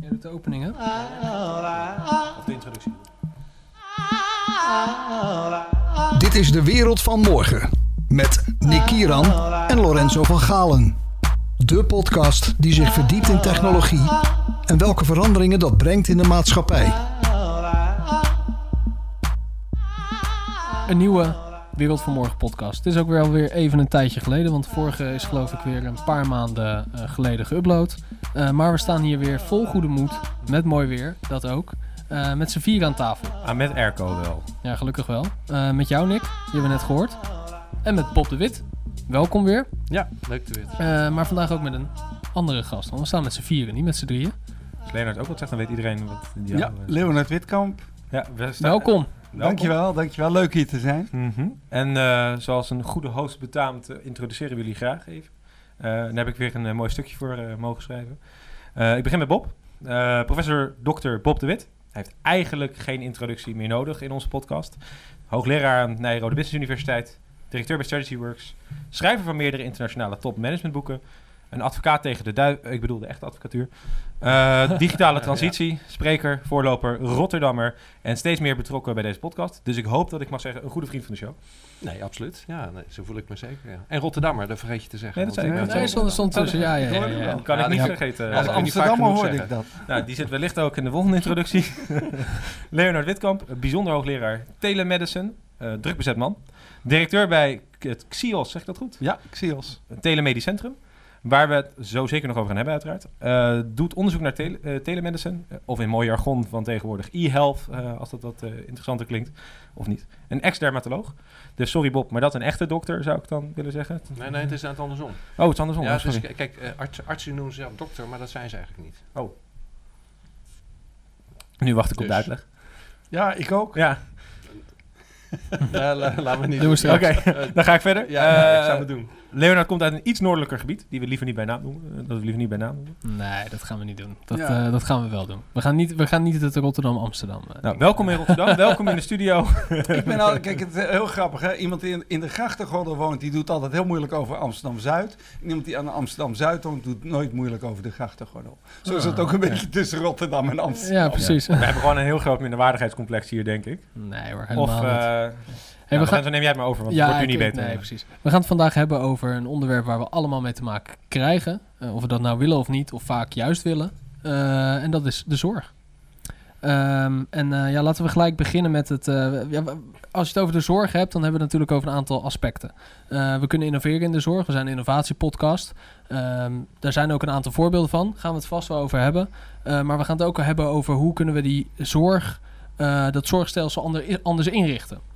Jij doet de opening, hè? Of de introductie. Dit is de wereld van morgen. Met Nick Kieran en Lorenzo van Galen. De podcast die zich verdiept in technologie en welke veranderingen dat brengt in de maatschappij. Een nieuwe Wereld van Morgen podcast. Het is ook weer alweer even een tijdje geleden, want de vorige is geloof ik weer een paar maanden eh, geleden geüpload. Eh, maar we staan hier weer vol goede moed, met mooi weer, dat ook. Eh, met z'n vier aan tafel. Ah, met airco wel. Ja, gelukkig wel. Eh, met jou, Nick, die hebben we net gehoord. En met Bob de Wit. Welkom weer. Ja, leuk te weten. Eh, maar vandaag ook met een andere gast. Want we staan met z'n vieren, niet met z'n drieën. Als Leonard ook wat zegt, dan weet iedereen wat die Ja, Leonard Witkamp. ja we staan- Welkom. Welkom. Dankjewel, dankjewel. Leuk hier te zijn. Mhm. En eh, zoals een goede host betaamt, eh, introduceren we jullie graag even. Eh daar heb ik weer een mooi stukje voor mogen schrijven. Ik begin met Bob. Professor Dr. Bob de Wit. Hij heeft eigenlijk geen introductie meer nodig in onze podcast. Hoogleraar aan Nijrode Business Universiteit. Directeur bij Strategy Works. Schrijver van meerdere internationale top managementboeken. Een advocaat tegen de duif... Ik bedoel de echte advocatuur. Eh, digitale transitie. Spreker, voorloper, Rotterdammer. En steeds meer betrokken bij deze podcast. Dus ik hoop dat ik mag zeggen, een goede vriend van de show. Nee, absoluut. Ja, nee, zo voel ik me zeker. Ja. En Rotterdammer, dat vergeet je te zeggen. Nee, dat want zei ik Nee, stond, stond tussen. Ja, ja, ja. ja, ja. Dat kan Ja, ik niet die- vergeten. Ja, Als Amsterdammer hoorde ik dat. Nou, die zit wellicht ook in de volgende introductie. Leonard Witkamp, bijzonder hoogleraar telemedicine, eh druk bezet man. Directeur bij het XIOS, zeg ik dat goed? Ja, Xios. Een telemedisch centrum. Waar we het zo zeker nog over gaan hebben, uiteraard. Eh, doet onderzoek naar tele, eh, telemedicine. eh, of in mooi jargon van tegenwoordig e-health, eh, als dat wat eh, interessanter klinkt. Of niet. Een ex-dermatoloog. Dus sorry Bob, maar dat een echte dokter zou ik dan willen zeggen. Nee, nee, het is net andersom. Oh, het is andersom. ja, oh, sorry. dus, kijk, arts, artsen noemen zichzelf dokter, maar dat zijn ze eigenlijk niet. Nu wacht ik op de Dus. uitleg. Ja, ik ook. Ja, Ja, la- laten we niet Doen we doen. straks. oké. dan ga ik verder. Ja, ik zou het doen. Leonard komt uit een iets noordelijker gebied, die we liever niet bij naam noemen. eh, Dat we liever niet bij naam noemen. Nee, dat gaan we niet doen. Dat, Ja. eh, dat gaan we wel doen. We gaan niet, we gaan niet het Rotterdam-Amsterdam. eh, Nou, welkom in Rotterdam, welkom in de studio. Ik ben al, kijk, het is heel grappig. Hè? Iemand die in, in de grachtengordel woont, die doet altijd heel moeilijk over Amsterdam-Zuid. En iemand die aan Amsterdam-Zuid woont, doet nooit moeilijk over de grachtengordel. Zo is het ook een beetje tussen Rotterdam en Amsterdam. ja, precies. We hebben gewoon een heel groot minderwaardigheidscomplex hier, denk ik. Nee hoor, Of, helemaal niet. Hey, ja, we gaan, dan neem jij het maar over, want het wordt nu niet beter. Nee, precies. We gaan het vandaag hebben over een onderwerp waar we allemaal mee te maken krijgen. Eh, of we dat nou willen of niet, of vaak juist willen. Eh, en dat is de zorg. Ehm, en eh, ja, laten we gelijk beginnen met het. ja, als je het over de zorg hebt, dan hebben we het natuurlijk over een aantal aspecten. We kunnen innoveren in de zorg. We zijn een innovatiepodcast. Ehm daar zijn ook een aantal voorbeelden van. Gaan we het vast wel over hebben. Maar we gaan het ook hebben over hoe kunnen we die zorg, dat zorgstelsel ander, anders inrichten.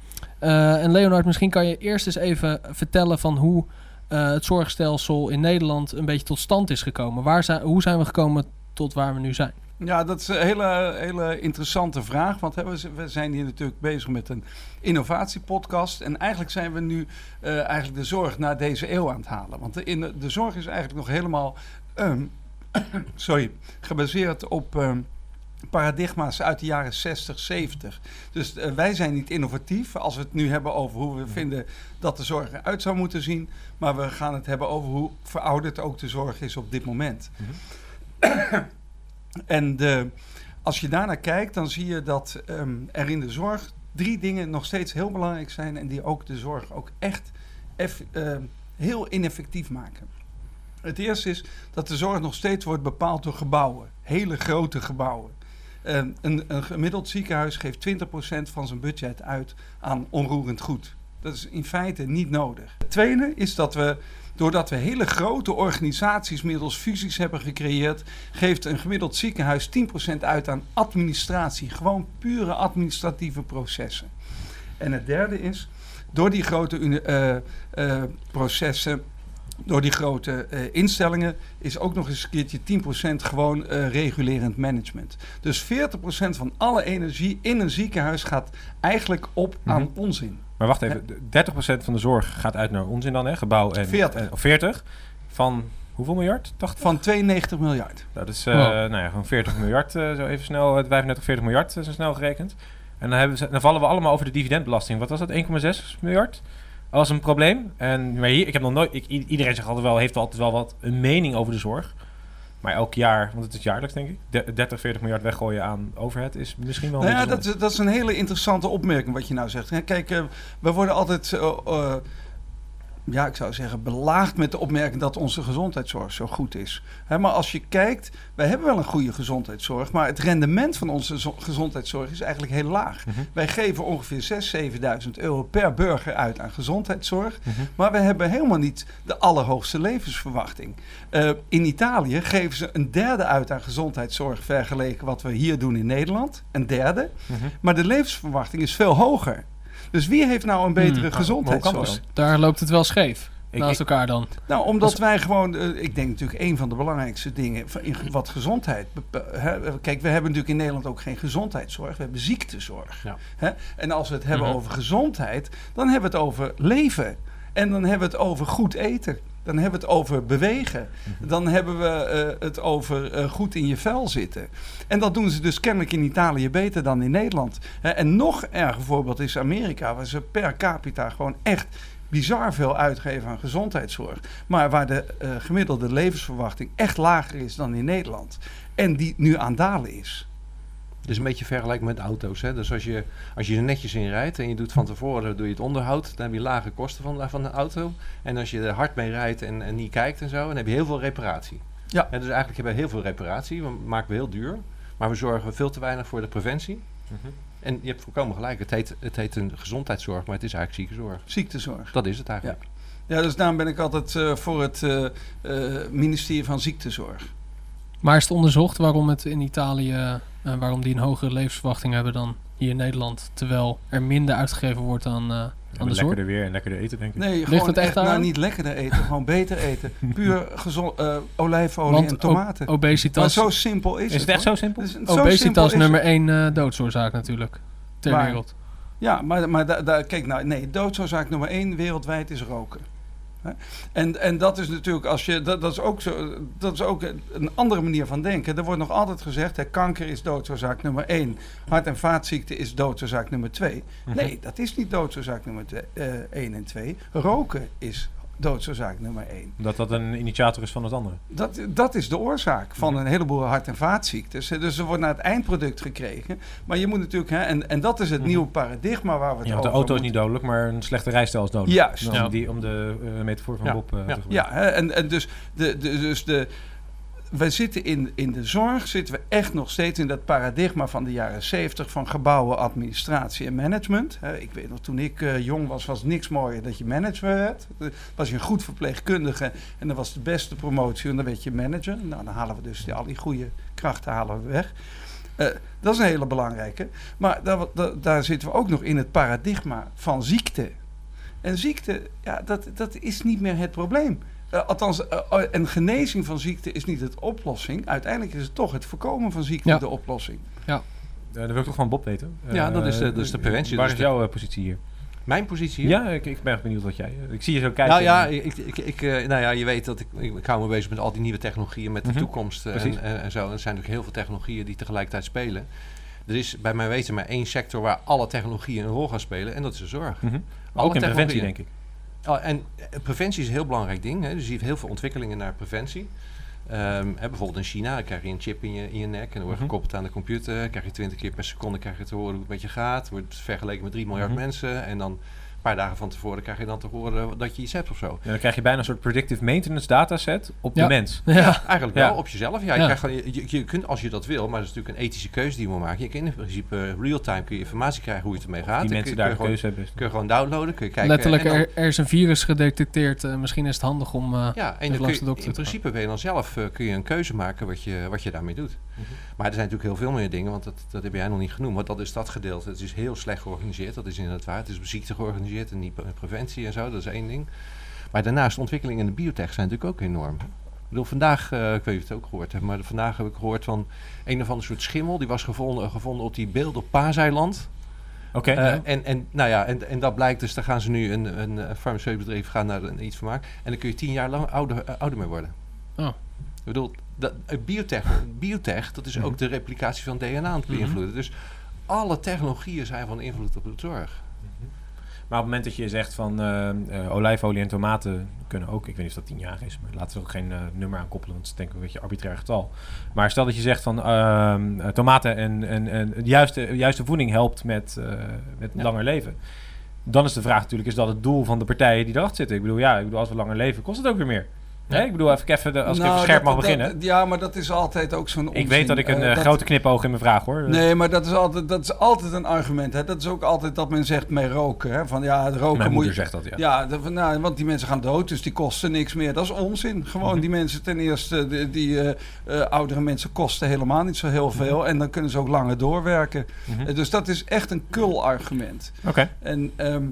Eh, en Leonard, misschien kan je eerst eens even vertellen van hoe eh, het zorgstelsel in Nederland een beetje tot stand is gekomen. Waar zijn, hoe zijn we gekomen tot waar we nu zijn? Ja, dat is een hele, hele interessante vraag. Want hè, we zijn hier natuurlijk bezig met een innovatiepodcast. En eigenlijk zijn we nu eh, eigenlijk de zorg naar deze eeuw aan het halen. Want de, in de zorg is eigenlijk nog helemaal ehm, sorry, gebaseerd op ehm, paradigma's uit de jaren 60, 70. Dus eh, wij zijn niet innovatief als we het nu hebben over hoe we vinden dat de zorg eruit zou moeten zien. Maar we gaan het hebben over hoe verouderd ook de zorg is op dit moment. En de, als je daarnaar kijkt, dan zie je dat ehm, er in de zorg drie dingen nog steeds heel belangrijk zijn en die ook de zorg ook echt eff- ehm, heel ineffectief maken. Het eerste is dat de zorg nog steeds wordt bepaald door gebouwen, hele grote gebouwen. Ehm, een, een gemiddeld ziekenhuis geeft 20% van zijn budget uit aan onroerend goed. Dat is in feite niet nodig. Het tweede is dat we, doordat we hele grote organisaties middels fusies hebben gecreëerd, geeft een gemiddeld ziekenhuis 10% uit aan administratie. Gewoon pure administratieve processen. En het derde is, door die grote eh, eh, processen, door die grote eh, instellingen, is ook nog eens een keertje 10% gewoon eh, regulerend management. Dus 40% van alle energie in een ziekenhuis gaat eigenlijk op aan Mhm. onzin. Maar wacht even, de 30% van de zorg gaat uit naar onzin dan, hè? Gebouw en... 40. eh, of 40. Van hoeveel miljard? 80? Van 92 miljard. Nou, dat is eh, Wow. nou ja, gewoon 40 miljard, eh, zo even snel, eh, 35, 40 miljard, zo snel gerekend. En dan, hebben ze, dan vallen we allemaal over de dividendbelasting. Wat was dat, 1,6 miljard? Als een probleem. En, maar hier, ik heb nog nooit, ik, iedereen zegt altijd wel, heeft altijd wel wat een mening over de zorg. Maar elk jaar, want het is jaarlijks denk ik, de- 30, 40 miljard weggooien aan overhead is misschien wel Nou een ja, dat, dat is een hele interessante opmerking wat je nou zegt. Kijk, eh, we worden altijd, eh, eh, ja, ik zou zeggen, belaagd met de opmerking dat onze gezondheidszorg zo goed is. Maar als je kijkt, wij hebben wel een goede gezondheidszorg, maar het rendement van onze zo- gezondheidszorg is eigenlijk heel laag. Mhm. Wij geven ongeveer 6.000, 7.000 euro per burger uit aan gezondheidszorg. Mhm. Maar we hebben helemaal niet de allerhoogste levensverwachting. Eh, in Italië geven ze een derde uit aan gezondheidszorg vergeleken wat we hier doen in Nederland. Een derde. Mhm. Maar de levensverwachting is veel hoger. Dus wie heeft nou een betere Hmm. Gezondheidszorg? Daar loopt het wel scheef. Ik- naast elkaar dan. Nou, omdat Als- wij gewoon, eh, ik denk natuurlijk een van de belangrijkste dingen in wat gezondheid. Kijk, we hebben natuurlijk in Nederland ook geen gezondheidszorg, we hebben ziektezorg. Ja. Hè? En als we het hebben Mhm. over gezondheid, dan hebben we het over leven. En dan hebben we het over goed eten. Dan hebben we het over bewegen. Dan hebben we eh, het over eh, goed in je vel zitten. En dat doen ze dus kennelijk in Italië beter dan in Nederland. En nog erger voorbeeld is Amerika, waar ze per capita gewoon echt bizar veel uitgeven aan gezondheidszorg. Maar waar de eh, gemiddelde levensverwachting echt lager is dan in Nederland. En die nu aan dalen is. Dus een beetje vergelijking met auto's. Hè? Dus als je, als je er netjes in rijdt en je doet van tevoren doe je het onderhoud, dan heb je lage kosten van, van de auto. En als je er hard mee rijdt en, en niet kijkt en zo, dan heb je heel veel reparatie. Ja. En dus eigenlijk hebben we heel veel reparatie, we maken we heel duur. Maar we zorgen veel te weinig voor de preventie. Mhm. En je hebt volkomen gelijk, het heet, het heet een gezondheidszorg, maar het is eigenlijk ziekenzorg. Ziektezorg. Dat is het eigenlijk. Ja, dus daarom ben ik altijd eh, voor het eh, eh, ministerie van Ziektezorg. Maar is het onderzocht waarom het in Italië, eh, waarom die een hogere levensverwachting hebben dan hier in Nederland, terwijl er minder uitgegeven wordt aan, eh, Ja, aan maar de zorg? lekkerder weer en lekkerder eten denk ik. Nee, gewoon het echt echt, nou, niet lekkerder eten, gewoon beter eten. Puur gezond, eh, olijfolie Want en tomaten. o- maar obesitas, zo simpel is, Is het echt hoor. zo simpel? Dus zo simpel obesitas is nummer het. één eh, doodsoorzaak natuurlijk ter wereld. Ja, maar, maar da- da- kijk nou, nee, doodsoorzaak nummer één wereldwijd is roken. En, en dat is natuurlijk, als je, dat, dat, is ook zo, dat is ook een andere manier van denken. Er wordt nog altijd gezegd, hè, kanker is doodsoorzaak nummer één. Hart- en vaatziekte is doodsoorzaak nummer twee. Mhm. Nee, dat is niet doodsoorzaak nummer twee, eh, één en twee. Roken is doodsoorzaak nummer één. Dat dat een initiator is van het andere. Dat, dat is de oorzaak van een heleboel hart- en vaatziektes. Dus er wordt naar het eindproduct gekregen. Maar je moet natuurlijk, hè, en, en dat is het Mhm. nieuwe paradigma waar we het Ja, want de over auto is niet dodelijk, maar een slechte rijstijl is dodelijk. Juist. Om, Ja. die, om de eh, metafoor van Ja. Bob eh, Ja. te gebruiken. Ja, hè, en, en dus, de, de, dus de, wij zitten in, in de zorg, zitten we echt nog steeds in dat paradigma van de jaren 70 van gebouwen, administratie en management. Ik weet nog, toen ik eh, jong was, was niks mooier dat je manager werd. Eh, Was je een goed verpleegkundige en dat was de beste promotie en dan werd je manager. Nou, dan halen we dus die, al die goede krachten halen we weg. Eh, dat is een hele belangrijke. Maar daar, daar zitten we ook nog in het paradigma van ziekte. En ziekte, ja, dat, dat is niet meer het probleem. Eh, althans, eh, een genezing van ziekte is niet het oplossing. Uiteindelijk is het toch het voorkomen van ziekte Ja. de oplossing. Eh, dat wil ik toch van Bob weten. Ja, dat is de- dat is de preventie, Waar dat is de- jouw positie hier? Mijn positie hier? Ja, ik, ik ben erg benieuwd wat jij... Ik zie je zo kijken. Nou ja, ik, ik, ik, nou ja, je weet dat ik, ik, ik hou me bezig met al die nieuwe technologieën, met de Mhm. toekomst en, en, en zo. En er zijn natuurlijk heel veel technologieën die tegelijkertijd spelen. Er is bij mijn weten maar één sector waar alle technologieën een rol gaan spelen en dat is de zorg. Mhm. Ook in preventie, denk ik. Oh, en eh, preventie is een heel belangrijk ding. Hè. Dus je ziet heel veel ontwikkelingen naar preventie. Ehm, hè, bijvoorbeeld in China dan krijg je een chip in je, in je nek en dan word je Mhm. gekoppeld aan de computer. krijg je 20 keer per seconde krijg je te horen hoe het met je gaat. Wordt vergeleken met 3 miljard Mhm. mensen. En dan paar dagen van tevoren krijg je dan te horen dat je iets hebt of zo. Ja, dan krijg je bijna een soort predictive maintenance dataset op Ja. de mens. Ja, Eigenlijk Ja. wel op jezelf. Ja, je, Ja. Krijgt je, kunt als je dat wil, maar dat is natuurlijk een ethische keuze die je moet maken. Je kan in principe eh, real-time kun je informatie krijgen hoe je het ermee gaat. Die mensen kun, daar kun een je gewoon, keuze hebben. kun je gewoon downloaden, kun je kijken. letterlijk, dan- er, er is een virus gedetecteerd. eh, misschien is het handig om... eh, Ja, en de dokter in principe ben je dan zelf eh, kun je een keuze maken wat je, wat je daarmee doet. Mhm. Maar er zijn natuurlijk heel veel meer dingen, want dat, dat heb jij nog niet genoemd. Want dat is dat gedeelte. Het is heel slecht georganiseerd, dat is inderdaad waar. Het is op ziekte georganiseerd en niet pre- preventie en zo, dat is één ding. Maar daarnaast, de ontwikkelingen in de biotech zijn natuurlijk ook enorm. Ik bedoel, vandaag, eh, ik weet niet of je het ook gehoord hebt, maar vandaag heb ik gehoord van een of ander soort schimmel. Die was gevonden, gevonden op die beeld op Paaseiland. Oké. Eh, ja. en, en, nou ja, en, en dat blijkt dus, daar gaan ze nu een, een, een farmaceutisch bedrijf gaan een, iets van maken. En dan kun je tien jaar lang ouder, eh, ouder mee worden. Oh. Ik bedoel, dat, eh, biotech, biotech, dat is Mhm. ook de replicatie van DNA aan het Mhm. beïnvloeden. Dus alle technologieën zijn van invloed op de zorg. Maar Maar op het moment dat je zegt van eh, eh, olijfolie en tomaten kunnen ook, ik weet niet of dat tien jaar is, maar laten we er ook geen nummer aan koppelen, want het is denk ik een beetje een arbitrair getal. Maar stel dat je zegt van ehm, eh, tomaten en, en, en de juiste, de juiste voeding helpt met, met Ja. langer leven. Dan is de vraag natuurlijk, is dat het doel van de partijen die erachter zitten? Ik bedoel, ja, ik bedoel, als we langer leven, kost het ook weer meer. Hè? Ik bedoel, even, even de- als ik Nou, even scherp dat- mag dat- beginnen. ja, maar dat is altijd ook zo'n ik weet dat ik een eh, Eh, grote knipoog in mijn vraag hoor. Nee, maar dat is altijd, dat is altijd een argument. Hè. Dat is ook altijd dat men zegt met roken. Hè. Van ja, het roken Mijn moet moeder je... zegt dat, ja. Ja, dat- nou, want die mensen gaan dood, dus die kosten niks meer. Dat is onzin. Gewoon Mhm. die mensen ten eerste, die, die eh, oudere mensen kosten helemaal niet zo heel veel. En dan kunnen ze ook langer doorwerken. Mhm. Dus dat is echt een kul argument. Oké. En ehm,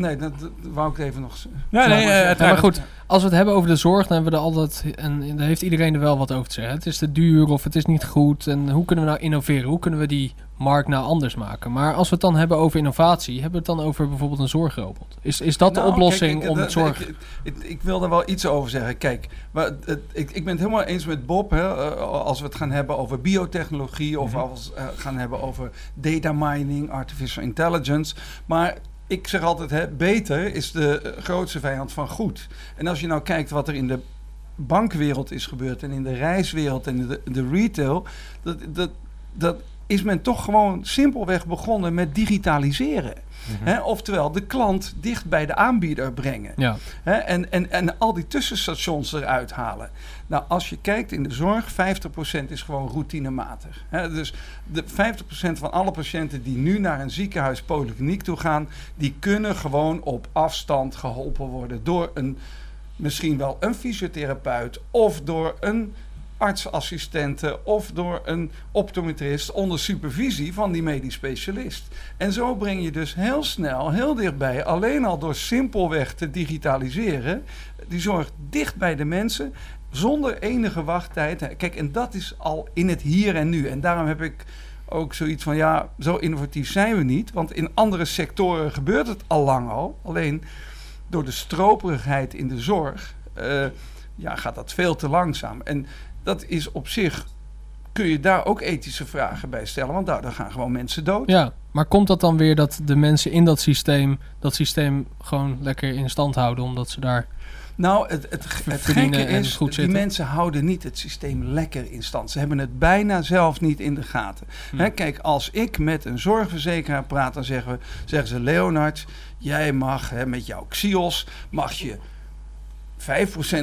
nee, dat, dat wou ik even nog... Ja, nee, maar- eh, Ja, het- maar goed, als we het hebben over de zorg, dan hebben we er altijd, en daar heeft iedereen er wel wat over te zeggen. Het is te duur of het is niet goed. En hoe kunnen we nou innoveren? Hoe kunnen we die markt nou anders maken? Maar als we het dan hebben over innovatie, hebben we het dan over bijvoorbeeld een zorgrobot? Is, is dat de Nou, oplossing kijk, ik- om het zorg... Ik, ik, ik wil daar wel iets over zeggen. Kijk, maar het, ik, ik ben het helemaal eens met Bob. Hè, eh, als we het gaan hebben over biotechnologie of Mhm. als we het gaan hebben over data mining, artificial intelligence. Maar ik zeg altijd, hè, beter is de eh, grootste vijand van goed. En als je nou kijkt wat er in de bankwereld is gebeurd en in de reiswereld en de, de retail, dat, dat, dat is men toch gewoon simpelweg begonnen met digitaliseren. Hè, oftewel, de klant dicht bij de aanbieder brengen. Ja, en, en, en al die tussenstations eruit halen. Nou, als je kijkt in de zorg, 50% is gewoon routinematig. Dus de 50% van alle patiënten die nu naar een ziekenhuis, polykliniek toe gaan, die kunnen gewoon op afstand geholpen worden door een, misschien wel een fysiotherapeut of door een artsassistente of door een optometrist onder supervisie van die medisch specialist. En zo breng je dus heel snel, heel dichtbij, alleen al door simpelweg te digitaliseren, die zorg dicht bij de mensen, zonder enige wachttijd. Kijk, en dat is al in het hier en nu. En daarom heb ik ook zoiets van, ja, zo innovatief zijn we niet. Want in andere sectoren gebeurt het al lang al. Alleen door de stroperigheid in de zorg eh, ja, gaat dat veel te langzaam. En dat is op zich, kun je daar ook ethische vragen bij stellen. Want daardoor gaan gewoon mensen dood. ja, maar komt dat dan weer dat de mensen in dat systeem, dat systeem gewoon lekker in stand houden, omdat ze daar... Nou, het, het, het gekke is, goed die zitten. mensen houden niet het systeem lekker in stand. Ze hebben het bijna zelf niet in de gaten. Hm. Hè, kijk, als ik met een zorgverzekeraar praat, dan zeggen, we, zeggen ze... Leonard, jij mag hè, met jouw Xios, mag je 5%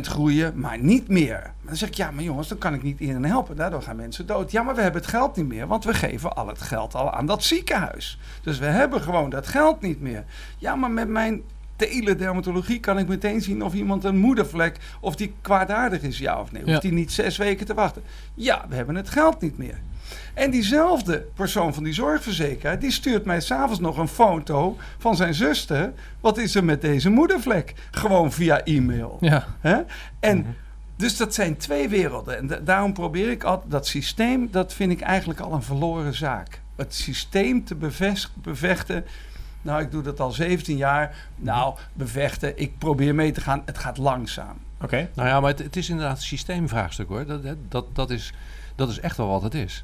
groeien, maar niet meer. Maar dan zeg ik, ja, maar jongens, dan kan ik niet iedereen helpen. Daardoor gaan mensen dood. Ja, maar we hebben het geld niet meer, want we geven al het geld al aan dat ziekenhuis. Dus we hebben gewoon dat geld niet meer. Ja, maar met mijn teledermatologie kan ik meteen zien of iemand een moedervlek, of die kwaadaardig is, ja of nee. Ja. Hoeft die niet zes weken te wachten. Ja, we hebben het geld niet meer. En diezelfde persoon van die zorgverzekeraar, die stuurt mij s'avonds nog een foto van zijn zuster. Wat is er met deze moedervlek? Gewoon via e-mail. Ja, Hè? En Mhm. dus dat zijn twee werelden. En da- daarom probeer ik altijd dat systeem, dat vind ik eigenlijk al een verloren zaak. Het systeem te bevechten. Nou, ik doe dat al 17 jaar. Nou, bevechten, ik probeer mee te gaan. Het gaat langzaam. Oké. Nou ja, maar het, het is inderdaad een systeemvraagstuk hoor. Dat, dat- dat, dat, is, dat is echt wel wat het is.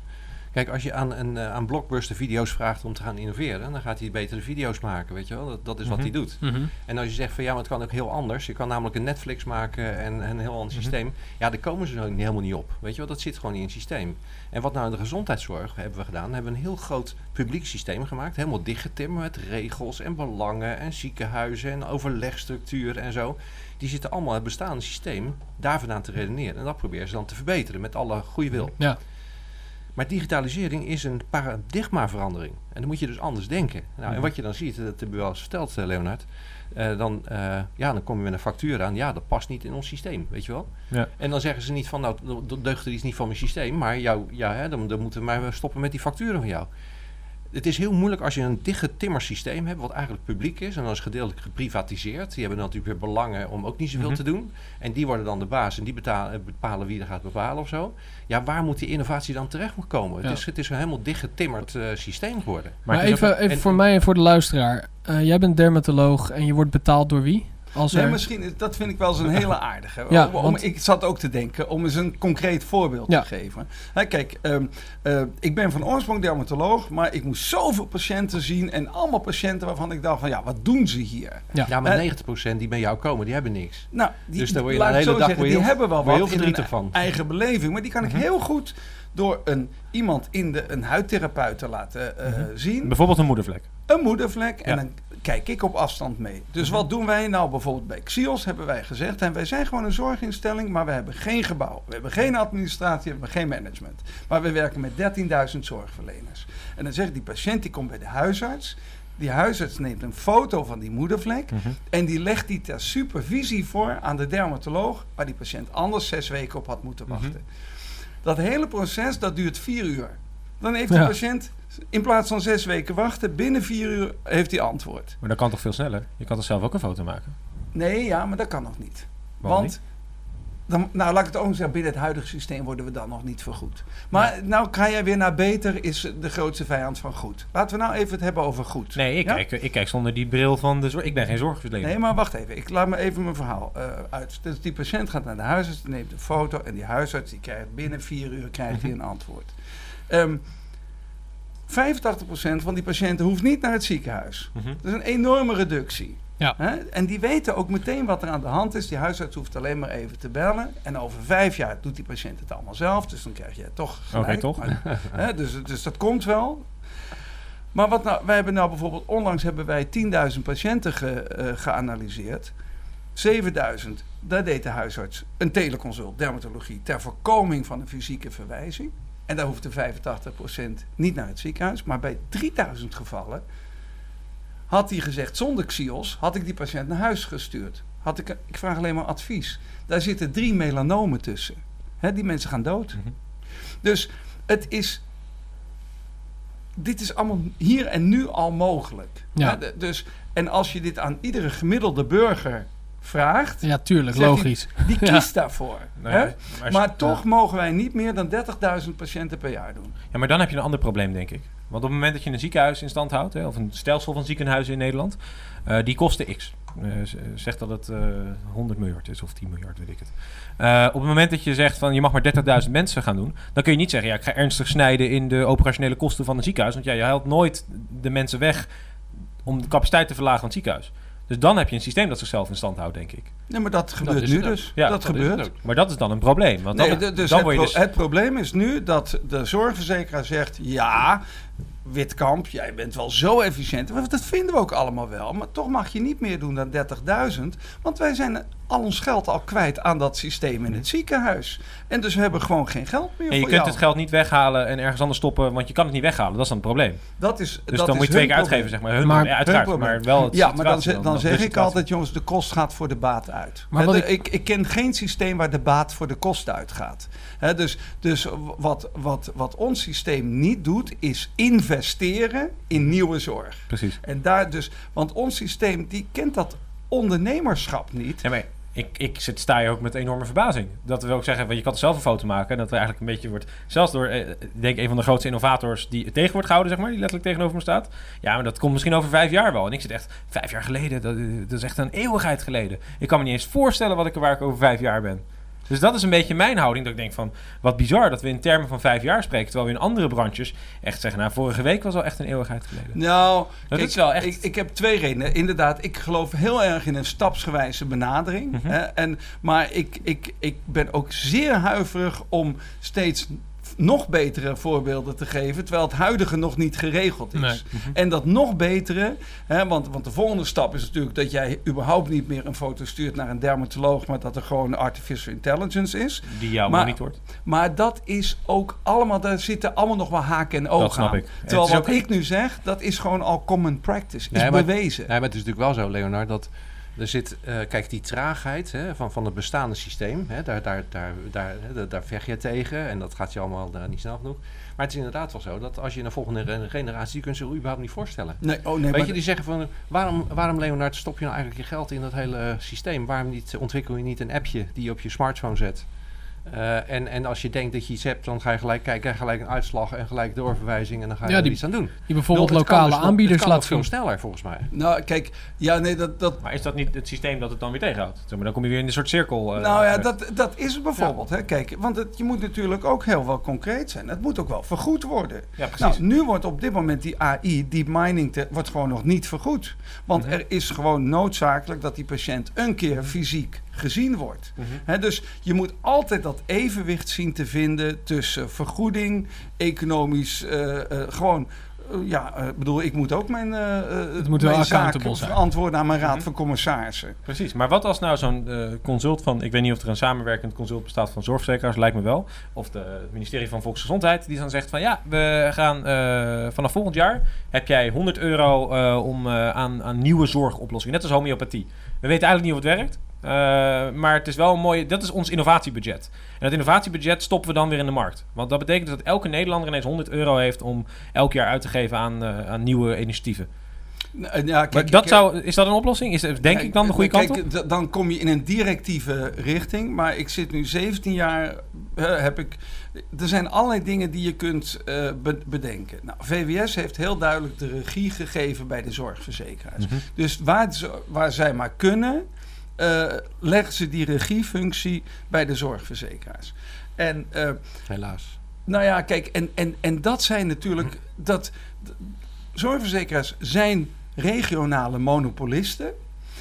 Kijk, als je aan, een, eh, aan Blockbuster video's vraagt om te gaan innoveren, dan gaat hij betere video's maken, weet je wel. Dat, dat is wat Mhm. hij doet. Mhm. En als je zegt van ja, maar het kan ook heel anders. Je kan namelijk een Netflix maken en, en een heel ander Mhm. systeem. Ja, daar komen ze helemaal niet op. Weet je wel, dat zit gewoon in het systeem. En wat nou in de gezondheidszorg hebben we gedaan? Hebben we een heel groot publiek systeem gemaakt. Helemaal dichtgetimmerd met regels en belangen en ziekenhuizen en overlegstructuur en zo. Die zitten allemaal het bestaande systeem daar vandaan te redeneren. En dat proberen ze dan te verbeteren met alle goede wil. ja. Maar digitalisering is een paradigmaverandering. En dan moet je dus anders denken. Nou. En wat je dan ziet, dat heb je wel eens verteld, eh, Leonard. eh, dan, eh, ja, dan kom je met een factuur aan. Ja, dat past niet in ons systeem, weet je wel. Ja. En dan zeggen ze niet van, nou, dat deugt er iets niet van mijn systeem. Maar jou, ja, hè, dan, dan moeten we maar stoppen met die facturen van jou. Het is heel moeilijk als je een dichtgetimmerd systeem hebt, wat eigenlijk publiek is. En dan is gedeeltelijk geprivatiseerd. Die hebben dan natuurlijk weer belangen om ook niet zoveel Mhm. te doen. En die worden dan de baas en die betalen, bepalen wie er gaat bepalen of zo. Ja, waar moet die innovatie dan terecht komen? Ja. Het, is, het is een helemaal dichtgetimmerd eh, systeem geworden. Maar, ook- even, even en- voor mij en voor de luisteraar. Eh, jij bent dermatoloog en je wordt betaald door wie? Als Nee, er- misschien, is- dat vind ik wel eens een hele aardige. Ja, om, want- ik zat ook te denken om eens een concreet voorbeeld Ja. te geven. Hè, kijk, ehm, eh, ik ben van oorsprong dermatoloog, maar ik moest zoveel patiënten zien en allemaal patiënten waarvan ik dacht van ja, wat doen ze hier? Ja. Ja, maar Eh, 90% die bij jou komen, die hebben niks. Nou, die, Dus daar word je de hele zo dag zeggen, je die heel- hebben wel wat heel verdrietig van. eigen beleving, maar die kan ik Mhm. heel goed door een, iemand in de, een huidtherapeut te laten eh, Mhm. zien. Bijvoorbeeld een moedervlek. een moedervlek en Ja. dan kijk ik op afstand mee. Dus wat doen wij nou bijvoorbeeld bij Xios hebben wij gezegd en wij zijn gewoon een zorginstelling, maar we hebben geen gebouw, we hebben geen administratie, we hebben geen management. Maar we werken met 13.000 zorgverleners. En dan zegt die patiënt die komt bij de huisarts. Die huisarts neemt een foto van die moedervlek en die legt die ter supervisie voor aan de dermatoloog, waar die patiënt anders zes weken op had moeten Mhm. wachten. Dat hele proces dat duurt vier uur. Dan heeft de Ja. patiënt in plaats van zes weken wachten, binnen vier uur heeft hij antwoord. Maar dat kan toch veel sneller? Je kan toch zelf ook een foto maken? Nee, ja, maar dat kan nog niet. Waarom Want, dan, nou laat ik het ook zeggen, binnen het huidige systeem worden we dan nog niet vergoed. Maar nou ga jij weer naar beter, is de grootste vijand van goed. Laten we nou even het hebben over goed. Nee, ik, Ja? kijk, ik kijk zonder die bril van de zorg. Ik ben geen zorgverlener. Nee, maar wacht even. Ik laat me even mijn verhaal eh, uit. Dus die patiënt gaat naar de huisarts, neemt een foto en die huisarts die krijgt binnen vier uur krijgt hij Mhm. een antwoord. Ehm 85% van die patiënten hoeft niet naar het ziekenhuis. Mhm. Dat is een enorme reductie. Ja. Hè? En die weten ook meteen wat er aan de hand is. Die huisarts hoeft alleen maar even te bellen. En over vijf jaar doet die patiënt het allemaal zelf. Dus dan krijg je toch gelijk. Oké, toch? Maar, hè, dus, dus dat komt wel. Maar wat nou, wij hebben nou bijvoorbeeld... Onlangs hebben wij 10.000 patiënten ge, eh, geanalyseerd. 7.000, daar deed de huisarts een teleconsult dermatologie... ter voorkoming van een fysieke verwijzing. En daar hoefde 85% niet naar het ziekenhuis. Maar bij 3000 gevallen had hij gezegd, zonder Xios had ik die patiënt naar huis gestuurd. Had ik, ik vraag alleen maar advies. Daar zitten drie melanomen tussen. Die mensen gaan dood. Mhm. Dus het is. Dit is allemaal hier en nu al mogelijk. Ja. Dus, en als je dit aan iedere gemiddelde burger vraagt, Ja, tuurlijk, logisch. die Ja. kiest daarvoor. Hè? maar, Maar toch mogen wij niet meer dan 30.000 patiënten per jaar doen. ja, maar dan heb je een ander probleem, denk ik. Want op het moment dat je een ziekenhuis in stand houdt, hè, of een stelsel van ziekenhuizen in Nederland, eh, die kosten x. Eh, zeg dat het eh 100 miljard is of 10 miljard, weet ik het. Eh, op het moment dat je zegt van je mag maar 30.000 mensen gaan doen, dan kun je niet zeggen, ja, ik ga ernstig snijden in de operationele kosten van een ziekenhuis. Want ja, je haalt nooit de mensen weg om de capaciteit te verlagen van het ziekenhuis. Dus dan heb je een systeem dat zichzelf in stand houdt, denk ik. Nee, maar dat gebeurt nu dus. Ja, dat, gebeurt. Maar dat is dan een probleem. Want Nee, dan, dus, dan het, word je pro- dus... het probleem is nu dat de zorgverzekeraar zegt: ja, Witkamp, jij bent wel zo efficiënt. Dat vinden we ook allemaal wel. Maar toch mag je niet meer doen dan 30.000. Want wij zijn al ons geld al kwijt aan dat systeem in het ziekenhuis. En dus we hebben gewoon geen geld meer En je voor kunt jou. het geld niet weghalen en ergens anders stoppen, want je kan het niet weghalen. Dat is dan het probleem. Dat is, Dus dat dan is moet je twee keer uitgeven, zeg maar. Hun, Maar- ja, uiteraard, hun maar wel het Ja, maar dan, dan zeg ik altijd, jongens, de kost gaat voor de baat uit. Maar ik, ik ken geen systeem waar de baat voor de kost uitgaat. Hè, dus dus wat, wat, wat ons systeem niet doet, is investeren in nieuwe zorg. Precies. En daar dus, want ons systeem die kent dat ondernemerschap niet. Ja, maar ik, ik zit, sta hier ook met enorme verbazing. Dat wil ook zeggen, want je kan zelf een foto maken. En dat er eigenlijk een beetje wordt... Zelfs door, eh, ik denk een van de grootste innovators die tegen wordt gehouden, zeg maar. Die letterlijk tegenover me staat. Ja, maar dat komt misschien over vijf jaar wel. En ik zit echt, vijf jaar geleden, dat, dat is echt een eeuwigheid geleden. Ik kan me niet eens voorstellen wat ik, waar ik over vijf jaar ben. Dus dat is een beetje mijn houding. Dat ik denk van, wat bizar dat we in termen van vijf jaar spreken. Terwijl we in andere branches echt zeggen, nou, vorige week was al echt een eeuwigheid geleden. Nou, Dat kijk, is wel echt- Ik, ik heb twee redenen. Inderdaad, ik geloof heel erg in een stapsgewijze benadering. Mhm. hè, en, maar ik, ik, ik ben ook zeer huiverig om steeds nog betere voorbeelden te geven, terwijl het huidige nog niet geregeld is. Nee. En dat nog betere, hè, want, want de volgende stap is natuurlijk dat jij überhaupt niet meer een foto stuurt naar een dermatoloog, maar dat er gewoon artificial intelligence is. Die jou Maar- monitort. Maar dat is ook allemaal, daar zitten allemaal nog wel haken en ogen Dat snap aan. ik. Terwijl wat ook- ik nu zeg, dat is gewoon al common practice, is Nee, maar- bewezen. Nee, maar het is natuurlijk wel zo, Leonard, dat er zit, eh, kijk, die traagheid hè, van, van het bestaande systeem, hè, daar, daar, daar, daar, daar, vecht je tegen en dat gaat je allemaal niet snel genoeg. Maar het is inderdaad wel zo dat als je een volgende generatie, die kunt ze überhaupt niet voorstellen. Nee, oh nee, Weet je, die zeggen van, waarom, waarom Leonard stop je nou eigenlijk je geld in dat hele systeem? Waarom niet, ontwikkel je niet een appje die je op je smartphone zet? Eh, en, en als je denkt dat je iets hebt, dan ga je gelijk kijken, je gelijk een uitslag en gelijk doorverwijzing en dan ga je Ja, er die- iets aan doen. Die bijvoorbeeld kan lokale dus aanbieders laat veel sneller volgens mij. Nou, kijk, ja, nee, dat, dat, Maar is dat niet het systeem dat het dan weer tegenhoudt? Zeg maar, dan kom je weer in een soort cirkel. eh, nou ja, dat, dat is het bijvoorbeeld. Hè? Kijk, want het, je moet natuurlijk ook heel wel concreet zijn. Het moet ook wel vergoed worden. ja, precies. Nou, nu wordt op dit moment die AI, deep mining, te- wordt gewoon nog niet vergoed. Want Mhm. er is gewoon noodzakelijk dat die patiënt een keer fysiek gezien wordt. Mhm. Dus je moet altijd dat evenwicht zien te vinden tussen vergoeding, economisch, eh, eh, gewoon. eh, ja, ik bedoel, ik moet ook mijn, Het moet wel mijn zijn. verantwoorden aan mijn raad Mhm. van commissarissen. Precies, maar wat als nou zo'n consult van, ik weet niet of er een samenwerkend consult bestaat van zorgverzekeraars, lijkt me wel, of de, het ministerie van Volksgezondheid, die dan zegt van ja, we gaan vanaf volgend jaar heb jij 100 euro om, aan, aan nieuwe zorgoplossingen, net als homeopathie. We weten eigenlijk niet of het werkt, eh, maar het is wel een mooie, dat is ons innovatiebudget. En dat innovatiebudget stoppen we dan weer in de markt. Want dat betekent dat elke Nederlander ineens 100 euro heeft om elk jaar uit te geven aan, eh, aan nieuwe initiatieven. Nou, Ja, kijk, maar dat zou, is dat een oplossing? Is, denk ik dan de goede kant op? Dan kom je in een directieve richting. Maar ik zit nu 17 jaar. eh, heb ik, er zijn allerlei dingen die je kunt eh, be- bedenken. Nou, VWS heeft heel duidelijk de regie gegeven bij de zorgverzekeraars. Mhm. Dus waar, waar zij maar kunnen, eh, leggen ze die regiefunctie bij de zorgverzekeraars. En eh, Helaas. nou ja, kijk, en, en, en dat zijn natuurlijk. Dat, zorgverzekeraars zijn regionale monopolisten.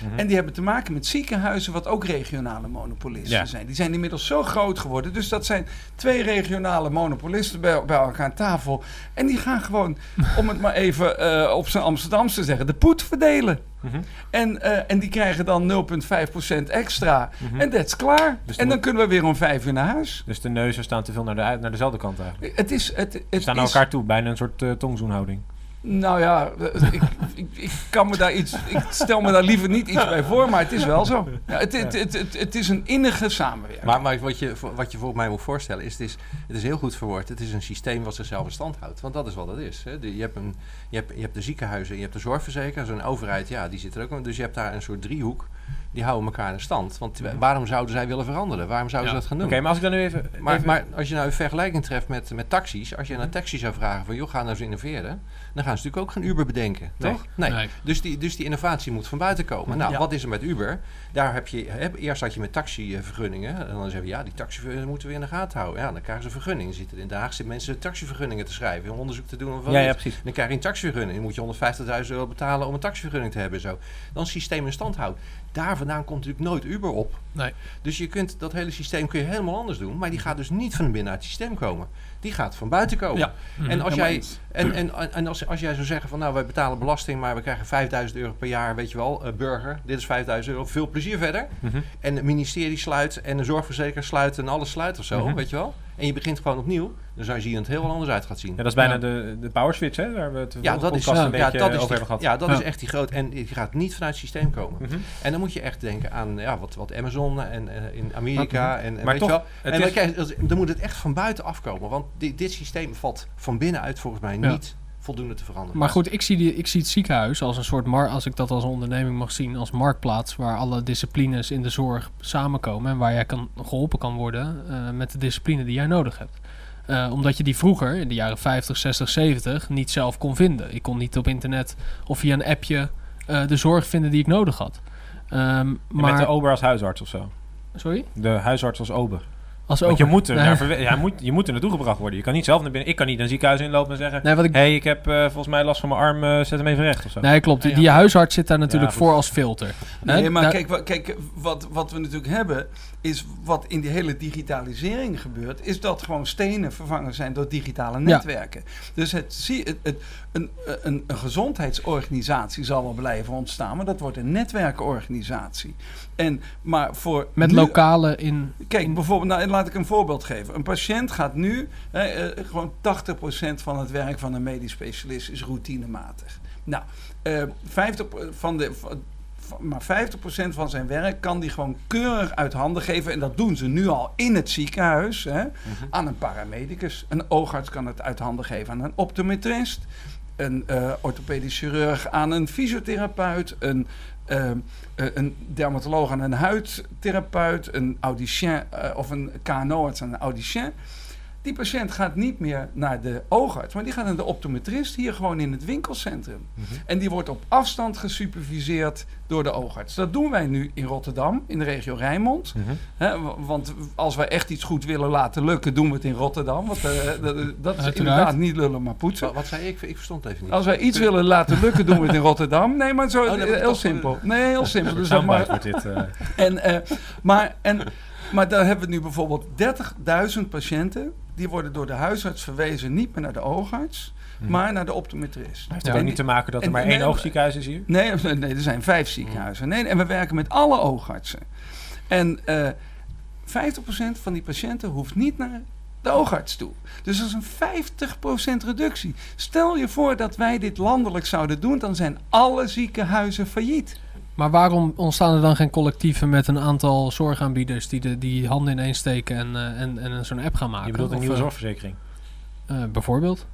Mhm. En die hebben te maken met ziekenhuizen, wat ook regionale monopolisten Ja. zijn. Die zijn inmiddels zo groot geworden. Dus dat zijn twee regionale monopolisten bij, bij elkaar aan tafel. En die gaan gewoon, om het maar even eh, op zijn Amsterdamse te zeggen, de poet verdelen. Mhm. En, eh, en die krijgen dan 0,5% extra. Mhm. En dat is klaar. Dus en dan kunnen we weer om vijf uur naar huis. Dus de neuzen staan te veel naar, de, naar dezelfde kant eigenlijk. Het is. Het, Ze het staan naar is, elkaar toe, bijna een soort eh, tongzoenhouding. Nou ja, ik, ik, ik kan me daar iets. Ik stel me daar liever niet iets bij voor, maar het is wel zo. Ja, het, het, het, het, is een innige samenwerking. Maar, maar wat, je, wat je volgens mij moet voorstellen is het, is, het is heel goed verwoord. Het is een systeem wat zichzelf in stand houdt. Want dat is wat het is. Hè. Je, hebt een, je, hebt, je hebt de ziekenhuizen, je hebt de zorgverzekeraars, een overheid, ja, die zit er ook. Dus je hebt daar een soort driehoek. Die houden elkaar in stand. Want Mhm. waarom zouden zij willen veranderen? Waarom zouden Ja. ze dat gaan doen? Oké, maar als ik dan nu even... Maar, even- maar als je nou een vergelijking treft met, met taxis, als je aan een taxi zou vragen van joh, ga nou eens innoveren, dan gaan ze natuurlijk ook geen Uber bedenken, Nee. toch? Nee. Nee. Dus, die, dus die innovatie moet van buiten komen. Nou, Ja. wat is er met Uber? Daar heb je, heb, eerst had je met taxivergunningen. En dan zeggen we, ja, die taxivergunningen moeten we in de gaten houden. Ja, dan krijgen ze een vergunning. Dan zitten in Den Haag zitten mensen taxivergunningen te schrijven, om onderzoek te doen. Of wat ja, precies. Dan krijg je een taxivergunning. Dan moet je 150.000 euro betalen om een taxivergunning te hebben. en Zo. Dan systeem in stand houden. Daar vandaan komt natuurlijk nooit Uber op. Nee. Dus je kunt dat hele systeem kun je helemaal anders doen. Maar die gaat dus niet van binnen uit het systeem komen. Die gaat van buiten komen. Ja. En als jij, en, en, en als, als jij zou zeggen van nou wij betalen belasting, maar we krijgen 5000 euro per jaar, weet je wel, eh, burger, dit is 5000 euro, veel plezier verder. Mhm. En het ministerie sluit en de zorgverzekeraar sluit en alles sluit of zo, Mhm. weet je wel. En je begint gewoon opnieuw, dan zou je zien dat het heel wel anders uit gaat zien. Ja, dat is bijna Ja. de, de power switch, hè? Waar we het Ja, dat is, ja, een beetje dat is, over die, hebben gehad. ja, dat Ja. is echt die groot. En die gaat niet vanuit het systeem komen. Mhm. En dan moet je echt denken aan ja, wat, wat Amazon en, en in Amerika. En, en Maar weet toch, je wel. het en dan, is- krijg je- dan moet het echt van buiten afkomen. Want dit, dit systeem valt van binnenuit volgens mij Ja. niet voldoende te veranderen. Maar goed, ik zie, die, ik zie het ziekenhuis als een soort, mar als ik dat als onderneming mag zien, als marktplaats waar alle disciplines in de zorg samenkomen en waar jij kan, geholpen kan worden eh, met de discipline die jij nodig hebt. Eh, omdat je die vroeger, in de jaren 50, 60, 70, niet zelf kon vinden. Ik kon niet op internet of via een appje eh, de zorg vinden die ik nodig had. Ehm, maar, Met de ober als huisarts of zo. sorry? De huisarts als ober. Als Want je moet, er Nee. naar verwe- ja, moet, je moet er naartoe gebracht worden. Je kan niet zelf naar binnen. Ik kan niet een ziekenhuis inlopen en zeggen... Nee, wat ik, Hé, hey, ik heb eh, volgens mij last van mijn arm, eh, zet hem even recht of zo. nee, klopt. Die, die huisarts zit daar natuurlijk Ja, voor als filter. Nee, maar kijk, kijk wat, wat we natuurlijk hebben, is wat in die hele digitalisering gebeurt, is dat gewoon stenen vervangen zijn door digitale netwerken. Dus het, zie- het, het, een, een, een gezondheidsorganisatie zal wel blijven ontstaan, maar dat wordt een netwerkorganisatie. En, maar voor met nu- lokale in... Kijk, bijvoorbeeld, nou, laat ik een voorbeeld geven. Een patiënt gaat nu, hè, eh, gewoon 80% van het werk van een medisch specialist is routinematig. Nou, eh 50 van de, maar 50% van zijn werk kan die gewoon keurig uit handen geven. En dat doen ze nu al in het ziekenhuis hè, Mhm. aan een paramedicus. Een oogarts kan het uit handen geven aan een optometrist. een eh, orthopedisch chirurg aan een fysiotherapeut, een, eh, eh, een dermatoloog aan een huidtherapeut, een audicien of een KNO-arts aan een audicien. Die patiënt gaat niet meer naar de oogarts, maar die gaat naar de optometrist hier gewoon in het winkelcentrum. En die wordt op afstand gesuperviseerd door de oogarts. Dat doen wij nu in Rotterdam, in de regio Rijnmond. Mhm. Want als wij echt iets goed willen laten lukken, doen we het in Rotterdam. Want eh, dat, dat is Uiteraard. inderdaad niet lullen, maar poetsen. Wat, wat zei ik? Ik verstond het even niet. Als wij iets willen laten lukken, doen we het in Rotterdam. Nee, maar zo, Oh, wordt heel simpel. Nee, heel simpel. Dus dat maar, dit. eh, en, eh, maar, en, maar daar hebben we nu bijvoorbeeld 30.000 patiënten. Die worden door de huisarts verwezen niet meer naar de oogarts, Mhm. maar naar de optometrist. heeft er ook niet te maken dat er en- maar nee, één oogziekenhuis is hier? Nee, nee, er zijn vijf ziekenhuizen. Nee, en we werken met alle oogartsen. En eh 50% van die patiënten hoeft niet naar de oogarts toe. Dus dat is een 50% reductie. Stel je voor dat wij dit landelijk zouden doen, dan zijn alle ziekenhuizen failliet. Maar waarom ontstaan er dan geen collectieven met een aantal zorgaanbieders die de, die handen ineen steken en, eh, en, en zo'n app gaan maken? Je bedoelt een nieuwe eh, zorgverzekering? eh, bijvoorbeeld.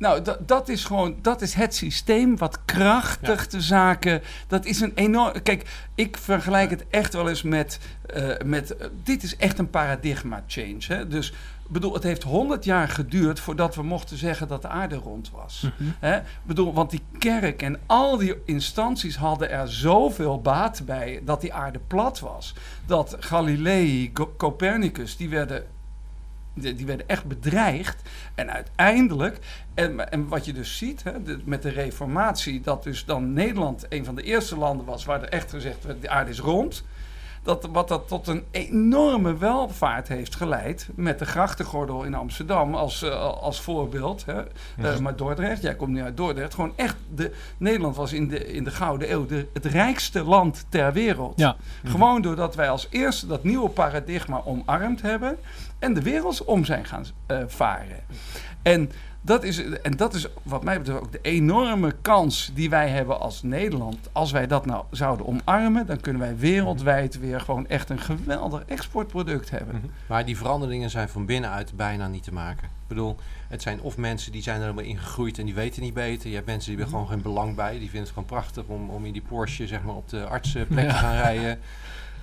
Nou, dat, is gewoon, dat is het systeem wat krachtig de zaken. Dat is een enorm. Kijk, ik vergelijk het echt wel eens met. eh, met eh, dit is echt een paradigma change. Hè? Dus, ik bedoel, het heeft 100 jaar geduurd voordat we mochten zeggen dat de aarde rond was. Hè? Ik bedoel, want die kerk en al die instanties hadden er zoveel baat bij dat die aarde plat was. Dat Galilei, Copernicus, die werden, die, werden echt bedreigd. En uiteindelijk, en, en wat je dus ziet hè, de- met de reformatie, dat dus dan Nederland een van de eerste landen was waar er echt gezegd werd, de aarde is rond. Dat, wat dat tot een enorme welvaart heeft geleid met de grachtengordel in Amsterdam als, eh, als voorbeeld. Hè. Eh, maar Dordrecht, jij komt nu uit Dordrecht. Gewoon echt, de, Nederland was in de, in de Gouden Eeuw de, het rijkste land ter wereld. Ja. Gewoon doordat wij als eerste dat nieuwe paradigma omarmd hebben en de wereld om zijn gaan eh, varen. En dat, is, en dat is wat mij betreft ook de enorme kans die wij hebben als Nederland. Als wij dat nou zouden omarmen, dan kunnen wij wereldwijd weer gewoon echt een geweldig exportproduct hebben. Mhm. Maar die veranderingen zijn van binnenuit bijna niet te maken. Ik bedoel, het zijn of mensen die zijn er helemaal ingegroeid en die weten niet beter. Je hebt mensen die hebben gewoon geen belang bij. Die vinden het gewoon prachtig om, om in die Porsche zeg maar, op de artsenplek te gaan rijden.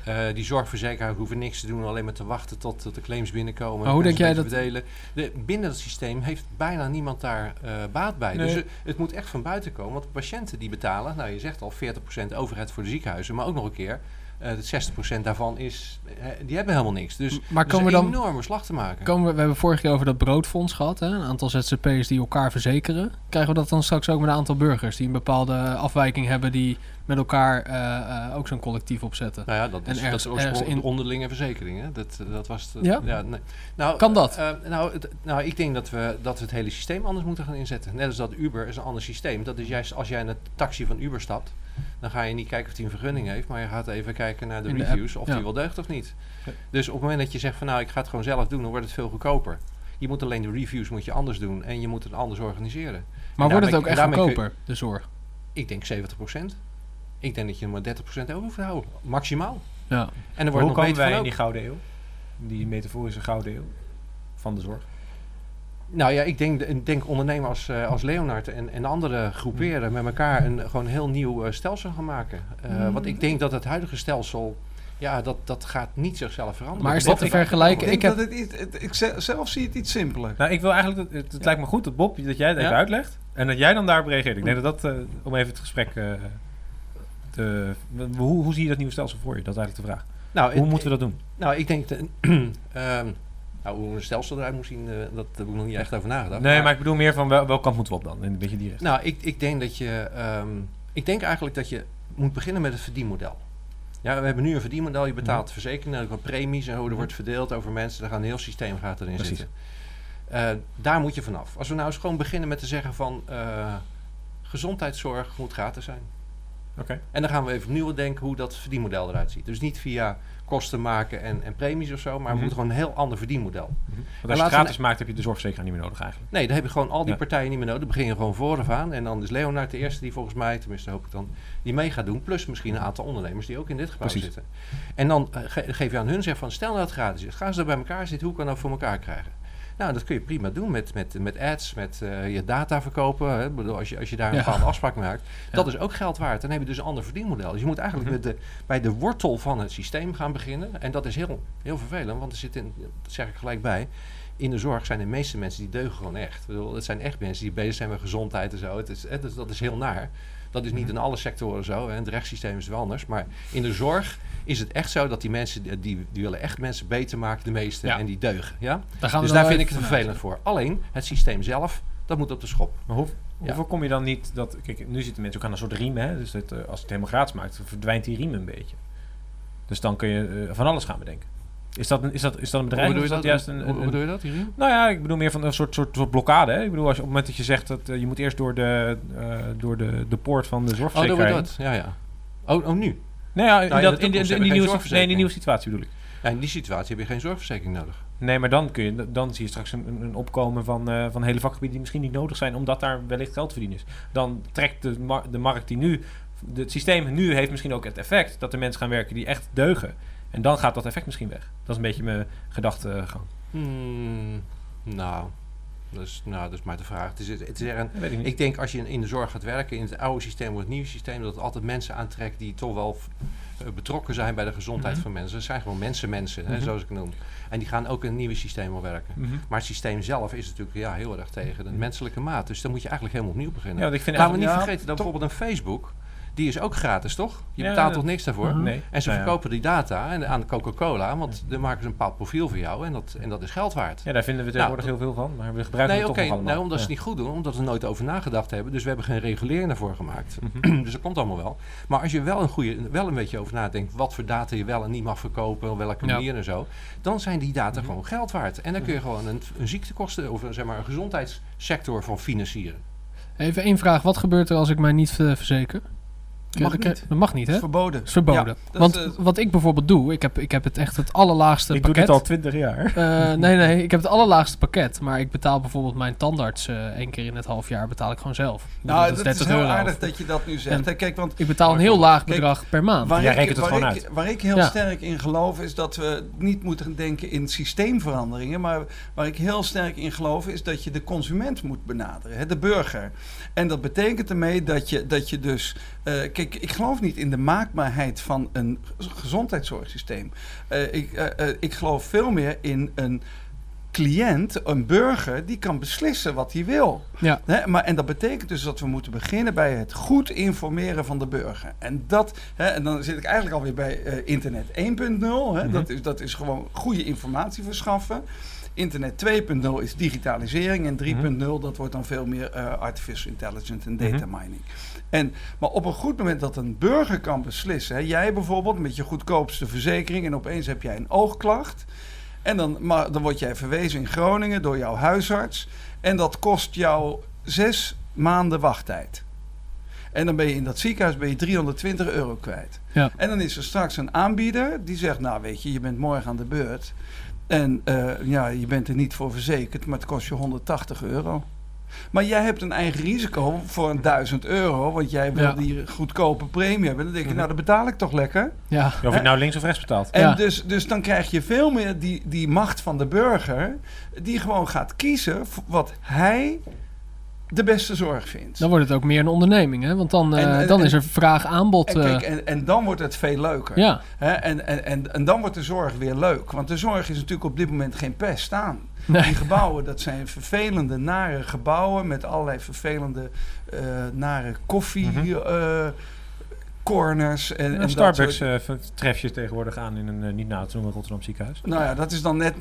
Eh, die zorgverzekeraar hoeven niks te doen, alleen maar te wachten tot, tot de claims binnenkomen. Maar hoe en denk jij dat- Verdelen. De, binnen het systeem heeft bijna niemand daar eh, baat bij. Nee. Dus het, het moet echt van buiten komen. Want de patiënten die betalen, nou je zegt al 40% overheid voor de ziekenhuizen, maar ook nog een keer. eh het 60% daarvan is, eh, die hebben helemaal niks. Dus maar komen een we dan... enorme slag te maken. Komen we, we hebben vorige keer over dat broodfonds gehad. Hè? Een aantal ZZP'ers die elkaar verzekeren. Krijgen we dat dan straks ook met een aantal burgers die een bepaalde afwijking hebben die met elkaar eh, eh, ook zo'n collectief opzetten? Nou ja, dat En is, ergens- dat is ergens in- de onderlinge verzekering. Hè? Dat, dat was het, Ja? nee. nou, Kan dat? eh, nou, het- nou, ik denk dat we, dat we het hele systeem anders moeten gaan inzetten. Net als dat Uber is een ander systeem. Dat is juist als jij in het taxi van Uber stapt, dan ga je niet kijken of hij een vergunning heeft, maar je gaat even kijken naar de de reviews of ja. die wel deugt of niet. Ja. Dus op het moment dat je zegt van nou, ik ga het gewoon zelf doen, dan wordt het veel goedkoper. Je moet alleen de reviews moet je anders doen en je moet het anders organiseren. Maar wordt het ook echt je- goedkoper, de zorg? Ik denk 70%. Ik denk dat je er maar 30% over hoeft te houden. Maximaal. Ja. En er wordt Hoe nog komen beter wij van in die gouden eeuw? Die metaforische gouden eeuw van de zorg. Nou ja, ik denk, ik denk ondernemers als, eh, als Leonard en, en andere groeperen met elkaar een gewoon een heel nieuw eh, stelsel gaan maken. Eh, Want ik denk dat het huidige stelsel, ja, dat, dat gaat niet zichzelf veranderen. Maar is Dat te vergelijken? Ik, heb, dat het, iets- het- ik ze- zelf zie het iets simpeler. Nou, ik wil eigenlijk, dat, het, het lijkt me goed dat Bob, dat jij het even Ja? uitlegt. En dat jij dan daarop reageert. Ik denk dat dat, eh, om even het gesprek eh. Hoe, hoe zie je dat nieuwe stelsel voor je? Dat is eigenlijk de vraag. Nou, Hoe het- moeten we dat doen? Nou, ik denk, ehm, nou, hoe een stelsel eruit moet zien, eh, dat heb ik nog niet echt over nagedacht. Nee, maar ik bedoel meer van wel, welke kant moeten we op dan? En een beetje die rest. Nou, ik, ik denk dat je. ehm, ik denk eigenlijk dat je moet beginnen met het verdienmodel. Ja, we hebben nu een verdienmodel. Je betaalt verzekeringen, er wat premies en hoe er wordt verdeeld over mensen. Daar gaat een heel systeem gaat erin Precies. zitten. Eh, daar moet je vanaf. Als we nou eens gewoon beginnen met te zeggen van eh, gezondheidszorg moet gratis zijn. En dan gaan we even opnieuw denken hoe dat verdienmodel eruit ziet. Dus niet via kosten maken en, en premies of zo, maar Mhm. we moeten gewoon een heel ander verdienmodel. Want als je het we gratis maakt, heb je de zorgverzekeraar niet meer nodig eigenlijk. Nee, dan heb je gewoon al die Ja. partijen niet meer nodig. Dan begin je gewoon vooraf aan. En dan is Leonard de eerste die volgens mij, tenminste hoop ik dan, die mee gaat doen. Plus misschien een aantal ondernemers die ook in dit gebouw Precies. zitten. En dan eh, ge- geef je aan hun zeg van, stel nou dat het gratis is. Gaan ze daar bij elkaar zitten, hoe kan dat voor elkaar krijgen? Nou, dat kun je prima doen met, met, met ads, met eh, je data verkopen. Hè. Bedoel, als, je, als je daar een bepaalde afspraak maakt, dat is ook geld waard. Dan heb je dus een ander verdienmodel. Dus je moet eigenlijk Mhm. met de, bij de wortel van het systeem gaan beginnen. En dat is heel, heel vervelend, want er zit in, dat zeg ik gelijk bij. In de zorg zijn de meeste mensen die deugen gewoon echt. Ik bedoel, het zijn echt mensen die bezig zijn met gezondheid en zo. Het is, het is, dat is heel naar. Dat is niet in alle sectoren zo. Hè. Het rechtssysteem is wel anders. Maar in de zorg is het echt zo dat die mensen, die, die, willen echt mensen beter maken, de meeste. Ja. En die deugen. Ja? Daar gaan we Dus daar vind ik het vervelend voor. Alleen, het systeem zelf, dat moet op de schop. Maar hoe, Ja. hoe voorkom je dan niet dat... Kijk, nu zitten mensen ook aan een soort riem, hè. Dus dat, eh, als het helemaal gratis maakt, verdwijnt die riem een beetje. Dus dan kun je eh, van alles gaan bedenken. Is dat een, is dat, is dat een bedrijf Hoe bedoel je dat dat? juist een... Hoe bedoel je dat, Irene? nou ja, ik bedoel meer van een soort, soort, soort blokkade. Hè? Ik bedoel, als je, op het moment dat je zegt dat eh, je moet eerst door de, eh, door de, de poort van de Oh, dan zorgverzekeraar... wordt dat. Ja, ja. Oh, oh, nu? Nee, ja, in, Nou, in dat, de in, die- in nieuwe, nee, in die nieuwe situatie bedoel ik. Ja, in die situatie heb je geen zorgverzekering nodig. Nee, maar dan, kun je, dan zie je straks een, een- opkomen van, eh, van hele vakgebieden die misschien niet nodig zijn, omdat daar wellicht geld verdienen is. Dan trekt de, mar- de markt die nu, de- het systeem nu heeft misschien ook het effect dat er mensen gaan werken die echt deugen. En dan gaat dat effect misschien weg. Dat is een beetje mijn gedachtegang. Hmm, nou, is, nou, dat is maar de vraag. Het is, het is er een, ik denk als je in, de zorg gaat werken, in het oude systeem of het nieuwe systeem, dat het altijd mensen aantrekt die toch wel eh, betrokken zijn bij de gezondheid Mhm. van mensen. Dat zijn gewoon mensen, mensen, hè, Mhm. zoals ik het noem. En die gaan ook in het nieuwe systeem wel werken. Mhm. Maar het systeem zelf is natuurlijk ja, heel erg tegen de menselijke maat. Dus dan moet je eigenlijk helemaal opnieuw beginnen. Ja, want ik vind Laten we niet Ja, vergeten dat bijvoorbeeld een Facebook, die is ook gratis, toch? Je Ja, betaalt toch niks daarvoor? Mhm. Nee. En ze Nou ja. verkopen die data aan Coca-Cola, want dan maken ze een bepaald profiel voor jou en dat, en dat is geld waard. Ja, daar vinden we tegenwoordig heel veel van, maar we gebruiken Nee, het toch allemaal. nou, omdat ze het niet goed doen, omdat we er nooit over nagedacht hebben. Dus we hebben geen regulering daarvoor gemaakt. Mhm. dus dat komt allemaal wel. Maar als je wel een, goede, wel een beetje over nadenkt wat voor data je wel en niet mag verkopen, op welke Ja. manier en zo, dan zijn die data Mhm. gewoon geld waard. En dan kun je gewoon een, een ziektekosten of een, zeg maar, een gezondheidssector van financieren. Even één vraag. Wat gebeurt er als ik mij niet eh, verzeker? Mag Ik- niet. Dat mag niet, hè? is verboden. is verboden. Ja, dat Want is, eh, wat ik bijvoorbeeld doe, ik heb, ik heb het echt het allerlaagste Ik doe pakket. dit al twintig jaar. Eh, nee, nee, ik heb het allerlaagste pakket. Maar ik betaal bijvoorbeeld mijn tandarts eh één keer in het half jaar betaal ik gewoon zelf. Nou, dat is dat is 30 heel euro. aardig dat je dat nu zegt. En-. Kijk, want Ik betaal een heel laag Kijk, bedrag per maand. Waar Jij ik, rekent het waar gewoon ik, uit. Waar ik heel Ja. sterk in geloof is dat we niet moeten denken in systeemveranderingen. Maar waar ik heel sterk in geloof is dat je de consument moet benaderen, hè, de burger. En dat betekent ermee dat je, dat je dus. Eh, kijk, ik geloof niet in de maakbaarheid van een gez- gezondheidszorgsysteem. Eh, ik, eh, ik geloof veel meer in een cliënt, een burger, die kan beslissen wat hij wil. Ja. Hè, maar, en dat betekent dus dat we moeten beginnen bij het goed informeren van de burger. En, dat, hè, en dan zit ik eigenlijk alweer bij internet 1.0. Hè, Mhm. dat, is, dat is gewoon goede informatie verschaffen. Internet 2.0 is digitalisering. En 3.0 dat wordt dan veel meer artificial intelligence en data mining. En, maar op een goed moment dat een burger kan beslissen. Hè, jij bijvoorbeeld met je goedkoopste verzekering. En opeens heb jij een oogklacht. En dan, maar, dan word jij verwezen in Groningen door jouw huisarts. En dat kost jou zes maanden wachttijd. En dan ben je in dat ziekenhuis ben je 320 euro kwijt. Ja. En dan is er straks een aanbieder die zegt: Nou, weet je, je bent morgen aan de beurt. En eh, ja, je bent er niet voor verzekerd, maar het kost je 180 euro. Maar jij hebt een eigen risico voor een 1000 euro, want jij wil Ja. die goedkope premie hebben. Dan denk je, Mhm. nou, dat betaal ik toch lekker. Ja. Of je het nou links of rechts betaalt. En Ja. dus, dus dan krijg je veel meer die, die macht van de burger, die gewoon gaat kiezen voor wat hij de beste zorg vindt. Dan wordt het ook meer een onderneming, hè? Want dan, eh, En- en- dan is er vraag-aanbod. En, kijk, eh, en, en dan wordt het veel leuker. ja, Hè? En, en, en, en dan wordt de zorg weer leuk. Want de zorg is natuurlijk op dit moment geen pest aan. nee. Die gebouwen, dat zijn vervelende, nare gebouwen met allerlei vervelende, eh, nare koffie. Mhm. Corners en, dat Starbucks soort- eh, tref je tegenwoordig aan in een eh, niet na te noemen Rotterdam ziekenhuis. nou ja, dat is dan net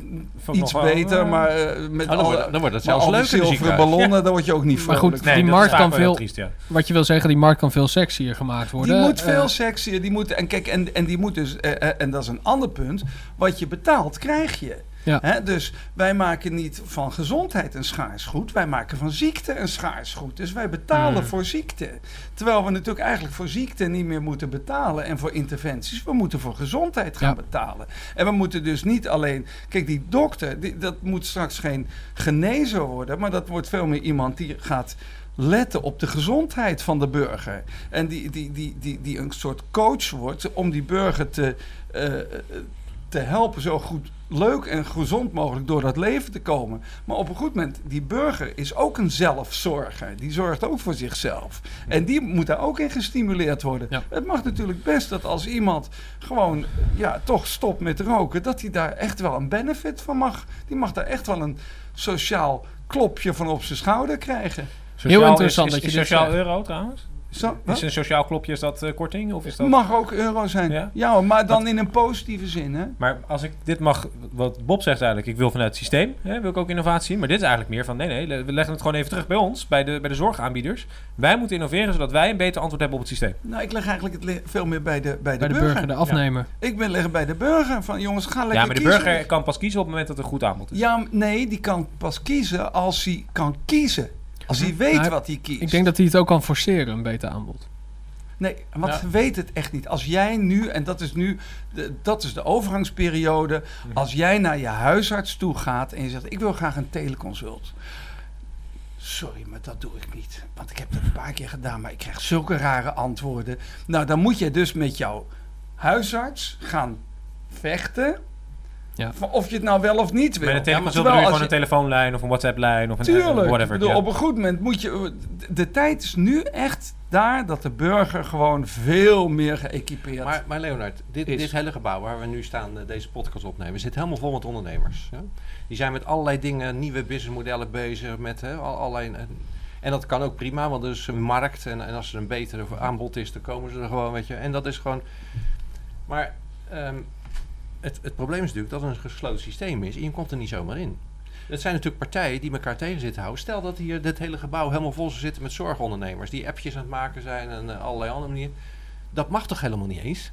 iets wel, beter, eh, maar eh, met Oh, dan, wordt, dan wordt het maar zelfs leuk zilveren ziekenhuis. ballonnen, daar word je ook niet Maar vrolijk goed, van. die dat markt kan veel- triest, ja. Wat je wil zeggen, die markt kan veel sexier gemaakt worden. Die moet veel sexier. Die moet, en kijk, en, en die moet dus, en dat is een ander punt. Wat je betaalt, krijg je. Ja. Hè, dus wij maken niet van gezondheid een schaars goed. Wij maken van ziekte een schaars goed. Dus wij betalen Mm. voor ziekte. Terwijl we natuurlijk eigenlijk voor ziekte niet meer moeten betalen. En voor interventies. We moeten voor gezondheid gaan Ja. betalen. En we moeten dus niet alleen. Kijk, die dokter, die, dat moet straks geen genezer worden. Maar dat wordt veel meer iemand die gaat letten op de gezondheid van de burger. En die, die, die, die, die een soort coach wordt om die burger te, eh, eh, te helpen zo goed, leuk en gezond mogelijk door dat leven te komen. Maar op een goed moment, die burger is ook een zelfzorger. Die zorgt ook voor zichzelf. En die moet daar ook in gestimuleerd worden. Ja. Het mag natuurlijk best dat als iemand gewoon ja, toch stopt met roken, dat hij daar echt wel een benefit van mag. Die mag daar echt wel een sociaal klopje van op zijn schouder krijgen. Sociaal interessant is, dat is, je sociaal euro trouwens? Zo? Is een sociaal klopje, is dat eh, korting? Of is dat... Mag ook euro zijn. Ja? Ja, hoor, maar dan in een positieve zin. Hè? Maar als ik dit mag, wat Bob zegt eigenlijk, ik wil vanuit het systeem, hè, wil ik ook innovatie zien. Maar dit is eigenlijk meer van, nee, nee, we leggen het gewoon even terug bij ons, bij de, bij de zorgaanbieders. Wij moeten innoveren, zodat wij een beter antwoord hebben op het systeem. Nou, ik leg eigenlijk het le- veel meer bij de, bij de, Bij de burger. burger, de afnemer. Ik ben leggen bij de burger van jongens, ga lekker ja, maar de kiezen. burger kan pas kiezen op het moment dat er goed aanbod is. Ja, nee, die kan pas kiezen als hij kan kiezen. Als hij weet Nou, wat hij kiest. Ik denk dat hij het ook kan forceren, een beter aanbod. Nee, want Ja. ze weten het echt niet. Als jij nu, en dat is nu, de, dat is de overgangsperiode. Mhm. Als jij naar je huisarts toe gaat en je zegt: Ik wil graag een teleconsult. Sorry, maar dat doe ik niet. Want ik heb dat een paar keer gedaan, maar ik krijg zulke rare antwoorden. Nou, dan moet je dus met jouw huisarts gaan vechten. Ja. Of je het nou wel of niet wil. Met een Ja, telefoon terwijl je gewoon een telefoonlijn of een WhatsApp-lijn of een Tuurlijk. whatever. bedoel, ja. op een goed moment moet je. De, tijd is nu echt daar dat de burger gewoon veel meer geëquipeerd Maar, maar Leonard, dit, Is. dit hele gebouw waar we nu staan, eh, deze podcast opnemen, zit helemaal vol met ondernemers. Ja? Die zijn met allerlei dingen, nieuwe businessmodellen bezig, met hè, al- allerlei... En, en dat kan ook prima, want er is een markt en, en als er een betere aanbod is, dan komen ze er gewoon, weet je. En dat is gewoon... Maar ehm, het, probleem is natuurlijk dat het een gesloten systeem is en je komt er niet zomaar in. Het zijn natuurlijk partijen die elkaar tegen zitten houden. Stel dat hier dit hele gebouw helemaal vol zou zitten met zorgondernemers die appjes aan het maken zijn en eh, allerlei andere manieren. Dat mag toch helemaal niet eens?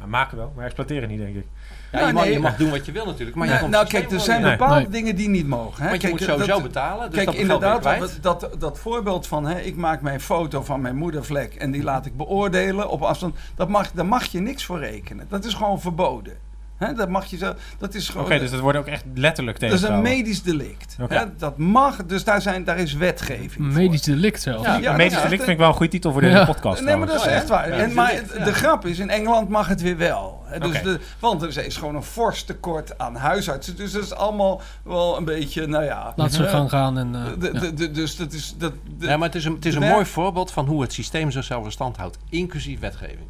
Ja, maken wel, maar exploiteren niet, denk ik. Ja, Nou, je, mag, nee, je mag doen wat je wil natuurlijk. Maar je Nou, komt nou kijk, er zijn bepaalde Nee. dingen die niet mogen. Hè? Want je Kijk, moet sowieso dat- betalen. Dus Kijk, dat inderdaad, kwijt. dat, dat, dat voorbeeld van hè, ik maak mijn foto van mijn moedervlek en die laat ik beoordelen op afstand, dat mag, daar mag je niks voor rekenen. Dat is gewoon verboden. Hè, dat mag je zo, dat is Oké, gewoon. dus dat wordt ook echt letterlijk dat is een medisch delict. Oké. Hè, dat mag, dus daar, zijn, daar is wetgeving. voor. Medisch delict zelfs. Ja, Een dat medisch is delict vind ik wel een goede titel voor deze Ja. podcast. Nee, maar dat is echt waar. Ja, en, maar het- ja. de grap is, in Engeland mag het weer wel. Hè, Dus Oké. de, want er is gewoon een fors tekort aan huisartsen. Dus dat is allemaal wel een beetje, nou ja. Laat ze gang gaan en... eh, de- ja. de- de- dus dat is. Dat, de- Ja, maar het is een, het is een mooi voorbeeld van hoe het systeem zichzelf in stand houdt. Inclusief wetgeving.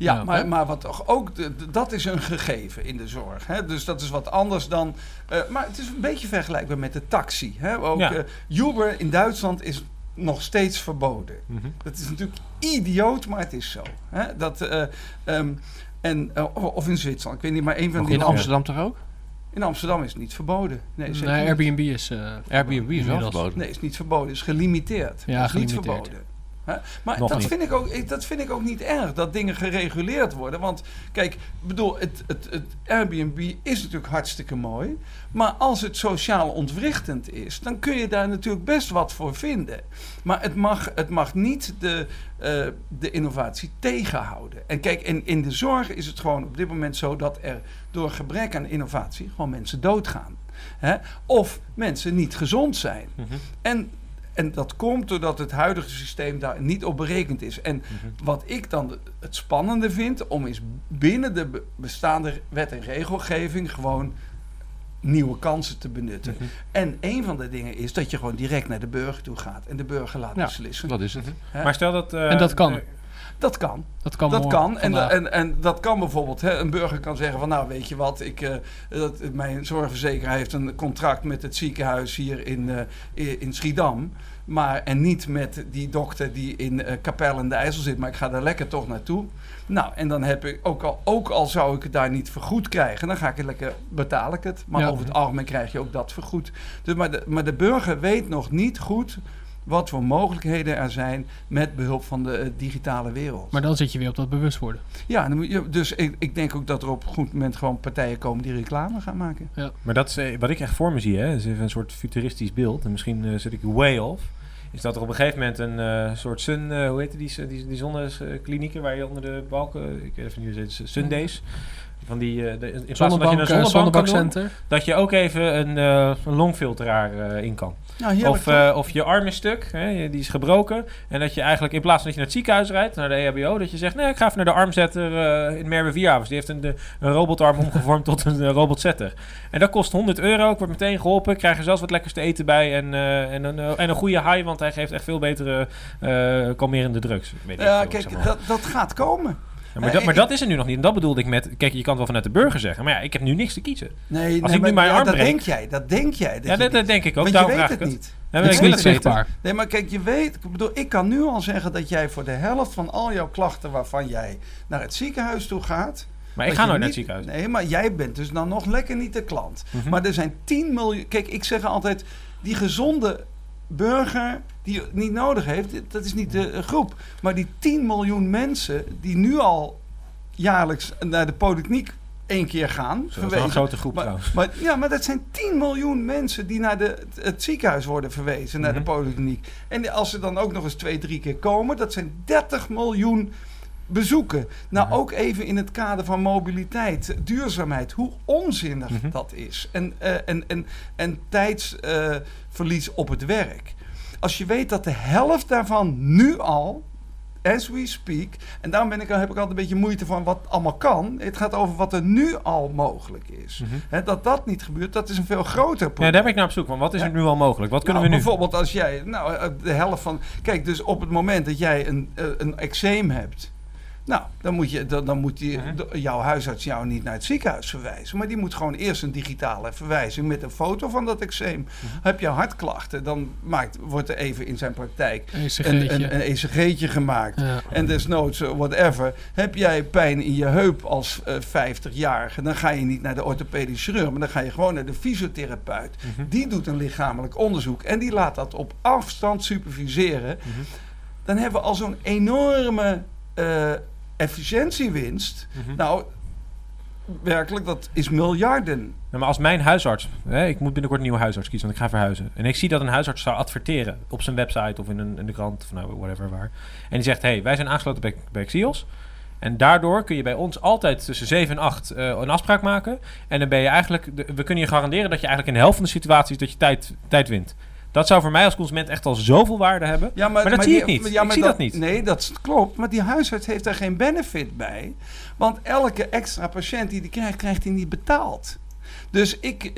Ja, Ja, maar, maar wat toch ook, de- de- dat is een gegeven in de zorg. Hè? Dus dat is wat anders dan. eh, maar het is een beetje vergelijkbaar met de taxi. Hè? Ook, Ja. eh, Uber in Duitsland is nog steeds verboden. Mhm. Dat is natuurlijk idioot, maar het is zo. Hè? Dat, eh, ehm, en, of in Zwitserland, ik weet niet, maar een van die. In Amsterdam toch ook? In Amsterdam is het niet verboden. Nee, niet. Airbnb is... eh, Airbnb is wel verboden. Nee, is niet verboden, is gelimiteerd. Ja, is niet gelimiteerd. verboden. Hè? Maar Nog dat niet. vind, ik ook, dat vind ik ook niet erg, dat dingen gereguleerd worden. Want kijk, ik bedoel, het, het, het Airbnb is natuurlijk hartstikke mooi. Maar als het sociaal ontwrichtend is, dan kun je daar natuurlijk best wat voor vinden. Maar het mag, het mag niet de, eh, de innovatie tegenhouden. En kijk, in, in de zorg is het gewoon op dit moment zo dat er door gebrek aan innovatie gewoon mensen doodgaan. Hè? Of mensen niet gezond zijn. Mhm. En, en dat komt doordat het huidige systeem daar niet op berekend is. En Mhm. wat ik dan het spannende vind, om is binnen de be- bestaande wet en regelgeving gewoon nieuwe kansen te benutten. Mhm. En een van de dingen is dat je gewoon direct naar de burger toe gaat en de burger laat Ja, beslissen. Dat is het. Hè? Maar stel dat... eh, En dat kan. Dat kan. dat kan Dat kan. En, en, en dat kan bijvoorbeeld. Hè, een burger kan zeggen van nou weet je wat, ik, eh, dat, mijn zorgverzekeraar heeft een contract met het ziekenhuis hier in, eh, in Schiedam. Maar, en niet met die dokter die in eh Capelle en de IJssel zit, maar ik ga daar lekker toch naartoe. Nou, en dan heb ik, ook al, ook al zou ik het daar niet vergoed krijgen, dan ga ik het lekker, betaal ik het. Maar Ja. over het algemeen krijg je ook dat vergoed. Dus, maar, de, maar de burger weet nog niet goed wat voor mogelijkheden er zijn met behulp van de eh, digitale wereld. Maar dan zit je weer op dat bewust worden. Ja, dan moet je, dus ik, ik denk ook dat er op een goed moment gewoon partijen komen die reclame gaan maken. Maar dat is eh, wat ik echt voor me zie, hè. is even een soort futuristisch beeld. En misschien eh, zit ik way off. Is dat er op een gegeven moment een eh, soort sun, eh, hoe heet die, die, die zonneklinieken waar je onder de balken, ik weet even niet hoe het heet, Sundays. Van die, eh, de, in plaats van dat je Zonnebank, een eh, zonnebank kan doen, zonnebakcenter. dat je ook even een, eh, een longfilteraar eh, in kan. Nou, Of, eh, of je arm is stuk, hè, die is gebroken. En dat je eigenlijk in plaats van dat je naar het ziekenhuis rijdt, naar de EHBO, dat je zegt, nee, ik ga even naar de armzetter eh in Merwe Vierhavens. Die heeft een, de, een robotarm omgevormd tot een eh, robotzetter. En dat kost 100 euro. Ik word meteen geholpen. Ik krijg er zelfs wat lekkers te eten bij. En, eh, en, een, eh, en een goede high, want hij geeft echt veel betere eh kalmerende drugs. Weet ja, kijk, zeg maar. dat, dat gaat komen. Ja, maar, dat, maar dat is er nu nog niet. En dat bedoelde ik met... Kijk, je kan het wel vanuit de burger zeggen. Maar ja, ik heb nu niks te kiezen. Nee, Als nee, ik nu mijn ja, arm dat breek- denk jij. Dat denk jij. Dat ja, dat, denk ik ook. Want je weet vraag het niet. Ja, Het ik wil niet het weten. zichtbaar. Nee, maar kijk, je weet, ik bedoel, ik kan nu al zeggen dat jij voor de helft van al jouw klachten waarvan jij naar het ziekenhuis toe gaat. Maar ik ga nooit naar het ziekenhuis. Nee, maar jij bent dus dan nog lekker niet de klant. Mhm. Maar er zijn 10 miljoen. Kijk, ik zeg altijd: die gezonde burger die het niet nodig heeft, dat is niet de eh, groep. Maar die 10 miljoen mensen die nu al jaarlijks naar de polykliniek één keer gaan, dat is wel een grote groep Maar, trouwens. maar, ja, maar dat zijn 10 miljoen mensen die naar de, het ziekenhuis worden verwezen, naar Mhm. de polykliniek. En als ze dan ook nog eens twee, drie keer komen, dat zijn 30 miljoen bezoeken. Nou, Mhm. ook even in het kader van mobiliteit, duurzaamheid, hoe onzinnig Mhm. dat is. En, eh, en, en, en tijdsverlies op het werk. Als je weet dat de helft daarvan nu al, as we speak, en daarom ben ik, heb ik altijd een beetje moeite van wat allemaal kan. Het gaat over wat er nu al mogelijk is. Mhm. Dat dat niet gebeurt, dat is een veel groter probleem. Ja, daar ben ik naar op zoek. Want wat is er nu al mogelijk? Wat kunnen Nou, we nu? Bijvoorbeeld als jij, nou, eh, de helft van. Kijk, dus op het moment dat jij een, eh, een eczeem hebt. Nou, dan moet, je, dan, dan moet die, jouw huisarts jou niet naar het ziekenhuis verwijzen. Maar die moet gewoon eerst een digitale verwijzing met een foto van dat eczeem. Heb je hartklachten, dan maakt, wordt er even in zijn praktijk een, ECG'tje. een, een ECG'tje gemaakt. Ja. En desnoods, eh, whatever. Heb jij pijn in je heup als eh 50-jarige, dan ga je niet naar de orthopedisch chirurg, maar dan ga je gewoon naar de fysiotherapeut. Mhm. Die doet een lichamelijk onderzoek en die laat dat op afstand superviseren. Mhm. Dan hebben we al zo'n enorme eh, efficiëntiewinst. Mhm. Nou, werkelijk, dat is miljarden. Nou, maar als mijn huisarts, hè, ik moet binnenkort een nieuwe huisarts kiezen, want ik ga verhuizen. En ik zie dat een huisarts zou adverteren op zijn website of in, een, in de krant of nou, whatever waar. En die zegt, hey, wij zijn aangesloten bij, bij Xios. En daardoor kun je bij ons altijd tussen 7 en 8 eh, een afspraak maken. En dan ben je eigenlijk, de- we kunnen je garanderen dat je eigenlijk in de helft van de situaties dat je tijd, tijd wint. Dat zou voor mij als consument echt al zoveel waarde hebben. Ja, Maar dat zie ik niet. Ik maar zie dat niet. Nee, dat klopt. Maar die huisarts heeft daar geen benefit bij. Want elke extra patiënt die die krijgt, krijgt hij niet betaald. Dus ik,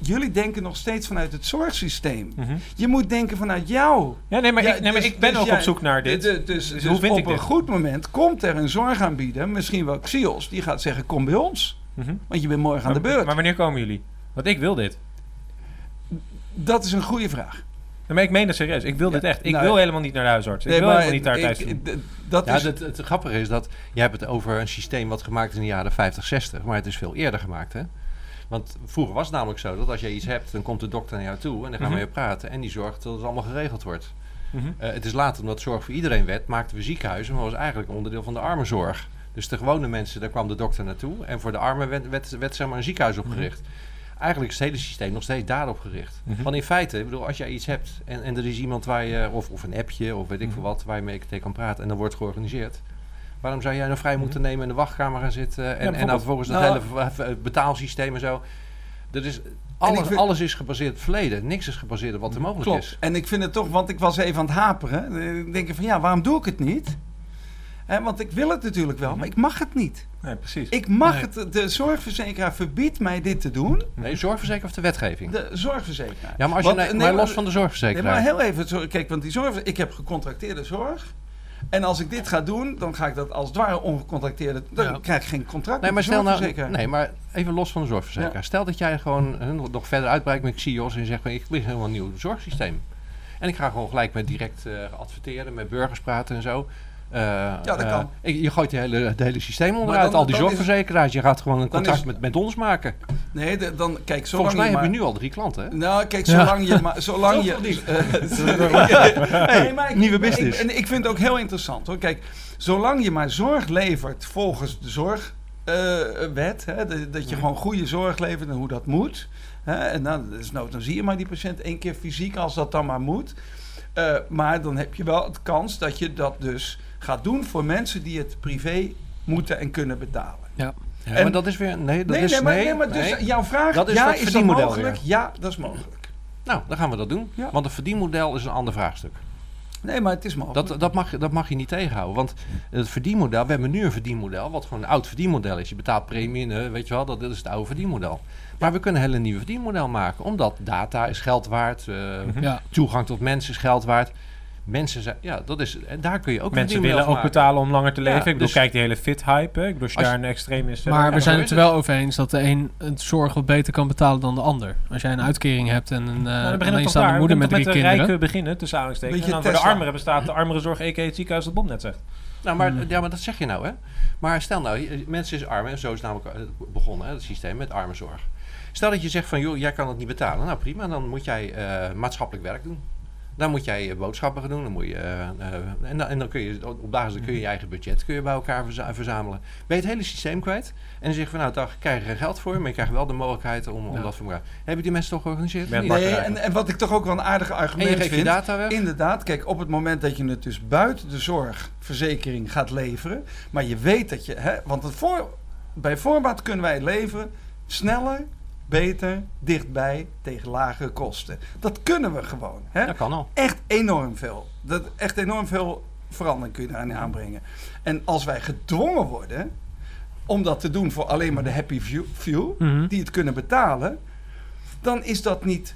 jullie denken nog steeds vanuit het zorgsysteem. Mhm. Je moet denken vanuit jou. Ja, nee, maar, Ja, ik, nee, maar dus- ik ben dus ook jij- op zoek naar dit. Dus, dus, Dus dus hoe vind op ik een dit? goed moment komt er een zorgaanbieder, misschien wel Xios, die gaat zeggen: Kom bij ons, Mhm. want je bent morgen aan de beurt. maar wanneer komen jullie? Want ik wil dit. Dat is een goede vraag. Maar ik meen dat serieus. Ik wil dit echt. Ik nou, wil helemaal niet naar de huisarts. Ik Nee, wil helemaal niet ik- thuis Dat Ja, is, het, het grappige is dat je hebt het over een systeem wat gemaakt is in de jaren 50, 60, maar het is veel eerder gemaakt. Hè? Want vroeger was het namelijk zo dat als je iets hebt, dan komt de dokter naar jou toe en dan gaan we Mhm. je praten en die zorgt dat het allemaal geregeld wordt. Mhm. Eh, het is later, omdat zorg voor iedereen werd, maakten we ziekenhuizen, maar was eigenlijk onderdeel van de armenzorg. Dus de gewone mensen, daar kwam de dokter naartoe en voor de armen werd, werd, werd zeg maar een ziekenhuis opgericht. Eigenlijk is het hele systeem nog steeds daarop gericht. Mhm. Want in feite, ik bedoel, als jij iets hebt en, en er is iemand waar je, of, of een appje of weet ik Mhm. veel wat, waar je mee tegen kan praten en dan wordt georganiseerd. Waarom zou jij nou vrij Mhm. moeten nemen in de wachtkamer gaan zitten en, en dan vervolgens dat Nou, hele betaalsysteem en zo. Dat is, alles, vind- alles is gebaseerd op het verleden. Niks is gebaseerd op wat er mogelijk klopt. is. En ik vind het toch, want ik was even aan het haperen. Eh, Ik denk van ja, waarom doe ik het niet? Hè, want ik wil het natuurlijk wel, maar ik mag het niet. Nee, precies. Ik mag Nee. het, de zorgverzekeraar verbiedt mij dit te doen. Nee, zorgverzekeraar of de wetgeving? De zorgverzekeraar. ja, maar, als je, Want- nee, nee, maar los van de Nee, zorgverzekeraar. maar heel even, zo- kijk, want die zorg, ik heb gecontracteerde zorg. En als ik dit ga doen, dan ga ik dat als het ware ongecontracteerde. Dan Ja. krijg ik geen contract Nee, maar stel nou, nee, maar even los van de zorgverzekeraar. Stel dat jij gewoon nog verder uitbreidt met Xios en zegt van ik wil helemaal een nieuw zorgsysteem. En ik ga gewoon gelijk met direct eh, adverteren, met burgers praten en zo. Eh, Ja, dat eh, kan. je gooit het hele, het hele systeem onderuit, dan- al die zorgverzekeraars. Je gaat gewoon een contract is- met, met ons maken. Nee, de- dan kijk, zolang Volgens mij je heb je nu al drie klanten. Hè? Nou, kijk, Ja. zolang je maar... Zolang je, nee, maar ik, nieuwe ik- business. en ik vind het ook heel interessant hoor. Kijk, zolang je maar zorg levert volgens de zorgwet, hè, de- dat je gewoon goede zorg levert en hoe dat moet. Hè, en dan, dus nou, dan zie je maar die patiënt één keer fysiek als dat dan maar moet. Eh, maar dan heb je wel het kans dat je dat dus gaat doen voor mensen die het privé moeten en kunnen betalen. Ja, En- maar dat is weer... Nee, dat nee, is... nee, maar, nee, nee, maar dus nee. jouw vraag, Dat is ja, dat is dat mogelijk? weer. Ja, dat is mogelijk. Nou, dan gaan we dat doen. Ja. Want een verdienmodel is een ander vraagstuk. Nee, maar het is mogelijk. Dat, dat, mag, dat mag je niet tegenhouden. Want het verdienmodel, we hebben nu een verdienmodel, wat gewoon een oud verdienmodel is. Je betaalt premie, in, weet je wel, dat, dat is het oude verdienmodel. Maar we kunnen een hele nieuwe verdienmodel maken, omdat data is geld waard, eh, Ja. toegang tot mensen is geld waard. Mensen zijn, ja, dat is, en daar kun je ook Mensen willen ook betalen om langer te leven. Ja, ik bedoel, dus- kijk die hele fit-hype. Ik bedoel, als je daar een extreem is... eh, Maar we zijn het er wel over eens dat de een het zorg wat beter kan betalen dan de ander. Als jij een uitkering hebt en een Nou, dan beginnen we toch alleenstaande moeder We met drie met de kinderen. rijken beginnen, tussen aanhalingstekens. En dan voor de Tesla. armeren bestaat de armerenzorg, a.k.a. het ziekenhuis dat Bob net zegt. Nou, maar, Hmm. ja, maar dat zeg je nou, hè. Maar stel nou, mensen is arm, en zo is het namelijk eh, begonnen, hè, het systeem met armenzorg. Stel dat je zegt van, joh, jij kan het niet betalen. Nou, prima, dan moet jij eh, maatschappelijk werk doen. Dan moet jij eh, boodschappen gaan doen. Dan moet je, eh, eh, en, dan, en dan kun je op basis kun je je eigen budget kun je bij elkaar verza- verzamelen. Ben je het hele systeem kwijt? En dan zeg je van nou, daar krijg je geen geld voor, maar je krijgt wel de mogelijkheid om, om Ja. dat voor elkaar. Hebben die mensen toch georganiseerd? Nee, en, en wat ik toch ook wel een aardig En argument je geeft je vind. data weg? Inderdaad, kijk, op het moment dat je het dus buiten de zorgverzekering gaat leveren, maar je weet dat je, hè, want het voor, bij voorbaat kunnen wij leveren sneller, beter, dichtbij, tegen lagere kosten. Dat kunnen we gewoon. Hè? Dat kan al. Echt enorm veel. Dat, echt enorm veel verandering kun je daarin aanbrengen. En als wij gedwongen worden om dat te doen voor alleen maar de happy few, Mhm. die het kunnen betalen, dan is dat niet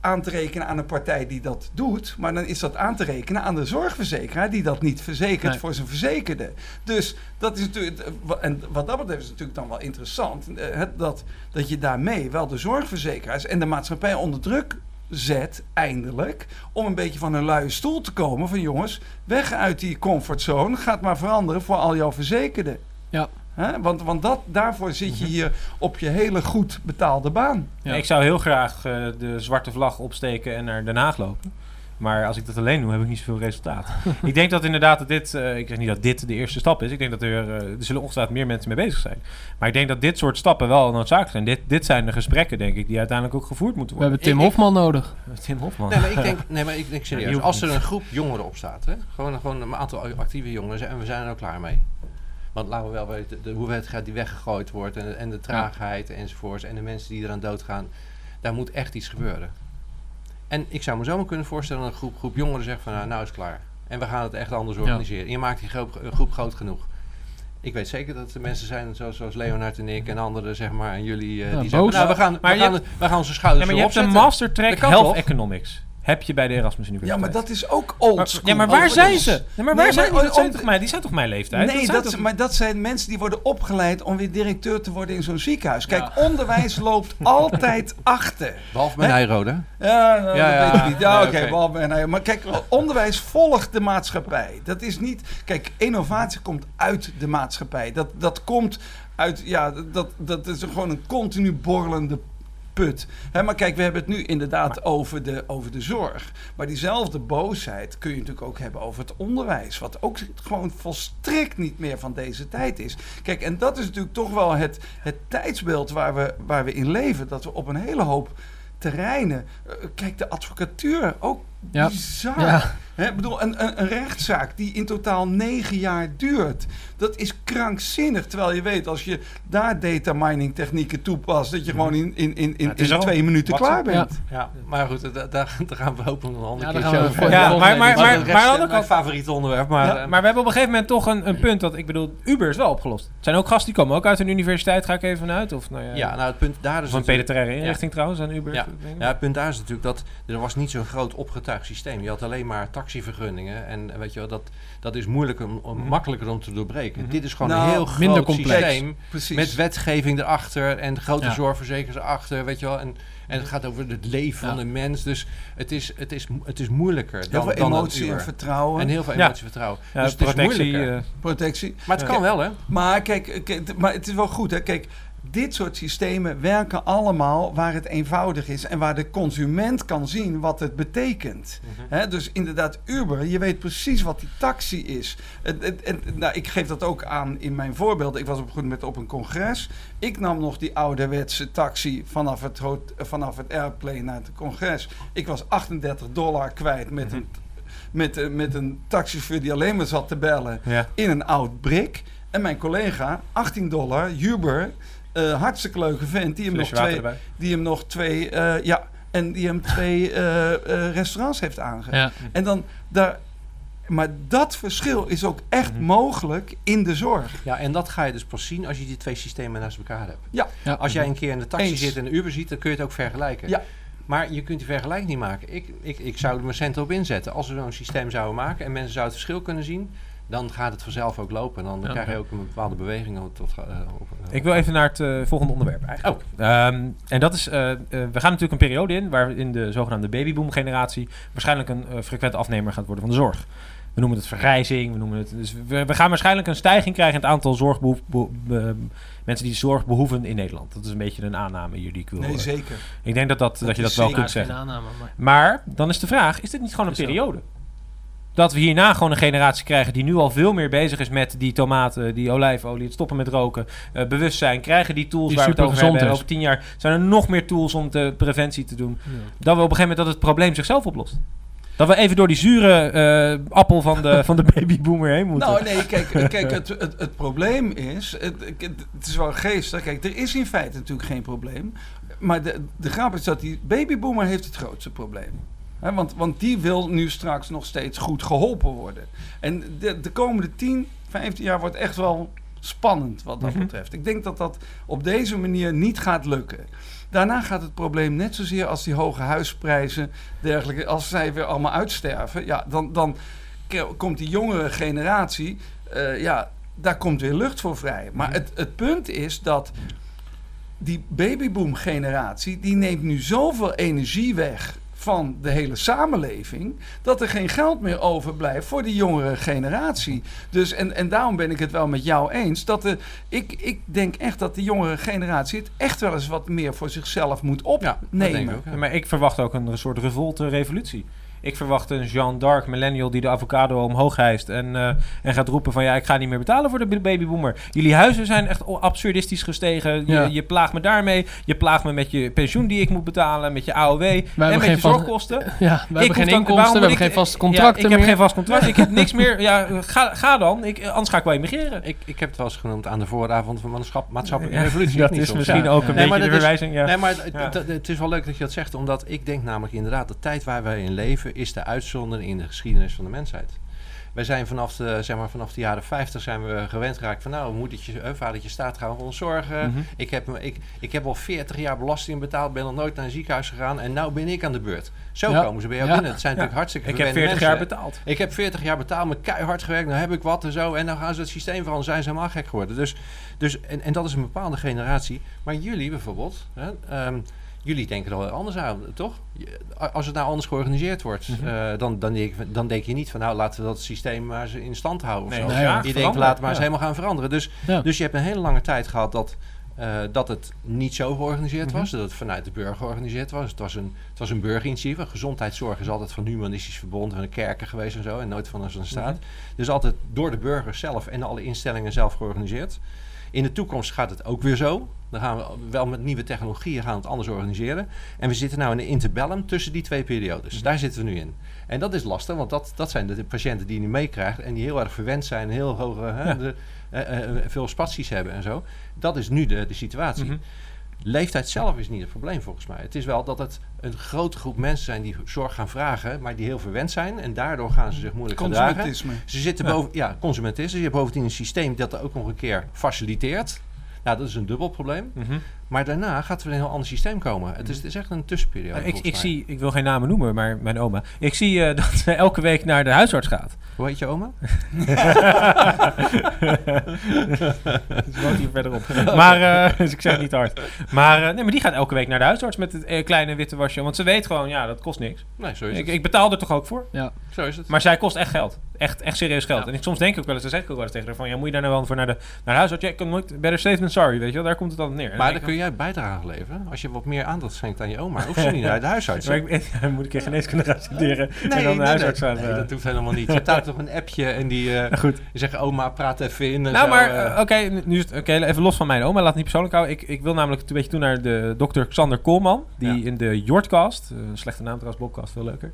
aan te rekenen aan een partij die dat doet, maar dan is dat aan te rekenen aan de zorgverzekeraar die dat niet verzekert Nee. voor zijn verzekerde. Dus dat is natuurlijk, en wat dat betreft is het natuurlijk dan wel interessant, eh, dat, dat je daarmee wel de zorgverzekeraars en de maatschappij onder druk zet, eindelijk, om een beetje van hun luie stoel te komen van jongens, weg uit die comfortzone, gaat maar veranderen voor al jouw verzekerden. Ja. Hè? Want, want dat, daarvoor zit je hier op je hele goed betaalde baan. Ja. Ik zou heel graag eh, de zwarte vlag opsteken en naar Den Haag lopen. Maar als ik dat alleen doe, heb ik niet zoveel resultaat. ik denk dat inderdaad dat dit, eh, ik zeg niet dat dit de eerste stap is. Ik denk dat er, eh, er zullen ongetwijfeld meer mensen mee bezig zijn. Maar ik denk dat dit soort stappen wel noodzakelijk zijn. Dit, dit zijn de gesprekken, denk ik, die uiteindelijk ook gevoerd moeten We worden. hebben Tim Ik- ik- Hofman nodig. Tim Hofman. Nee, maar ik denk, nee, maar ik denk serieus. als er niet. een groep jongeren op staat, hè, gewoon, gewoon een aantal actieve jongeren, en we zijn er ook klaar mee. Want laten we wel weten, de hoeveelheid die weggegooid wordt en, en de traagheid enzovoorts en de mensen die eraan doodgaan, daar moet echt iets gebeuren. En ik zou me zomaar kunnen voorstellen dat een groep, groep jongeren zegt van nou, nou is het klaar. En we gaan het echt anders Ja. organiseren. Je maakt die groep, groep groot genoeg. Ik weet zeker dat er mensen zijn zoals, zoals Leonard en ik en anderen, zeg maar, en jullie, eh, Ja, die zeggen, nou, we gaan, Maar we gaan, hebt- we gaan onze schouders Ja, maar je hebt een zetten. master track Dat kan Health? Economics. Heb je bij de Erasmus Ja, Universiteit. maar dat is ook old Maar- ja, maar waar Overigens. zijn ze? Nee, maar waar Nee, zijn maar die? Dat zijn toch mijn, die zijn toch mijn leeftijd? Nee, zijn dat, toch- is- maar dat zijn mensen die worden opgeleid om weer directeur te worden in zo'n ziekenhuis. Kijk, Ja. onderwijs loopt altijd achter. Behalve mijn Hè? Nijrode. Ja, nou, Ja, dat ja. weet ik niet. Ja, Ja, oké. maar kijk, onderwijs volgt de maatschappij. Dat is niet... Kijk, innovatie komt uit de maatschappij. Dat, dat komt uit... Ja, dat, dat is gewoon een continu borrelende put. Maar kijk, we hebben het nu inderdaad over, de, over de zorg. Maar diezelfde boosheid kun je natuurlijk ook hebben over het onderwijs. Wat ook gewoon volstrekt niet meer van deze tijd is. Kijk, en dat is natuurlijk toch wel het, het tijdsbeeld waar we, waar we in leven. Dat we op een hele hoop terreinen... eh, kijk, de advocatuur, ook Ja. bizar. Ja. Hè, ik bedoel, een, een, een rechtszaak die in totaal negen jaar duurt. Dat is krankzinnig. Terwijl je weet, als je daar data mining technieken toepast... dat je gewoon in, in, in, in, Ja, in twee minuten wat- klaar bent. Ja, maar goed, da- da- daar, gaan we hopelijk nog een andere Ja, keer daar voor. Ja, maar, maar, maar, Maar, maar, de rest, aan de eh, andere mijn kant- favoriet onderwerp. Maar, Ja, eh, maar we hebben op een gegeven moment toch een, een punt dat ik bedoel, Uber is wel opgelost. Het zijn ook gasten die komen ook uit een universiteit, ga ik even vanuit. Of, nou ja, ja, nou het punt daar is of een inrichting trouwens aan Uber. Ja. Het punt daar is natuurlijk dat er was niet zo'n groot opgetuigd systeem. Je had alleen maar taxivergunningen. En eh, weet je wel, dat, dat is moeilijker, om, om- Mhm. makkelijker om te doorbreken. Mhm. Dit is gewoon Nou, een heel groot minder complex. systeem. Precies. Met wetgeving erachter en grote Ja. zorgverzekers erachter, weet je wel. En, en het gaat over het leven Ja. van de mens. Dus het is, het is, het is moeilijker Heel dan, veel dan emotie en vertrouwen. En heel veel emotie en vertrouwen. Ja, dus het is protectie, moeilijker. eh, protectie. maar het Ja. kan wel, hè? Maar kijk, kijk, maar het is wel goed. Hè? Kijk, dit soort systemen werken allemaal waar het eenvoudig is en waar de consument kan zien wat het betekent. Hè, dus inderdaad, Uber, je weet precies wat die taxi is. Nou, ik geef dat ook aan in mijn voorbeeld. Ik was op een goed moment op een congres. Ik nam nog die ouderwetse taxi vanaf het, vanaf het airplane naar het congres. Ik was 38 dollar kwijt met, een, met, eh, met een taxichauffeur die alleen maar zat te bellen ja. in een oud brik. En mijn collega, 18 dollar, Huber, eh, hartstikke leuke vent, die hem, nog Flesje twee, erbij. die hem nog twee, eh, ja, en die hem twee eh, eh, restaurants heeft aangegeven. Ja. En dan daar. Maar dat verschil is ook echt Mhm. mogelijk in de zorg. Ja, en dat ga je dus pas zien als je die twee systemen naast elkaar hebt. Ja. Ja. Als jij een keer in de taxi Eens. zit en een Uber ziet, dan kun je het ook vergelijken. Ja. Maar je kunt die vergelijking niet maken. Ik, ik, ik zou er mijn centen op inzetten. Als we zo'n systeem zouden maken en mensen zouden het verschil kunnen zien, dan gaat het vanzelf ook lopen. En dan Ja. krijg je ook een bepaalde beweging tot, eh, op, eh, Ik wil even naar het eh, volgende onderwerp eigenlijk. Ehm, en dat is, eh, eh, we gaan natuurlijk een periode in waarin de zogenaamde babyboom-generatie waarschijnlijk een eh, frequent afnemer gaat worden van de zorg. We noemen het vergrijzing, we noemen het. Dus we, we gaan waarschijnlijk een stijging krijgen in het aantal zorgbehoef, beho- be- mensen die zorg behoeven in Nederland. Dat is een beetje een aanname hier die ik wil. Nee, eh, zeker. ik denk dat, dat, dat, je dat wel kunt zeggen. aanname, maar... Maar dan is de vraag: is dit niet gewoon een zo. Dat we hierna gewoon een generatie krijgen die nu al veel meer bezig is met die tomaten, die olijfolie, het stoppen met roken, eh, bewustzijn, krijgen die tools Die waar we het over hebben. is. Over tien jaar zijn er nog meer tools om de preventie te doen. Ja. Dat we op een gegeven moment dat het probleem zichzelf oplost. Dat we even door die zure eh, appel van de, van de babyboomer heen moeten. Nou, nee, kijk, kijk het, het, het probleem is. Het, het, het is wel geestig. Kijk, er is in feite natuurlijk geen probleem. Maar de, de grap is dat die babyboomer heeft het grootste probleem. Want, want die wil nu straks nog steeds goed geholpen worden. En de, de komende 10, 15 jaar wordt echt wel spannend wat dat Mhm. betreft. Ik denk dat dat op deze manier niet gaat lukken. Daarna gaat het probleem net zozeer als die hoge huisprijzen, dergelijke, als zij weer allemaal uitsterven, ja, dan, dan komt die jongere generatie, eh, ja, daar komt weer lucht voor vrij. Maar het, het punt is dat die babyboom generatie, die neemt nu zoveel energie weg van de hele samenleving, dat er geen geld meer overblijft voor die jongere generatie. Dus, en, en daarom ben ik het wel met jou eens, dat de, ik, ik denk echt dat de jongere generatie het echt wel eens wat meer voor zichzelf moet Ja, dat denk opnemen. ik ook. ja. Maar ik verwacht ook een soort revolte revolutie. Ik verwacht een Jean d'Arc millennial die de avocado omhoog hijst en, eh, en gaat roepen van ja, ik ga niet meer betalen voor de babyboomer. Jullie huizen zijn echt absurdistisch gestegen. Je, Ja. je plaagt me daarmee. Je plaagt me met je pensioen die ik moet betalen, met je AOW en met geen je vast- zorgkosten. Ja, we hebben Ik geen inkomsten, we hebben ik- geen vaste Ja, contracten ik heb geen vast contract. ik heb niks meer. Ja, ga, ga dan. Ik, anders ga ik wel emigreren. Ik, ik heb het wel eens genoemd aan de vooravond van maatschap- maatschappelijke Ja, revolutie. dat niet is misschien ook een beetje de verwijzing. Ja. Nee, maar het, Ja. het- het is wel leuk dat je dat zegt, omdat ik denk namelijk inderdaad, de tijd waar wij in leven is de uitzondering in de geschiedenis van de mensheid. Wij zijn vanaf de, zeg maar, vanaf de jaren 50 zijn we gewend geraakt van nou, moedertje, eh, vadertje staat gaan voor ons zorgen. Mhm. ik, heb, ik, ik heb al 40 jaar belasting betaald, ben nog nooit naar een ziekenhuis gegaan en nou ben ik aan de beurt. Zo Ja. komen ze bij jou Ja. binnen. Het zijn Ja. natuurlijk hartstikke Ik heb verwende 40 jaar betaald. Ik heb 40 jaar betaald, me keihard gewerkt, nou heb ik wat en zo. En dan gaan ze het systeem veranderen, zijn ze helemaal gek geworden. Dus, dus, en, en dat is een bepaalde generatie. Maar jullie bijvoorbeeld, hè, ehm, jullie denken er wel anders aan, toch? Als het nou anders georganiseerd wordt, Mhm. eh, dan, dan, denk, dan denk je niet van nou laten we dat systeem maar eens in stand houden. Of Nee, zo. graag hoor. je denkt laten we maar eens helemaal gaan veranderen. Dus, dus je hebt een hele lange tijd gehad dat, eh, dat het niet zo georganiseerd Mhm. was. Dat het vanuit de burger georganiseerd was. Het was een, het was een burgerinitiatief. Gezondheidszorg is altijd van humanistisch verbond en de kerken geweest en zo. En nooit van een staat. Mhm. Dus altijd door de burgers zelf en alle instellingen zelf georganiseerd. In de toekomst gaat het ook weer zo. Dan gaan we wel met nieuwe technologieën gaan het anders organiseren. En we zitten nu in een interbellum tussen die twee periodes. Mhm. Daar zitten we nu in. En dat is lastig, want dat, dat zijn de, patiënten die je nu meekrijgt en die heel erg verwend zijn, heel hoge, hè, Ja. de, eh, eh, veel spaties hebben en zo. Dat is nu de, de situatie. Mhm. Leeftijd zelf is niet het probleem volgens mij. Het is wel dat het een grote groep mensen zijn die zorg gaan vragen, maar die heel verwend zijn en daardoor gaan ze zich moeilijk gedragen. Consumentisme. Ze zitten Ja. boven, ja, consumentisme. Je hebt bovendien een systeem dat er ook nog een keer faciliteert. Nou, dat is een dubbel probleem. Mhm. Maar daarna gaat er weer een heel ander systeem komen. Het is, het is echt een tussenperiode. ik, volgens ik, mij. zie, ik wil geen namen noemen, maar mijn oma. Ik zie eh, dat ze elke week naar de huisarts gaat. Hoe heet je oma? Ze woont hier verderop. Maar, eh, dus ik zeg het niet hard. Maar, eh, nee, maar die gaat elke week naar de huisarts met het kleine witte wasje. Want ze weet gewoon, ja, dat kost niks. Nee, zo is Ik, het. ik betaal er toch ook voor? Ja. zo is het. Maar zij kost echt geld. Echt, echt serieus geld. Ja. En ik, soms denk ik ook wel eens, dan zeg ik ook wel eens tegen haar van... Ja, moet je daar nou wel voor naar de, naar de huisarts? Ja, ik kan nooit... Better safe than sorry, weet je wel. Daar komt het dan neer. En maar dan kun jij bijdrage leveren. Als je wat meer aandacht schenkt aan je oma, hoeft ze niet naar de huisarts. maar ik, moet ik in geneeskunde gaan studeren. Nee, en dan de nee, huisarts nee, gaan. nee, eh. dat hoeft helemaal niet. Je daar toch een appje en die eh, goed. zeggen oma praat even in. Nou, zo, maar eh. oké, nu is het oké, even los van mijn oma. Laat het niet persoonlijk houden. Ik, ik wil namelijk een beetje toe naar de dokter Xander Koolman. Die Ja. in de Jordcast, een slechte naam trouwens, Bobcast, veel leuker.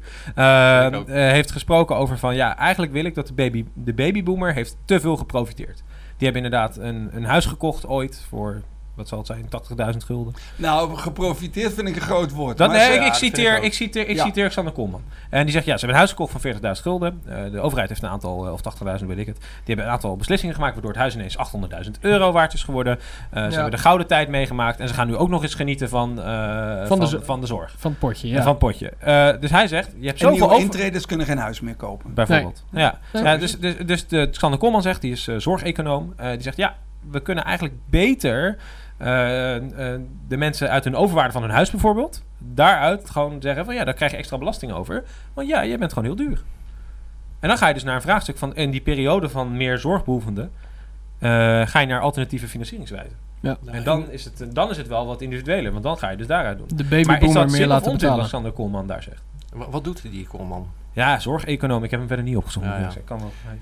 heeft gesproken over van... Ja, eigenlijk wil ik dat de, baby, de babyboomer heeft te veel geprofiteerd. Die hebben inderdaad een, een huis gekocht ooit voor, wat zal het zijn, 80.000 gulden. Nou, geprofiteerd vind ik een groot woord. Dat, maar nee, ze- ik, ja, ik, citeer, ik citeer, ik Ja. citeer Xander Koolman. En die zegt, ja, ze hebben een huis gekocht van 40.000 gulden. Eh, de overheid heeft een aantal, eh, of 80.000 weet ik het. Die hebben een aantal beslissingen gemaakt, waardoor het huis ineens 800.000 euro waard is geworden. Eh, ze hebben de gouden tijd meegemaakt. En ze gaan nu ook nog eens genieten van, eh, van, de van de zorg. Van het potje, En ja. van het potje. Eh, dus hij zegt, je hebt zoveel over... intreders kunnen geen huis meer kopen. Bijvoorbeeld. Ja. Nee. Ja, dus, dus, dus de Xander Koolman zegt, die is zorgeconoom. eh, die zegt, ja, we kunnen eigenlijk beter de mensen uit hun overwaarde van hun huis bijvoorbeeld... daaruit gewoon zeggen van, ja, daar krijg je extra belasting over. Want ja, je bent gewoon heel duur. En dan ga je dus naar een vraagstuk van... in die periode van meer zorgbehoevenden... eh, ga je naar alternatieve financieringswijzen. Ja. En dan is, het, dan is het wel wat individueler, want dan ga je dus daaruit doen. De Maar is babyboomer dat meer laten wat betalen. Xander Koolman daar zegt? Wa- Wat doet die Koolman? Ja, zorgeconoom. Ik heb hem verder niet opgezocht. Ja, moet ik. Kan wel. Nee.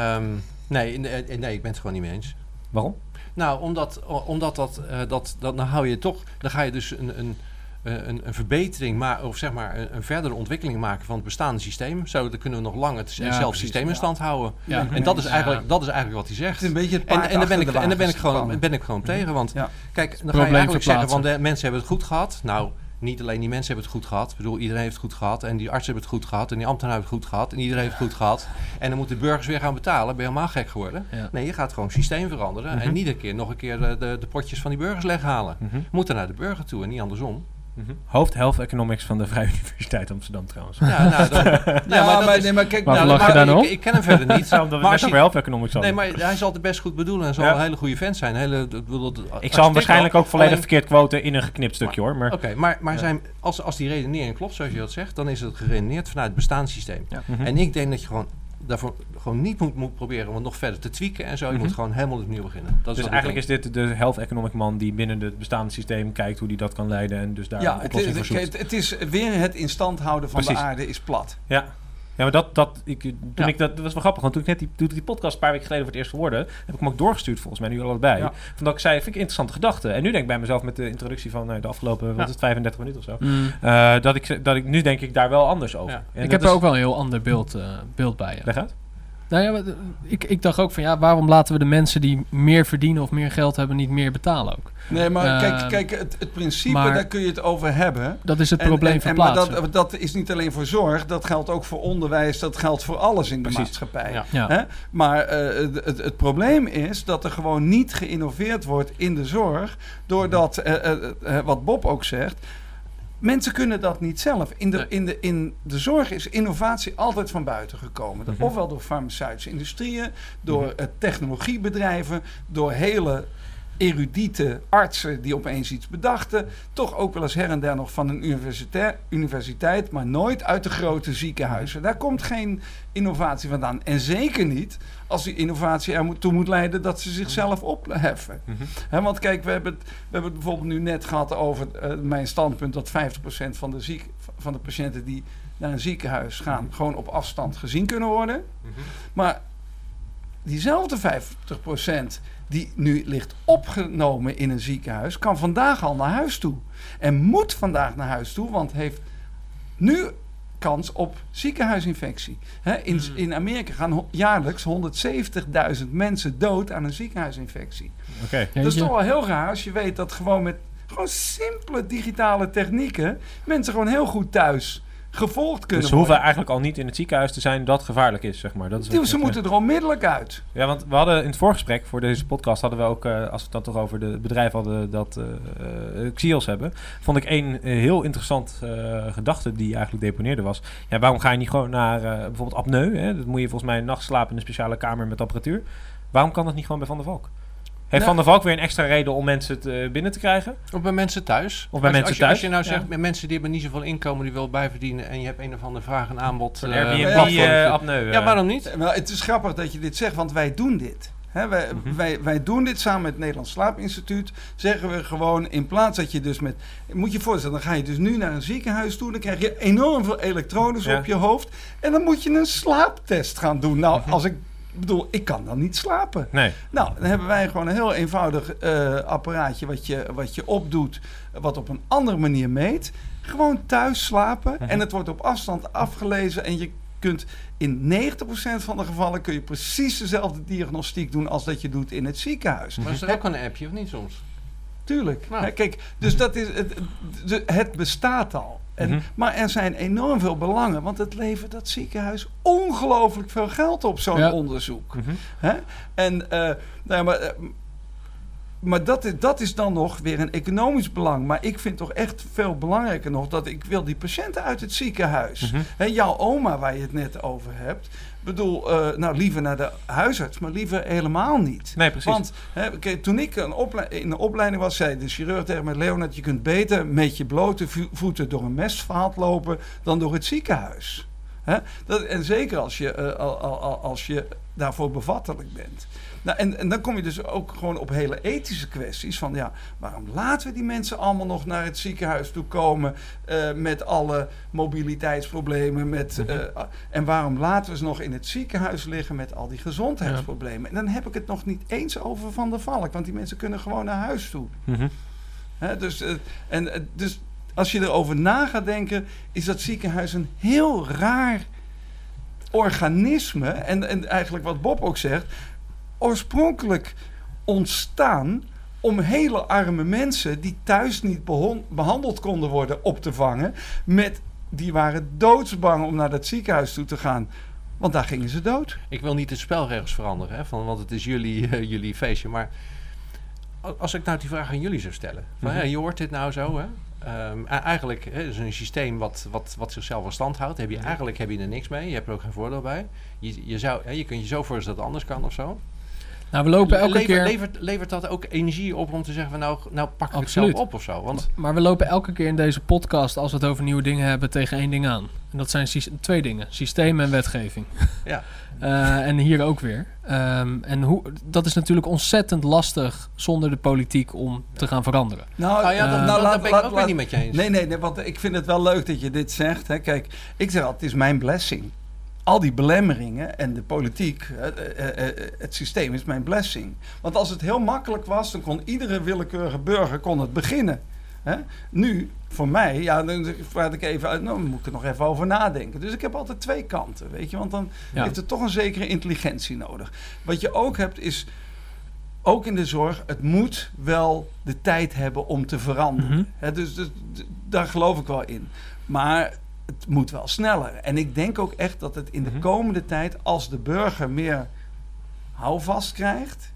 Ehm, nee, nee, nee, ik ben het gewoon niet mee eens. Waarom? Nou, omdat, o- omdat dat, eh, dat, dat, dan hou je toch, dan ga je dus een, een, een, een verbetering, maar, of zeg maar een, een verdere ontwikkeling maken van het bestaande systeem. Zo dan kunnen we nog lang het- Ja, systeem in stand houden. Ja. En dat is, eigenlijk, dat is eigenlijk wat hij Het zegt. is een beetje het En, en, daar ben ik, en daar ben ik, gewoon, ben ik gewoon tegen. Want kijk, dan ga je eigenlijk zeggen van de mensen hebben het goed gehad. Nou, niet alleen die mensen hebben het goed gehad. Ik bedoel, iedereen heeft het goed gehad. En die artsen hebben het goed gehad. En die ambtenaren hebben het goed gehad. En iedereen heeft het goed gehad. En dan moeten de burgers weer gaan betalen. Ben je helemaal gek geworden? Ja. Nee, je gaat gewoon het systeem veranderen. Mhm. En niet een keer nog een keer de, de, de potjes van die burgers leghalen. Mhm. Moeten naar de burger toe en niet andersom. Mhm. Hoofd Health Economics van de Vrije Universiteit Amsterdam trouwens. Ja, nou, dan, ja, Ja, maar dat maar, is- nee, maar kijk, Waarvoor nou, lach je maar- daar nou? ik, ik ken hem verder niet. We maar over Health Economics nee, maar hij zal het best goed bedoelen en zal Ja. een hele goede vent zijn. Hele, ik bedoel, zal hem waarschijnlijk ook volledig Alleen- verkeerd quoten in een geknipt stukje hoor. Maar, Oké, maar, maar Ja. zijn, als, als die redenering klopt zoals je dat zegt, dan is het geredeneerd vanuit het bestaanssysteem. Mhm. En ik denk dat je gewoon daarvoor gewoon niet moet, moet proberen om het nog verder te tweaken en zo. Je Mhm. moet gewoon helemaal opnieuw beginnen. Dat is dus ik eigenlijk is dit de Health Economic man die binnen het bestaande systeem kijkt hoe die dat kan leiden en dus daar ja, een het, is- zoekt. het, het is weer het in stand houden van Precies. de aarde is plat. Ja. Ja, maar dat, dat, ik, toen Ja. ik dat, dat was wel grappig, want toen ik net die, toen die podcast een paar weken geleden voor het eerst hoorde, heb ik hem ook doorgestuurd volgens mij, nu allebei. Ja. Van dat ik zei, vind ik interessante gedachte. En nu denk ik bij mezelf met de introductie van eh, de afgelopen, wat Ja. is het, 35 minuten of zo. Mm. eh, dat, ik, dat ik nu denk ik daar wel anders over. Ja. En Ik heb er ook wel een heel ander beeld, eh, beeld bij. Ja. Leg uit. Nou ja, maar, ik, ik dacht ook van ja, waarom laten we de mensen die meer verdienen of meer geld hebben niet meer betalen ook? Nee, maar Ehm, kijk, kijk het, het principe, maar- daar kun je het over hebben. Dat is het En- probleem en, en, verplaatsen. maar dat, dat is niet alleen voor zorg, dat geldt ook voor onderwijs, dat geldt voor alles in de Precies. maatschappij. Ja. ja. Hè? Maar eh, het, het, het probleem is dat er gewoon niet geïnnoveerd wordt in de zorg, doordat, eh, eh, eh, wat Bob ook zegt, mensen kunnen dat niet zelf. In de, in de, in de zorg is innovatie altijd van buiten gekomen. Mhm. Ofwel door farmaceutische industrieën, door Mhm. eh, technologiebedrijven, door hele erudite artsen die opeens iets bedachten. Toch ook wel eens her en der nog van een universiteit, universiteit maar nooit uit de grote ziekenhuizen. Daar komt geen innovatie vandaan. En zeker niet als die innovatie er moet- toe moet leiden dat ze zichzelf opheffen. Mhm. Want kijk, we hebben, het, we hebben het bijvoorbeeld nu net gehad over eh, mijn standpunt dat 50% van de, ziek, van de patiënten die naar een ziekenhuis gaan, gewoon op afstand gezien kunnen worden. Maar diezelfde 50% die nu ligt opgenomen in een ziekenhuis, kan vandaag al naar huis toe. En moet vandaag naar huis toe, want heeft nu kans op ziekenhuisinfectie. Hè, in, Hmm. in Amerika gaan jaarlijks 170.000 mensen dood aan een ziekenhuisinfectie. Oké. Dat is toch wel heel raar als je weet dat gewoon met gewoon simpele digitale technieken mensen gewoon heel goed thuis gevolgd kunnen Dus ze hoeven eigenlijk al niet in het ziekenhuis te zijn dat gevaarlijk is, zeg maar. Dat is Ze moeten er onmiddellijk uit. Ja, want we hadden in het voorgesprek voor deze podcast hadden we ook, eh, als we het dan toch over de bedrijven hadden dat eh, Xios hebben, vond ik één heel interessant gedachte die eigenlijk deponeerde was. Ja, waarom ga je niet gewoon naar bijvoorbeeld apneu? Hè? Dat moet je volgens mij een nacht slapen in een speciale kamer met apparatuur. Waarom kan dat niet gewoon bij Van der Valk? Heeft Nou- Van der Valk weer een extra reden om mensen te, binnen te krijgen? Of bij mensen thuis. Of bij als, mensen als je, thuis, Als je nou ja. zegt, met mensen die hebben niet zoveel inkomen, die willen bijverdienen en je hebt een of andere vraag en aanbod. Een eh, Airbnb platform. eh, apneu. ja, eh. waarom niet? Wel, het is grappig dat je dit zegt, want wij doen dit. Hè, wij, Mhm. wij, wij doen dit samen met het Nederlands Slaapinstituut. Zeggen we gewoon, in plaats dat je dus met... Moet je je voorstellen, dan ga je dus nu naar een ziekenhuis toe. Dan krijg je enorm veel elektrodes Ja. op je hoofd. En dan moet je een slaaptest gaan doen. Nou, als ik bedoel, ik kan dan niet slapen. Nee. Nou, dan hebben wij gewoon een heel eenvoudig eh, apparaatje wat je, wat je opdoet, wat op een andere manier meet. Gewoon thuis slapen Mhm. en het wordt op afstand afgelezen en je kunt in 90% van de gevallen kun je precies dezelfde diagnostiek doen als dat je doet in het ziekenhuis. Maar is er ook een appje of niet soms? Tuurlijk. Nou. Kijk, dus dat is, het, het bestaat al. En, Mhm. Maar er zijn enorm veel belangen, want het levert dat ziekenhuis ongelooflijk veel geld op, zo'n Ja. onderzoek. Mhm. En, eh, nou ja, maar, eh, maar dat, is, dat is dan nog weer een economisch belang. Maar ik vind toch echt veel belangrijker nog dat ik wil die patiënten uit het ziekenhuis. Hè, jouw oma, waar je het net over hebt. bedoel, eh, nou liever naar de huisarts, maar liever helemaal niet. Nee, precies. Want hè, toen ik een in de opleiding was, zei de chirurg tegen mij: Leonard, je kunt beter met je blote vo- voeten door een mestvaalt lopen dan door het ziekenhuis. Hè? Dat, en zeker als je, eh, al- al- al- als je daarvoor bevattelijk bent. Nou, en, en dan kom je dus ook gewoon op hele ethische kwesties. Van ja, waarom laten we die mensen allemaal nog naar het ziekenhuis toe komen eh, met alle mobiliteitsproblemen? Met, Mhm. eh, en waarom laten we ze nog in het ziekenhuis liggen met al die gezondheidsproblemen? En dan heb ik het nog niet eens over Van der Valk, want die mensen kunnen gewoon naar huis toe. Mhm. Dus, en, dus als je erover na gaat denken, is dat ziekenhuis een heel raar organisme. En, en eigenlijk wat Bob ook zegt, oorspronkelijk ontstaan om hele arme mensen die thuis niet behandeld konden worden op te vangen. Met, die waren doodsbang om naar dat ziekenhuis toe te gaan. Want daar gingen ze dood. Ik wil niet de spelregels veranderen, hè, van, want het is jullie, jullie feestje. Maar als ik nou die vraag aan jullie zou stellen. Van, Mhm. ja, je hoort dit nou zo, hè? Ehm, eigenlijk hè, is een systeem wat, wat, wat zichzelf in stand houdt. Heb je, eigenlijk heb je er niks mee. Je hebt er ook geen voordeel bij. Je, je, zou, hè, je kunt je zo voorstellen dat het anders kan of zo. Nou, we lopen elke Levert- keer... levert, levert dat ook energie op om te zeggen van nou, nou pak ik het zelf op of zo? Want Maar we lopen elke keer in deze podcast, als we het over nieuwe dingen hebben, tegen één ding aan. En dat zijn twee dingen: systeem en wetgeving. Ja. Eh, en hier ook weer. Ehm, en hoe, dat is natuurlijk ontzettend lastig zonder de politiek om te gaan veranderen. Nou, nou ja, dat, Eh, laat- dat ben ik laat- ook weer niet met je eens. Nee, nee, nee, want ik vind het wel leuk dat je dit zegt. Hè. Kijk, ik zeg altijd, het is mijn blessing. Al die belemmeringen en de politiek, het, eh, eh, het systeem is mijn blessing. Want als het heel makkelijk was, dan kon iedere willekeurige burger kon het beginnen. Hè? Nu, voor mij, ja, dan praat ik even uit, nou, dan moet ik er nog even over nadenken. Dus ik heb altijd twee kanten, weet je, want dan Ja. heeft het toch een zekere intelligentie nodig. Wat je ook hebt is, ook in de zorg, het moet wel de tijd hebben om te veranderen. Mhm. Hè, dus, dus daar geloof ik wel in. Maar het moet wel sneller. En ik denk ook echt dat het in de Mhm. komende tijd, als de burger meer houvast krijgt,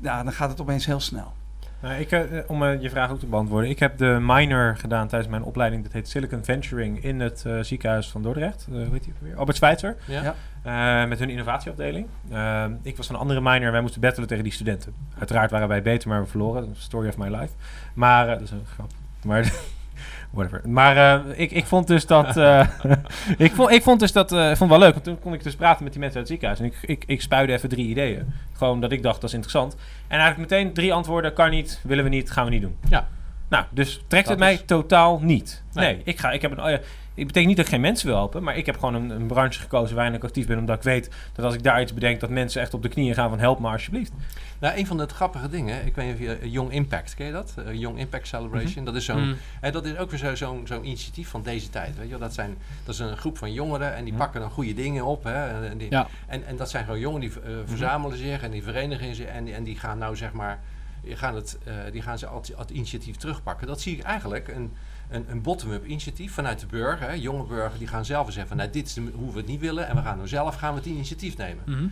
ja, dan gaat het opeens heel snel. Nou, ik, eh, om eh, je vraag ook te beantwoorden. Ik heb de minor gedaan tijdens mijn opleiding. Dat heet Silicon Venturing in het eh, ziekenhuis van Dordrecht. Eh, hoe heet die weer? Albert Schweitzer. Ja? Ja. Eh, met hun innovatieafdeling. Eh, ik was van een andere minor. Wij moesten battelen tegen die studenten. Uiteraard waren wij beter, maar we verloren. Story of my life. Maar, eh, dat is een grap. Maar, whatever. Maar eh, ik, ik vond dus dat... eh, ik, vond, ik vond dus dat... ik vond wel leuk. Want toen kon ik dus praten met die mensen uit het ziekenhuis. En ik, ik, ik spuide even drie ideeën. Gewoon dat ik dacht, dat is interessant. En eigenlijk meteen drie antwoorden. Kan niet, willen we niet, gaan we niet doen. Ja. Nou, dus trekt Dat het mij is- totaal niet. Nee. Nee, ik, ga, ik heb een... ik betekent niet dat ik geen mensen wil helpen, maar ik heb gewoon een, een branche gekozen waarin ik actief ben, omdat ik weet dat als ik daar iets bedenk, dat mensen echt op de knieën gaan van help me alsjeblieft. Nou, een van de grappige dingen, ik weet niet of je eh, Young Impact, ken je dat? Eh, Young Impact Celebration. Dat is zo'n Mm. En dat is ook weer zo- zo'n zo'n initiatief van deze tijd. Weet je? Dat, zijn, dat is een groep van jongeren en die Mhm. pakken dan goede dingen op. Hè? En, en, die, Ja. en, en dat zijn gewoon jongeren die eh, verzamelen zich en die verenigen zich en, die- en die gaan nou zeg maar, die gaan, het, die gaan ze als, als initiatief terugpakken. Dat zie ik eigenlijk een, een, een bottom-up initiatief vanuit de burger. Hè? Jonge burger die gaan zelf eens zeggen van nou, dit is de, hoe we het niet willen en we gaan nou zelf gaan we het initiatief nemen. Mhm.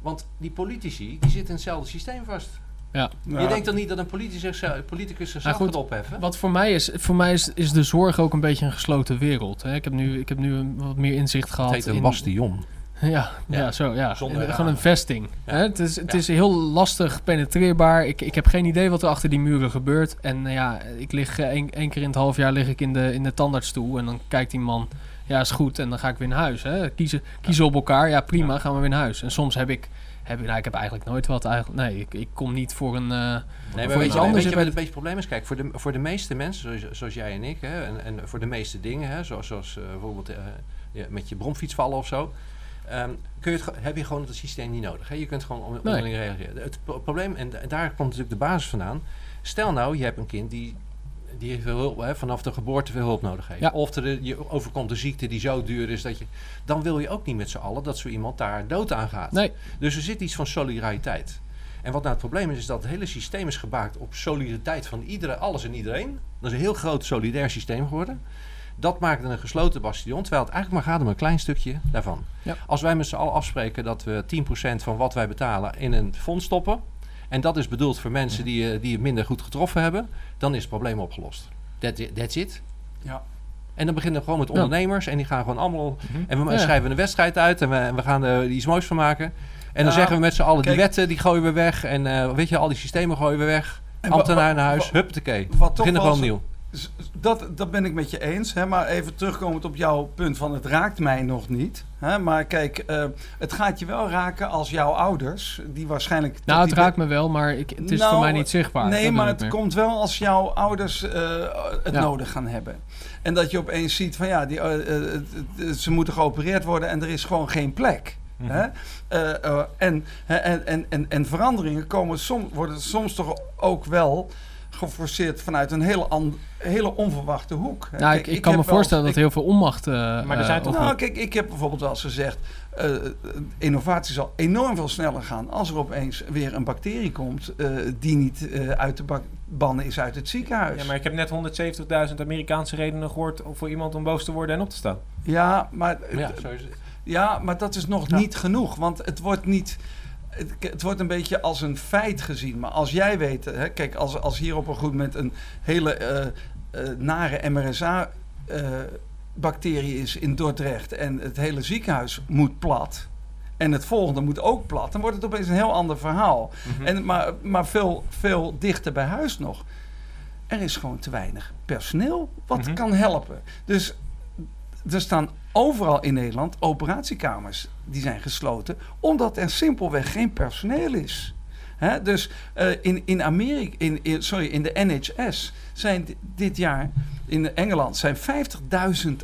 Want die politici die zitten in hetzelfde systeem vast. Ja. Je denkt dan niet dat een politicus zichzelf, politicus zichzelf Nou goed, gaat opheffen? Wat voor mij is, voor mij is, is de zorg ook een beetje een gesloten wereld. Hè. Ik, heb nu, ik heb nu een, wat meer inzicht gehad. Het heet een in, bastion. Ja, ja. Ja. zo, ja. Zonder. Gewoon een vesting. Ja. Hè? Het, is, het Ja. is heel lastig penetreerbaar. Ik, ik heb geen idee wat er achter die muren gebeurt. En eh, ja, ik lig eh, één, keer in het half jaar lig ik in de, in de tandartsstoel. En dan kijkt die man, ja is goed. En dan ga ik weer naar huis. Hè? Kiezen, kiezen op elkaar, ja prima, gaan we weer naar huis. En soms heb ik, heb nou, ik heb eigenlijk nooit wat eigenlijk. Nee, ik, ik kom niet voor een... eh, Nee, Voor iets je, anders weet je wat het beetje probleem is? Kijk, voor de, voor de meeste mensen, zoals, zoals jij en ik, hè, en, en voor de meeste dingen, hè, zoals, zoals bijvoorbeeld met je bromfiets vallen of zo, ehm, kun je het, heb je gewoon het systeem niet nodig. Hè? Je kunt gewoon on- onderling reageren. Het pro- probleem, en, da- daar komt natuurlijk de basis vandaan. Stel nou, je hebt een kind die die veel hulp, hè, vanaf de geboorte veel hulp nodig heeft. Ja. Of er, je overkomt een ziekte die zo duur is dat je... Dan wil je ook niet met z'n allen dat zo iemand daar dood aan gaat. Nee, Dus er zit iets van solidariteit. En wat nou het probleem is, is dat het hele systeem is gebaakt op solidariteit van iedereen, alles en iedereen. Dat is een heel groot solidair systeem geworden. Dat maakt een gesloten bastion, terwijl het eigenlijk maar gaat om een klein stukje daarvan. Ja. Als wij met z'n allen afspreken dat we 10% van wat wij betalen in een fonds stoppen, en dat is bedoeld voor mensen die, eh, die het minder goed getroffen hebben, dan is het probleem opgelost. That, that's it. Ja. En dan beginnen we gewoon met Ja. ondernemers en die gaan gewoon allemaal Mhm. en we Ja. schrijven een wedstrijd uit en we, en we gaan er iets moois van maken. En dan zeggen we met z'n allen, die wetten die gooien we weg. En eh, weet je, al die systemen gooien we weg. Ambtenaar naar huis, huppatee. Wat toch Beginnen wel gewoon. Z- Dat, dat ben ik met je eens. Hè? Maar even terugkomend op jouw punt van het raakt mij nog niet. Hè? Maar kijk, eh, het gaat je wel raken als jouw ouders, die waarschijnlijk... nou, het raakt me wel, maar ik, het is Nou, voor mij niet zichtbaar. Nee, Dat maar het komt wel als jouw ouders eh, het Ja. nodig gaan hebben. En dat je opeens ziet van ja, die, eh, ze moeten geopereerd worden en er is gewoon geen plek. Mhm. Hè? En, hè, en, en, en, en veranderingen komen som, worden soms toch ook wel geforceerd vanuit een hele, an- hele onverwachte hoek. Nou, Kijk, ik, ik kan me wel- voorstellen dat ik- heel veel onmacht... eh, Maar er zijn eh, toch nou, kijk, ik heb bijvoorbeeld wel eens gezegd... eh, innovatie zal enorm veel sneller gaan... als er opeens weer een bacterie komt... eh, die niet eh, uit bak- bannen is uit het ziekenhuis. Ja, maar ik heb net 170.000 Amerikaanse redenen gehoord voor iemand om boos te worden en op te staan. Ja, maar, Ja, maar dat is nog Ja. niet genoeg. Want het wordt niet... Het, het wordt een beetje als een feit gezien. Maar als jij weet... Hè, kijk, als, als hier op een goed moment... een hele eh, eh, nare MRSA... eh, bacterie is in Dordrecht... en het hele ziekenhuis moet plat... en het volgende moet ook plat... dan wordt het opeens een heel ander verhaal. Mhm. En, maar maar veel, veel dichter bij huis nog. Er is gewoon te weinig personeel wat Mhm. kan helpen. Dus er staan overal in Nederland operatiekamers die zijn gesloten, omdat er simpelweg geen personeel is. Dus eh, in, in Amerika, in, in- sorry, in de NHS zijn di- dit jaar in Engeland zijn 50.000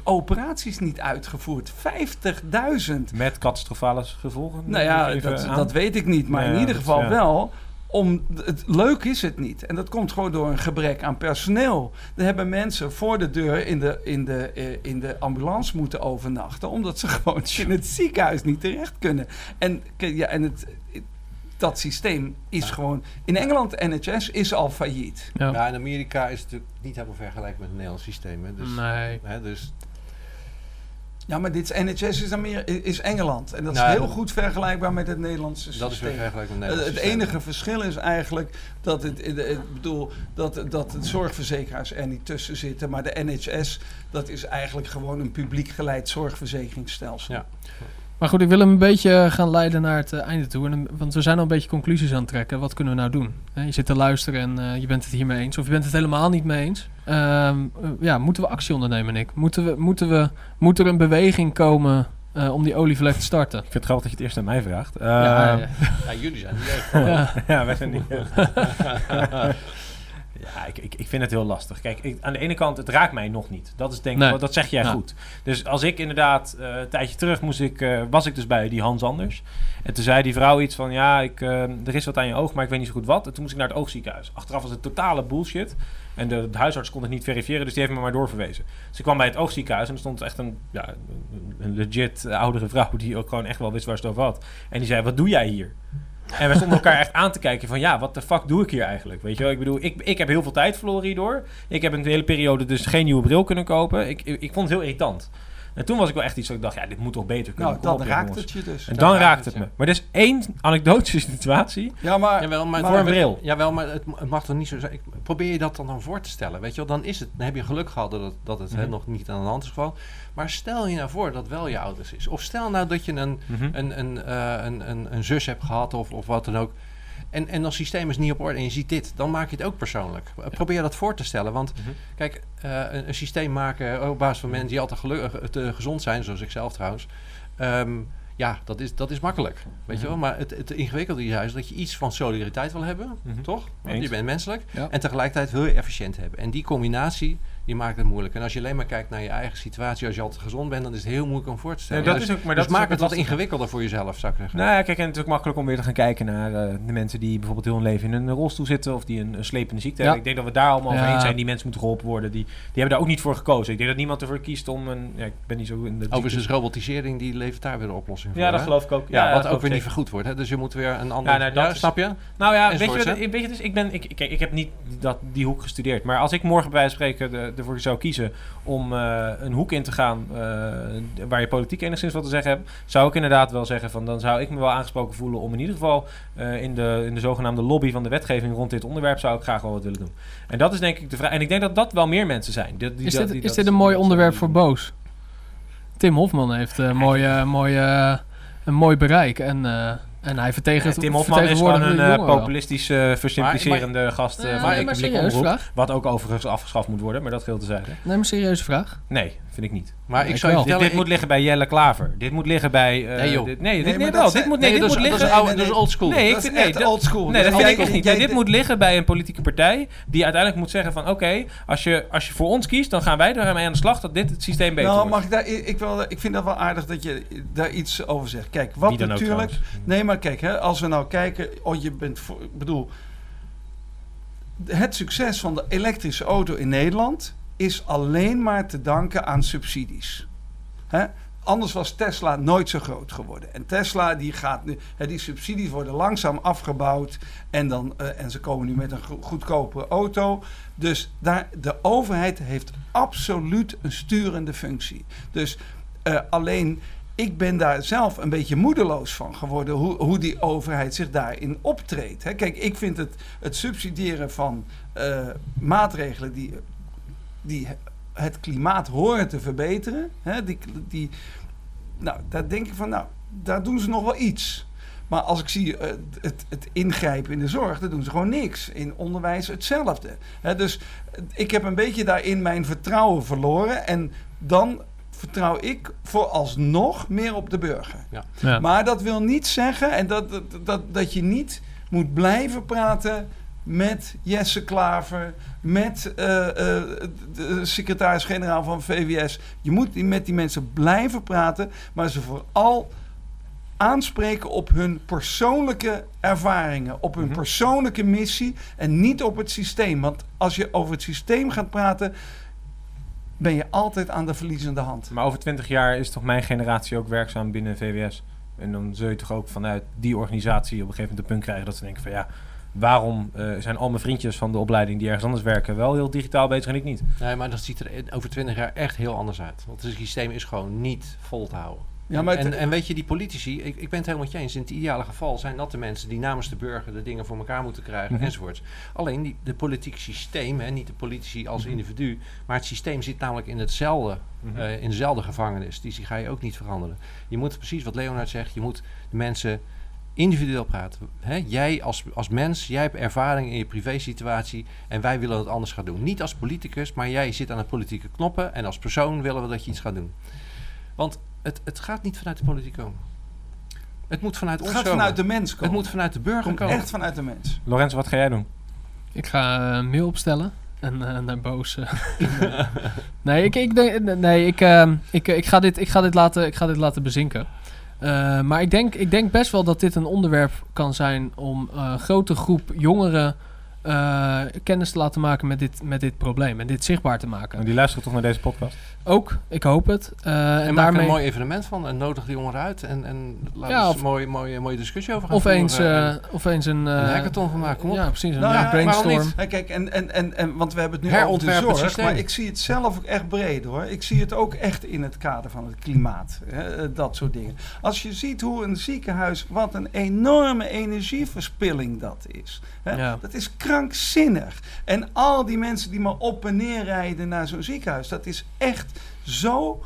operaties niet uitgevoerd. 50.000. Met catastrofale gevolgen? Nou ja, dat, dat weet ik niet. Maar in ieder geval ja. wel. Om, het, leuk is het niet. En dat komt gewoon door een gebrek aan personeel. Er hebben mensen voor de deur in de, in de, eh, in de ambulance moeten overnachten. Omdat ze gewoon in het ziekenhuis niet terecht kunnen. En, ja, en het, dat systeem is gewoon... In Engeland, NHS is al failliet. ja. Ja, in Amerika is het natuurlijk niet helemaal vergelijkbaar met het Nederlands systeem. Hè. Dus, Nee. hè, dus Ja, maar dit is NHS is, Amer is Engeland. En dat is Nou, heel goed vergelijkbaar met het Nederlandse systeem. dat is weer vergelijkbaar met het Eh, Nederlands Het systeem. enige verschil is eigenlijk dat het, ik bedoel, dat, dat de zorgverzekeraars er niet tussen zitten. Maar de NHS, dat is eigenlijk gewoon een publiek geleid zorgverzekeringsstelsel. Ja. Maar goed, ik wil hem een beetje gaan leiden naar het eh, einde toe. En, dan- want we zijn al een beetje conclusies aan het trekken. Wat kunnen we nou doen? Hè, je zit te luisteren en eh, je bent het hiermee eens. Of je bent het helemaal niet mee eens. Ehm, eh, ja, moeten we actie ondernemen, Nick? Moeten we, moeten we, moet er een beweging komen eh, om die olievlek te starten? Ik vind het grappig dat je het eerst aan mij vraagt. ja, Ehm, ja, Ja, jullie zijn niet ja. ja, wij zijn niet. ja, ik, ik, ik vind het heel lastig. Kijk, ik, aan de ene kant, het raakt mij nog niet. Dat is denk Nee. dat zeg jij Ja. goed. Dus als ik inderdaad, eh, een tijdje terug moest ik, eh, was ik dus bij die Hans Anders. En toen zei die vrouw iets van, ja, ik, eh, er is wat aan je oog, maar ik weet niet zo goed wat. En toen moest ik naar het oogziekenhuis. Achteraf was het totale bullshit. En de, de huisarts kon het niet verifiëren, dus die heeft me maar doorverwezen. Dus ik kwam bij het oogziekenhuis en er stond echt een, ja, een- legit oudere vrouw die ook gewoon echt wel wist waar ze het over had. En die zei, wat doe jij hier? En we stonden elkaar echt aan te kijken van ja, wat de fuck doe ik hier eigenlijk? Weet je wel, ik bedoel, ik, ik heb heel veel tijd verloren hierdoor. Ik heb een hele periode dus geen nieuwe bril kunnen kopen. Ik, ik, ik vond het heel irritant. En toen was ik wel echt iets dat ik dacht, ja, dit moet toch beter kunnen. Nou, dan op, raakt jongens. het je dus. En Dan dan raakt het, het me. ja. Maar er is één anekdotische situatie. Ja, maar, Jawel, maar, Maar voor een bril. Jawel, maar het, het mag toch niet zo zijn. Ik- Probeer je dat dan, dan voor te stellen. Weet je wel, dan is het. Dan heb je geluk gehad dat het, dat het hè, Mhm. nog niet aan de hand is gevallen. Maar stel je nou voor dat wel je ouders is. Of stel nou dat je een, Mhm. een, een, eh, een, een, een zus hebt gehad of, of wat dan ook. En, en als systeem is niet op orde en je ziet dit, dan maak je het ook persoonlijk. Probeer dat voor te stellen. Want Mhm. kijk, eh, een, een systeem maken op basis van mensen die altijd gelukkig, te gezond zijn, zoals ik zelf trouwens. ehm, ja, dat is, dat is makkelijk. Weet je Mhm. wel? Maar het, het ingewikkelde is juist dat je iets van solidariteit wil hebben. Mhm. Toch? Want Eens. je bent menselijk. Ja. En tegelijkertijd wil je efficiënt hebben. En die combinatie, je maakt het moeilijk. En als je alleen maar kijkt naar je eigen situatie, als je altijd gezond bent, dan is het heel moeilijk om voor te stellen. Ja, dat dus is ook- maar dus dat is maak ook het wat ingewikkelder voor jezelf, zou ik zeggen. Nou ja, kijk, en het is ook makkelijk om weer te gaan kijken naar eh, de mensen die bijvoorbeeld heel hun leven in een rolstoel zitten of die een, een slepende ziekte Ja. hebben. Ik denk dat we daar allemaal over Ja. eens zijn. Die mensen moeten geholpen worden. Die, die hebben daar ook niet voor gekozen. Ik denk dat niemand ervoor kiest om een. Ja, ik ben niet zo in de. Overigens is robotisering, die levert daar weer de oplossing voor. ja, dat hè? geloof ik ook. Ja, wat ook weer niet vergoed wordt. Hè? Dus je moet weer een ander... Ja, nou, dat is- snap je? Nou ja, weet je, weet je, dus ik, ben, ik, kijk, ik heb niet dat, die hoek gestudeerd. Maar als ik morgen bij spreken de- ervoor zou kiezen om eh, een hoek in te gaan eh, waar je politiek enigszins wat te zeggen hebt, zou ik inderdaad wel zeggen van dan zou ik me wel aangesproken voelen om in ieder geval eh, in, de, in de zogenaamde lobby van de wetgeving rond dit onderwerp zou ik graag wel wat willen doen. En dat is denk ik de vraag. En ik denk dat dat wel meer mensen zijn. Die, die Is dat- dit, die is dat- dit een mooi onderwerp voor Boos? Tim Hofman heeft eh, mooi, eh, mooi, eh, een mooi bereik. En, eh, en hij Ja, vertegenwoordigt Tim Hofman is gewoon een de eh, jongeren wel. populistisch eh, versimplicerende gast eh, van maar ik publieke omroep. vraag. Wat ook overigens afgeschaft moet worden, maar dat geldt te zeggen. Nee, maar serieuze vraag. Nee, vind ik niet. Maar ik ik zou je wel. Dit, vertellen... dit moet liggen bij Jelle Klaver. Dit moet liggen bij... eh, Nee, joh. dit, nee, dit, Nee, nee, wel. dit moet, nee, nee, dit dat moet dat liggen... is, oude, dat is old school. Nee, ik Dat vind, nee, dat, oldschool. nee, dat vind jij- ik echt niet. jij- Nee, dit moet liggen bij een politieke partij die uiteindelijk moet zeggen van... Oké, als, je, als je voor ons kiest, dan gaan wij ermee aan de slag dat dit het systeem beter Nou, wordt. mag ik daar, ik, wil, ik vind dat wel aardig dat je daar iets over zegt. Kijk, wat natuurlijk. trouwens. Nee, maar kijk, hè, als we nou kijken, oh, je bent voor, ik bedoel, het succes van de elektrische auto in Nederland is alleen maar te danken aan subsidies. Hè? Anders was Tesla nooit zo groot geworden. En Tesla die gaat nu, die subsidies worden langzaam afgebouwd en, dan, eh, en ze komen nu met een go- goedkope auto. Dus daar, de overheid heeft absoluut een sturende functie. Dus eh, alleen ik ben daar zelf een beetje moedeloos van geworden hoe, hoe die overheid zich daarin optreedt. Hè. Kijk, ik vind het, het subsidiëren van eh, maatregelen die, die het klimaat horen te verbeteren, hè, die, die, nou, daar denk ik van, nou, daar doen ze nog wel iets. Maar als ik zie eh, het, het ingrijpen in de zorg, dan doen ze gewoon niks. In onderwijs hetzelfde. Hè, dus ik heb een beetje daarin mijn vertrouwen verloren. En dan vertrouw ik vooralsnog meer op de burger. Ja. Maar dat wil niet zeggen en dat, dat, dat, dat je niet moet blijven praten met Jesse Klaver, met eh, eh, de secretaris-generaal van VWS. Je moet met die mensen blijven praten, maar ze vooral aanspreken op hun persoonlijke ervaringen, op hun Mhm. persoonlijke missie en niet op het systeem. Want als je over het systeem gaat praten, ben je altijd aan de verliezende hand. Maar over twintig jaar is toch mijn generatie ook werkzaam binnen VWS? En dan zul je toch ook vanuit die organisatie op een gegeven moment de punt krijgen dat ze denken van ja, waarom eh, zijn al mijn vriendjes van de opleiding die ergens anders werken wel heel digitaal bezig en ik niet? Nee, maar dat ziet er in- over twintig jaar echt heel anders uit. Want het systeem is gewoon niet vol te houden. Ja, maar en, en weet je, die politici, ik, ik ben het helemaal met je eens. In het ideale geval zijn dat de mensen die namens de burger de dingen voor elkaar moeten krijgen Mhm. enzovoorts. Alleen die, de politiek systeem, hè, niet de politici als Mhm. individu, maar het systeem zit namelijk in hetzelfde, Mhm. eh, in dezelfde gevangenis. Die ga je ook niet veranderen. Je moet precies wat Leonard zegt, je moet de mensen individueel praten. Hè? Jij als, als mens, jij hebt ervaring in je privésituatie en wij willen het anders gaan doen. Niet als politicus, maar jij zit aan de politieke knoppen en als persoon willen we dat je iets gaat doen. Want het, het gaat niet vanuit de politiek komen. Het moet vanuit Het ons gaat komen. vanuit de mens komen. Het moet vanuit de burger komt komen. echt vanuit de mens. Lorenzo, wat ga jij doen? Ik ga eh, een mail opstellen. En eh, naar Boos. eh. nee, ik, ik, denk, nee ik, ehm, ik, ik, ga dit, ik, ga dit laten, ik ga dit laten bezinken. Eh, maar ik denk, ik denk best wel dat dit een onderwerp kan zijn om een grote groep jongeren eh, kennis te laten maken met dit, met dit probleem. En dit zichtbaar te maken. Want die luisteren toch naar deze podcast? Ook, ik hoop het. Eh, En, en maak er daarmee... een mooi evenement van en nodig die jongeren uit. En, en laten Ja, we of- eens een mooie, mooie, mooie discussie over gaan Of eens, voeren. eh, En of eens een... een eh, hackathon van maken, kom op. Ja, precies. Een Nou ja, brainstorm. kijk, en, en, en, en, want we hebben het nu over de zorg, maar ik zie het zelf ook echt breed hoor. Ik zie het ook echt in het kader van het klimaat. Hè, dat soort dingen. Als je ziet hoe een ziekenhuis, wat een enorme energieverspilling dat is. Hè, Ja. Dat is krankzinnig. En al die mensen die maar op en neer rijden naar zo'n ziekenhuis, dat is echt zo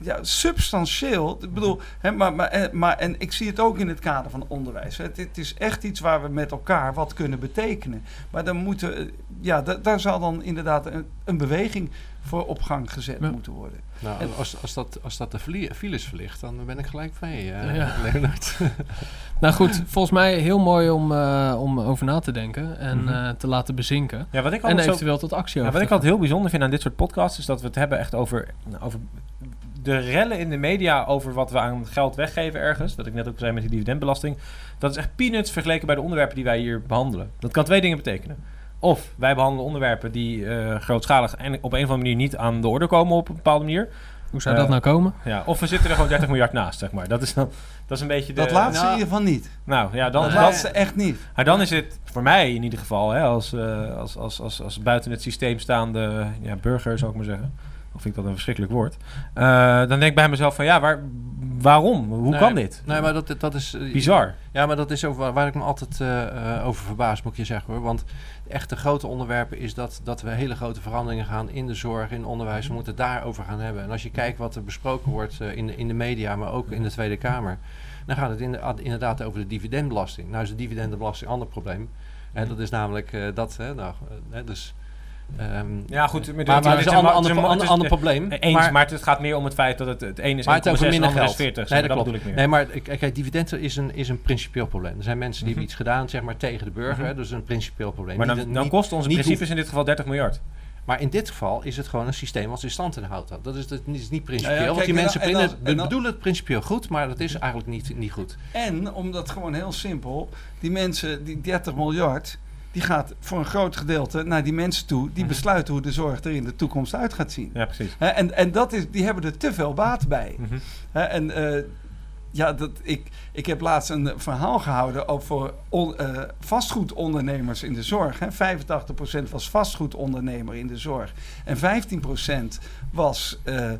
ja, substantieel. Ik bedoel, hè, maar, maar, eh, maar, en ik zie het ook in het kader van onderwijs. Het, het is echt iets waar we met elkaar wat kunnen betekenen. Maar dan moeten, eh, ja, da- daar zal dan inderdaad een, een beweging voor op gang gezet Ja. moeten worden. Nou, En- als, als, dat, als dat de file- files verlicht, dan ben ik gelijk mee, eh Ja. Leonard. Nou goed, volgens mij heel mooi om, eh, om over na te denken en Mhm. eh, te laten bezinken. Ja, wat ik En zo eventueel tot actie Ja, over wat ik altijd heel bijzonder vind aan dit soort podcasts is dat we het hebben echt over, over de rellen in de media over wat we aan geld weggeven ergens. Dat ik net ook zei met die dividendbelasting. Dat is echt peanuts vergeleken bij de onderwerpen die wij hier behandelen. Dat kan twee dingen betekenen. Of wij behandelen onderwerpen die eh, grootschalig en op een of andere manier niet aan de orde komen op een bepaalde manier. Hoe zou Eh, dat nou komen? Ja, of we zitten er gewoon 30 miljard naast, zeg maar. Dat is, dan, dat is een beetje de... dat laatste nou, in ieder geval niet. Nou ja, dan, Dat laatste echt niet. maar dan is het voor mij in ieder geval, hè, als, eh, als, als, als, als buiten het systeem staande ja, burger, zou ik maar zeggen. Of vind ik dat een verschrikkelijk woord. Eh, dan denk ik bij mezelf van ja, waar, waarom? Hoe Nee, kan dit? Nee, maar dat, dat is... eh, Bizar. Ja, maar dat is ook waar, waar ik me altijd eh, over verbaas, moet ik je zeggen hoor. Want echt de grote onderwerpen is dat, dat we hele grote veranderingen gaan in de zorg, in onderwijs. We moeten het daarover gaan hebben. En als je kijkt wat er besproken wordt in, de, in de media, maar ook in de Tweede Kamer. Dan gaat het in de- inderdaad over de dividendbelasting. Nou is de dividendbelasting een ander probleem. En dat is namelijk dat, hè, nou, dus... ehm, Ja, goed. Maar, maar, maar dat is een ander, ander, ander, probleem. Eens, maar, maar, het gaat meer om het feit dat het, het ene is 1,6 Maar het en het minder is geld. 40. Nee, dat klopt. bedoel ik meer. Nee, maar kijk, dividend is een, is een principieel probleem. Er zijn mensen die Mhm. hebben iets gedaan zeg maar, tegen de burger. Mhm. Dus een principieel probleem. maar dan, niet- dan kosten onze niet principes in dit geval 30 miljard. Maar in dit geval is het gewoon een systeem wat in stand houdt. Dat is, dat is niet principieel. Ja, ja, want die en mensen dan- en binnen- dan- en dan- bedoelen het principieel goed, maar dat is eigenlijk niet, niet goed. En omdat gewoon heel simpel, die mensen, die 30 miljard, die gaat voor een groot gedeelte naar die mensen toe die Mhm. besluiten hoe de zorg er in de toekomst uit gaat zien. Ja, precies. En en dat is, die hebben er te veel baat bij. Mhm. En eh, ja, dat, ik, ik heb laatst een verhaal gehouden over on- eh, vastgoedondernemers in de zorg. Hè. 85% was vastgoedondernemer in de zorg. En 15% was, eh,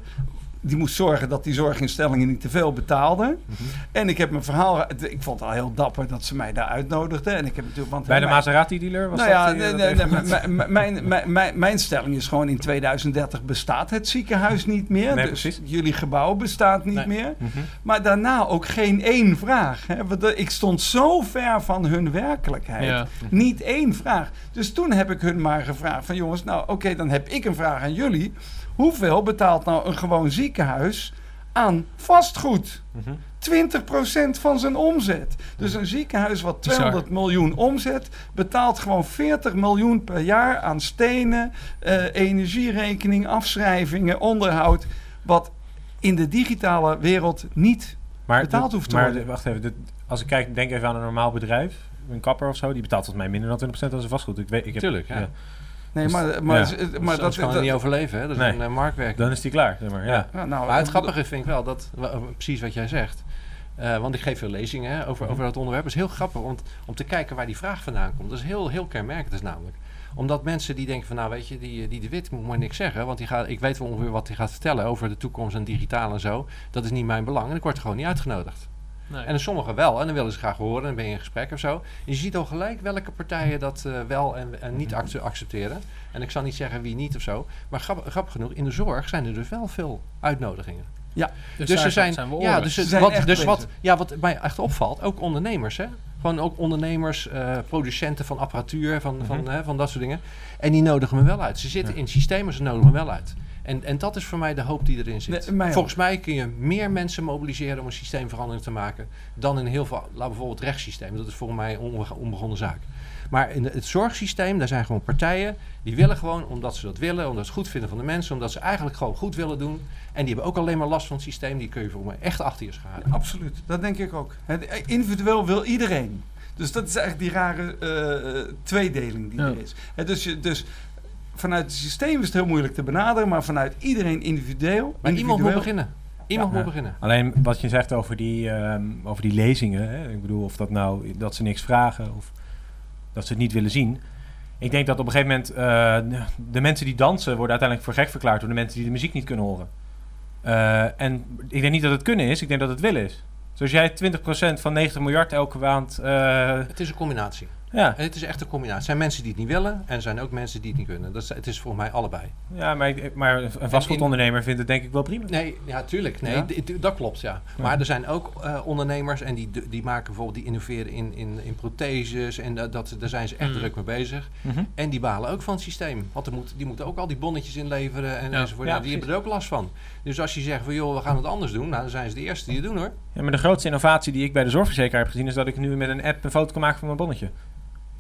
die moest zorgen dat die zorginstellingen niet te veel betaalden. Mhm. En ik heb mijn verhaal. Ik vond het al heel dapper dat ze mij daar uitnodigden. En ik heb natuurlijk. Want Bij de Maserati-dealer was nou dat... ja, eh, nee, nee, mijn- mijn- mijn, mijn, stelling is gewoon in 2030 bestaat het ziekenhuis niet meer. Nee, dus precies. jullie gebouw bestaat niet meer. Mhm. Maar daarna ook geen één vraag. Hè? Want er- ik stond zo ver van hun werkelijkheid. Ja. Niet één vraag. Dus toen heb ik hun maar gevraagd van jongens, nou oké, dan heb ik een vraag aan jullie. Hoeveel betaalt nou een gewoon ziekenhuis aan vastgoed? Mhm. 20% van zijn omzet. Dus een ziekenhuis wat Bizar. 200 miljoen omzet, betaalt gewoon 40 miljoen per jaar aan stenen, eh, energierekening, afschrijvingen, onderhoud. Wat in de digitale wereld niet. Maar, betaald de- hoeft te maar worden. de- wacht even, de- als ik kijk, denk even aan een normaal bedrijf, een kapper of zo, die betaalt volgens mij minder dan 20% als een vastgoed. Ik weet, ik heb, Tuurlijk, ja. Nee, Dus- maar, maar, ja. maar, Maar dat, kan dat- niet overleven, hè? dat is Nee. een uh, marktwerking. Dan is die klaar, zeg maar. Ja. Nou, Maar het grappige vind ik wel, dat, wa- precies wat jij zegt. Eh, want ik geef veel lezingen hè, over, Mhm. over dat onderwerp. Het is heel grappig om, om te kijken waar die vraag vandaan komt. Dat is heel, heel kenmerkend is namelijk. Omdat mensen die denken van nou weet je, die, die de Wit moet maar niks zeggen. Want die gaat, ik weet wel ongeveer wat hij gaat vertellen over de toekomst en digitaal en zo. Dat is niet mijn belang en ik word gewoon niet uitgenodigd. Nee. En sommigen wel en dan willen ze graag horen en dan ben je in gesprek of zo. En je ziet al gelijk welke partijen dat eh, wel en, en niet acce- accepteren. En ik zal niet zeggen wie niet of zo. Maar grappig, grappig genoeg, in de zorg zijn er dus wel veel uitnodigingen. Dus, daar er zijn, ja, dus, zijn wat, dus wat, ja, wat mij echt opvalt, ook ondernemers, hè? Gewoon ook ondernemers, eh, producenten van apparatuur, van, van, Mhm. hè, van dat soort dingen. En die nodigen me wel uit. Ze zitten Ja. in systemen, ze nodigen me wel uit. En, en dat is voor mij de hoop die erin zit. Nee, mij ook. Volgens mij kun je meer mensen mobiliseren om een systeemverandering te maken dan in heel veel, laat bijvoorbeeld het rechtssysteem. Dat is voor mij een onbe- onbegonnen zaak. Maar in het zorgsysteem, daar zijn gewoon partijen die willen gewoon, omdat ze dat willen, omdat ze het goed vinden van de mensen, omdat ze eigenlijk gewoon goed willen doen. En die hebben ook alleen maar last van het systeem, die kun je voor mij echt achter je scharen. Absoluut, dat denk ik ook. Het, eh, individueel wil iedereen. Dus dat is eigenlijk die rare eh, tweedeling die Ja. er is. Hè, dus, je, dus vanuit het systeem is het heel moeilijk te benaderen, maar vanuit iedereen individueel. Maar iemand moet beginnen. Iemand Ja. moet beginnen. Alleen wat je zegt over die, ehm, over die lezingen. Hè? Ik bedoel, of dat nou dat ze niks vragen of dat ze het niet willen zien. Ik denk dat op een gegeven moment eh, de mensen die dansen worden uiteindelijk voor gek verklaard door de mensen die de muziek niet kunnen horen. Eh, en ik denk niet dat het kunnen is, ik denk dat het willen is. Zoals jij 20% van 90 miljard elke maand. eh, Het is een combinatie. Ja, En het is echt een combinatie. Er zijn mensen die het niet willen en er zijn ook mensen die het niet kunnen. Dat is, het is voor mij allebei. ja maar, maar een vastgoedondernemer vindt het denk ik wel prima. Nee, ja, tuurlijk. Nee, Ja? dat klopt, ja. Maar er zijn ook eh, ondernemers en die, die maken bijvoorbeeld, die innoveren in, in, in protheses en dat, dat, daar zijn ze echt Mm. druk mee bezig. Mhm. En die balen ook van het systeem. Want er moet, die moeten ook al die bonnetjes inleveren en, Ja. enzovoort. Nou, die hebben er ook last van. Dus als je zegt van joh, we gaan het anders doen, nou dan zijn ze de eerste die het doen hoor. Ja, maar de grootste innovatie die ik bij de zorgverzekeraar heb gezien... is dat ik nu met een app een foto kan maken van mijn bonnetje.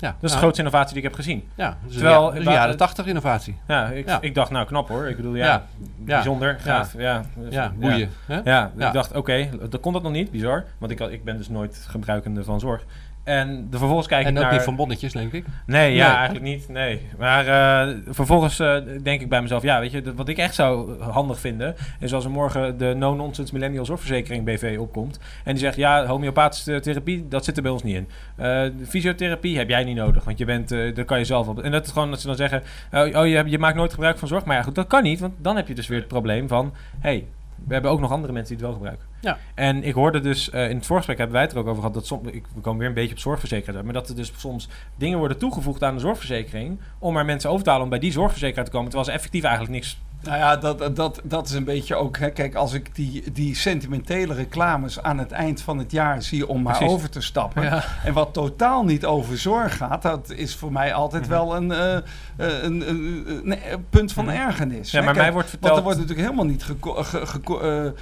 Ja, Dat is de grootste innovatie die ik heb gezien. Ja, dus Terwijl- ja, jaren 80 innovatie. Ja, ik, Ja. ik dacht, nou knap hoor. Ik bedoel, ja, bijzonder, gaaf. Ja, Dus, Ja, boeien. Ja, Ja. ik dacht, oké, dat kon dat nog niet, bizar. Want ik, ik ben dus nooit gebruikende van zorg. En de, vervolgens kijk En ik ook naar... niet van bonnetjes, denk ik. Nee, ja, Nee. eigenlijk niet. Nee. Maar eh, vervolgens eh, denk ik bij mezelf, ja, weet je, dat- wat ik echt zou handig vinden, is als er morgen de No-Nonsense Millennial Zorgverzekering BV opkomt. En die zegt, ja, homeopathische therapie, dat zit er bij ons niet in. Eh, fysiotherapie heb jij niet nodig, want je bent, daar kan je zelf op. En dat is gewoon dat ze dan zeggen, oh, oh, je, je maakt nooit gebruik van zorg. Maar ja, goed, dat kan niet, want dan heb je dus weer het probleem van, hey, we hebben ook nog andere mensen die het wel gebruiken. Ja. En ik hoorde dus, eh, in het voorgesprek hebben wij het er ook over gehad, dat soms, ik, we komen weer een beetje op zorgverzekeraars uit, maar dat er dus soms dingen worden toegevoegd aan de zorgverzekering om er mensen over te halen om bij die zorgverzekeraar te komen, terwijl ze effectief eigenlijk niks... Nou ja, dat, dat, dat is een beetje ook. Hè, kijk, als ik die, die sentimentele reclames aan het eind van het jaar zie om maar Precies. over te stappen. Ja. En wat totaal niet over zorg gaat, dat is voor mij altijd Mhm. wel een, eh, een, een, een- een punt van Mhm. ergernis. Ja, hè. maar Kijk, mij wordt Want verteld... er wordt natuurlijk helemaal niet geko- ge- eh, eh,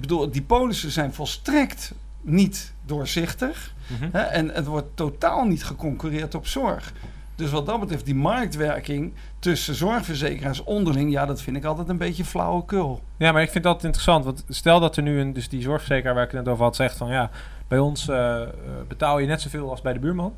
bedoel, die polissen zijn volstrekt niet doorzichtig. Mhm. Hè? En het wordt totaal niet geconcurreerd op zorg. Dus wat dat betreft, die marktwerking tussen zorgverzekeraars onderling, ja, dat vind ik altijd een beetje flauwekul. Ja, maar ik vind dat interessant. Want stel dat er nu een, dus die zorgverzekeraar waar ik het net over had, zegt van ja, bij ons eh, eh, betaal je net zoveel als bij de buurman.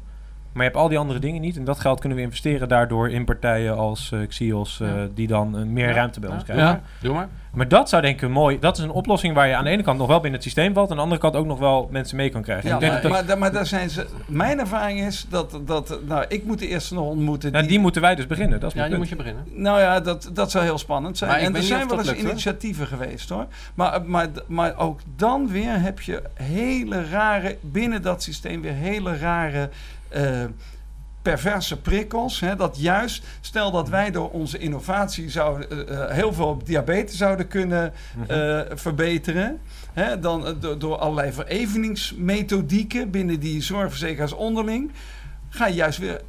Maar je hebt al die andere dingen niet. En dat geld kunnen we investeren daardoor in partijen als eh Xios, eh, Ja. die dan eh, meer Ja. ruimte bij ons krijgen. Ja. Doe maar. Maar dat zou denk ik een mooi... Dat is een oplossing waar je aan de ene kant nog wel binnen het systeem valt... en aan de andere kant ook nog wel mensen mee kan krijgen. Ja, ik denk maar, dat, maar, da- maar daar zijn ze. Mijn ervaring is dat, dat nou, ik moet de eerste nog ontmoeten. nou, die moeten wij dus beginnen. Dat is Ja, die punt. moet je beginnen. Nou ja, dat, dat zou heel spannend zijn. En er zijn wel eens lukt, hoor. initiatieven geweest hoor. Maar, maar, maar ook dan weer heb je hele rare, binnen dat systeem weer hele rare eh, perverse prikkels. Hè, dat juist, stel dat wij door onze innovatie zouden, eh, eh, heel veel op diabetes zouden kunnen Mhm. verbeteren. Hè, dan door, allerlei vereveningsmethodieken binnen die zorgverzekeraars onderling. Ga je juist weer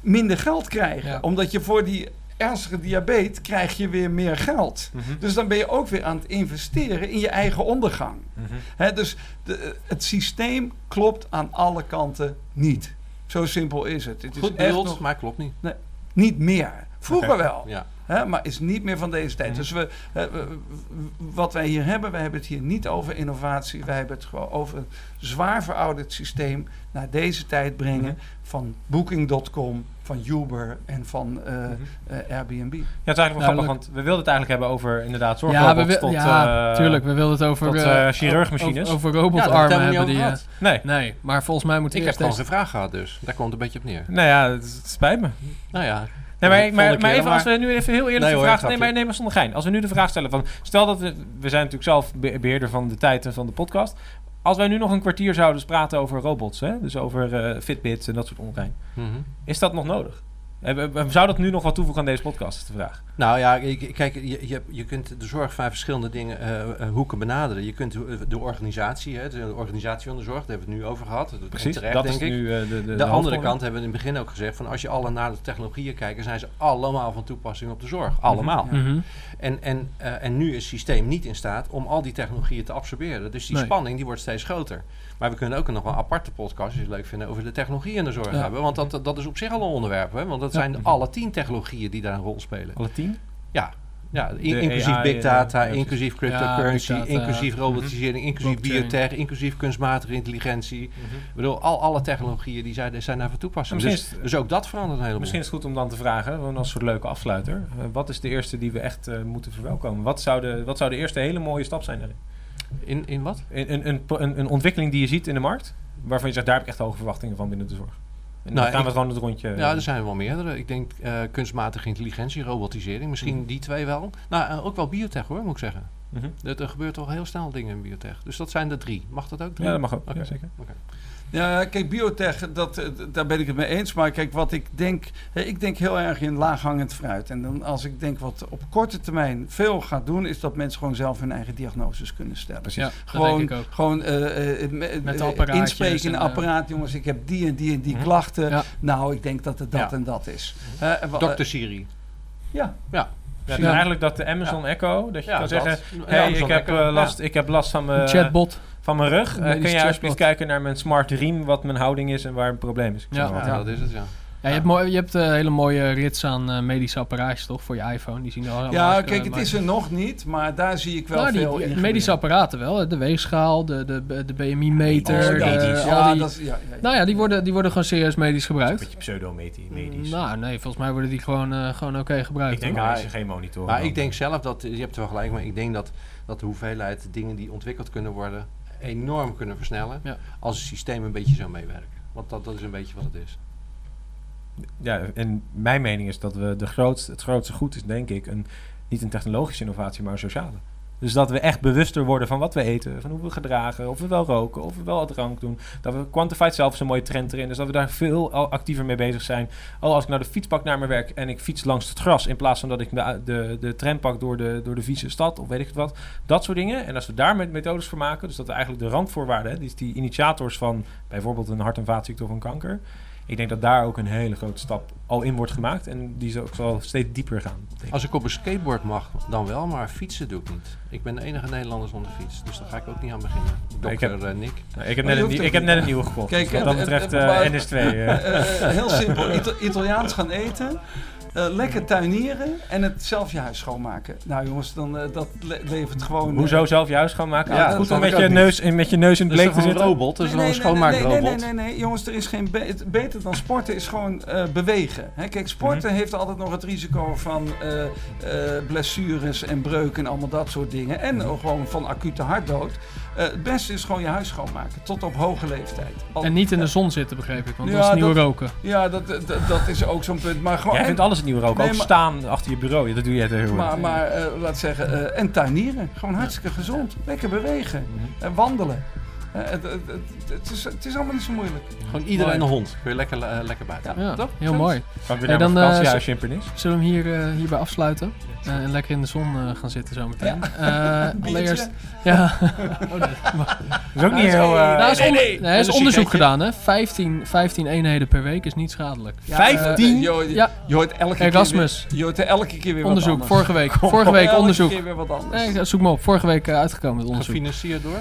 minder geld krijgen. Ja. Omdat je voor die ernstige diabetes krijg je weer meer geld. Mhm. Dus dan ben je ook weer aan het investeren in je eigen ondergang. Mhm. Hè, dus de, het systeem klopt aan alle kanten niet. Zo simpel is het. Het is Goed nog maar klopt niet. niet meer. Vroeger wel. Ja. Hè, maar is niet meer van deze tijd. Mhm. Dus we, we- wat wij hier hebben, wij hebben het hier niet over innovatie. Wij hebben het gewoon over een zwaar verouderd systeem naar deze tijd brengen. Mhm. Van Booking.com, van Uber en van eh, Mhm. eh, Airbnb. Ja, het is eigenlijk wel grappig, want we wilden het eigenlijk hebben over inderdaad Ja, we zorgrobots wil- tot... ja eh, tuurlijk. We wilden het over, tot, chirurgmachines. Over, Ja, robotarmen hebben die... Nee. nee, maar volgens mij moeten Ik heb eerst gewoon deze- geen vraag gehad dus. Daar komt het een beetje op neer. Nou ja, het, het spijt me. Nou ja. Nee, maar, maar, even als we nu even heel eerlijk Nee de vraag... grapje. Nee, maar neem maar zonder gein. Als we nu de vraag stellen van... Stel dat we... We zijn natuurlijk zelf be- beheerder van de tijd en van de podcast. Als wij nu nog een kwartier zouden praten over robots... Hè? Dus over eh, Fitbits en dat soort ongein. Mhm. Is dat nog nodig? Eh, Zou dat nu nog wat toevoegen aan deze podcast, is de vraag. Nou ja, ik- kijk, je, je, je kunt de zorg van verschillende dingen, eh, eh, hoeken benaderen. Je kunt de, organisatie, hè, de organisatie van de zorg, daar hebben we het nu over gehad. Dat Precies, terecht, dat denk is ik. nu eh, de, de, De, de andere kant hebben we in het begin ook gezegd van als je alle naar de technologieën kijkt, zijn ze allemaal van toepassing op de zorg. Allemaal. Ja. Mhm. En, en, eh, en nu is het systeem niet in staat om al die technologieën te absorberen. Dus die Nee. spanning die wordt steeds groter. Maar we kunnen ook nog een aparte podcast, als je het leuk vindt, over de technologie in de zorg Ja. hebben. Want dat, dat is op zich al een onderwerp. Hè? Want dat Ja. zijn alle tien technologieën die daar een rol spelen. Alle tien? Ja, ja in- inclusief AI, big eh, data, inclusief cryptocurrency, data, inclusief robotisering, inclusief blockchain. biotech, inclusief kunstmatige intelligentie. Ik bedoel, al alle technologieën die zijn, zijn daar van toepassing. Dus, is- dus ook dat verandert een heleboel. Misschien is het goed om dan te vragen, gewoon als soort leuke afsluiter. eh, wat is de eerste die we echt eh, moeten verwelkomen? Wat zou, de, wat zou de eerste hele mooie stap zijn daarin? In, in wat? Een, een, een, een, een ontwikkeling die je ziet in de markt, waarvan je zegt, daar heb ik echt hoge verwachtingen van binnen de zorg. En dan Nou, gaan we ik- gewoon het rondje... Ja, er zijn wel meerdere. Ik denk eh, kunstmatige intelligentie, robotisering. Misschien Mhm. die twee wel. Nou, eh, ook wel biotech hoor, moet ik zeggen. Mhm. Er, er gebeurt toch heel snel dingen in biotech. Dus dat zijn de drie. Mag dat ook drie? Ja, dat mag ook. Oké. Ja, zeker. Ja, kijk, biotech, dat, eh, daar ben ik het mee eens. Maar kijk, wat ik denk, hè, ik denk heel erg in laaghangend fruit. En dan als ik denk wat op korte termijn veel gaat doen, is dat mensen gewoon zelf hun eigen diagnoses kunnen stellen. Ja, dat Gewoon, denk ik ook. gewoon eh, eh, Met eh, apparaatjes inspreken in een en, apparaat. Jongens, ik heb die en die en die Mhm. klachten. Ja. Nou, ik denk dat het dat Ja. en dat is. Eh, en wa- Dr. Siri. ja, Ja, dus Ja. eigenlijk dat de Amazon Echo, dat je kan zeggen... Hey, Amazon ik heb, Echo. eh, last, ik heb last van mijn, chatbot. Van mijn rug. Medisch kun jij alsjeblieft kijken naar mijn smart riem, wat mijn houding is en waar een probleem is? Ik Ja. dat is het, ja. Ja, je hebt, mooi, je hebt eh, hele mooie rits aan eh, medische apparaatjes toch voor je iPhone. Die zien er allemaal ja kijk, het is er nog niet, maar daar zie ik wel Nou, die- veel die in. medische apparaten wel. De weegschaal, de, de, de BMI-meter. Oh, ja, de- medisch. al ja, die- dat is, ja, ja, ja. nou ja, die worden, die worden gewoon serieus medisch Een gebruikt. beetje pseudo-medisch. Nou, nee, volgens mij worden die gewoon, eh, gewoon oké gebruikt. ik denk dat je geen monitor Maar ik denk zelf dat, je hebt er wel gelijk, maar ik denk dat, dat de hoeveelheid dingen die ontwikkeld kunnen worden enorm kunnen versnellen Ja. als het systeem een beetje zou meewerken. Want dat, dat is een beetje wat het is. Ja, en mijn mening is dat we de grootste, het grootste goed is, denk ik, een, niet een technologische innovatie, maar een sociale. Dus dat we echt bewuster worden van wat we eten, van hoe we gedragen, of we wel roken, of we wel drank doen. Dat we quantified zelf is een mooie trend erin, dus dat we daar veel actiever mee bezig zijn. Oh, als ik nou de fiets pak naar mijn werk en ik fiets langs het gras, in plaats van dat ik de, de, de tram pak door de, door de vieze stad, of weet ik het wat. Dat soort dingen. En als we daar met methodes voor maken, dus dat we eigenlijk de randvoorwaarden, hè, die, die initiators van bijvoorbeeld een hart- en vaatziekte of een kanker, ik denk dat daar ook een hele grote stap al in wordt gemaakt. En die zal, zal steeds dieper gaan. ik. Als ik op een skateboard mag, dan wel, maar fietsen doe ik niet. Ik ben de enige Nederlander zonder fiets, dus daar ga ik ook niet aan beginnen. Ik Dokter heb- eh, Nick. Nou, ik, heb net een, ook ik heb net een nieuwe gekocht. Kijk, dus wat dat eh, betreft eh, eh, maar- NS2. eh. Eh, eh, heel simpel. Ita- Italiaans gaan eten. Eh, lekker tuinieren en het zelf je huis schoonmaken. Nou jongens, dan, eh, dat le- levert gewoon... eh, Hoezo zelf je huis schoonmaken? Ja, Ja, goed om met je, neus, in, met je neus in het bleek te zitten. robot? Dat is wel een nee, nee, schoonmaakrobot. nee, nee, nee, jongens, er is geen be- beter dan sporten is gewoon eh, bewegen. Hè, kijk, sporten heeft altijd nog het risico van eh, eh, blessures en breuken en allemaal dat soort dingen. En ook gewoon van acute hartdood. Eh, het beste is gewoon je huis schoonmaken, tot op hoge leeftijd. Al- En niet in de zon zitten, begreep ik. Want Ja, dat is nieuwe dat- roken. Ja, dat, dat, dat is ook zo'n punt. Maar gewoon, Jij en- vindt alles het nieuwe roken. Nee, ook maar- staan achter je bureau. Ja, dat doe jij tegenwoordig. Maar, maar eh, laat zeggen, eh, en tuinieren. Gewoon hartstikke gezond. Lekker bewegen. Mhm. En wandelen. Eh, het, het, is, het is allemaal niet zo moeilijk. Gewoon iedereen Mooi. een hond. Kun je lekker, eh, lekker buiten. Ja. Ja, toch? heel mooi. Kan ik weer Hey, naar mijn dan, eh, Pernis? Zullen we hem hier, eh, hierbij afsluiten? Eh, en lekker in de zon eh, gaan zitten zometeen. Eh allereerst, ja. oh, Dat is ook niet heel... eh, Nou, er is, onder- nee, nee, er is onderzoek gedaan, hè? 15, 15 eenheden per week is niet schadelijk. Ja, 15? eh, je, hoort- Ja. je hoort elke Erasmus. keer weer, je hoort er elke keer weer Onderzoek, wat anders. vorige week. Vorige week Elke onderzoek. keer weer wat anders. Nee, zoek maar op. Vorige week uitgekomen het onderzoek. Gefinancierd door?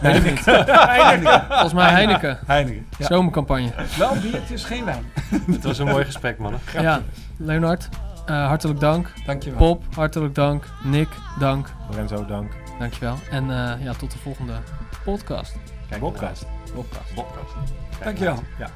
Heineken. Heineken. Volgens mij Heineken. Heineken. Zomercampagne. Wel biertjes, geen wijn. Het was een mooi gesprek, mannen. Graag. Ja, Leonard, eh, hartelijk dank. Dankjewel. Pop, hartelijk dank. Nick, dank. Lorenzo, dank. Dankjewel. En uh, ja, tot de volgende podcast. Kijk, podcast. Eh, podcast. podcast. Dankjewel. Ja.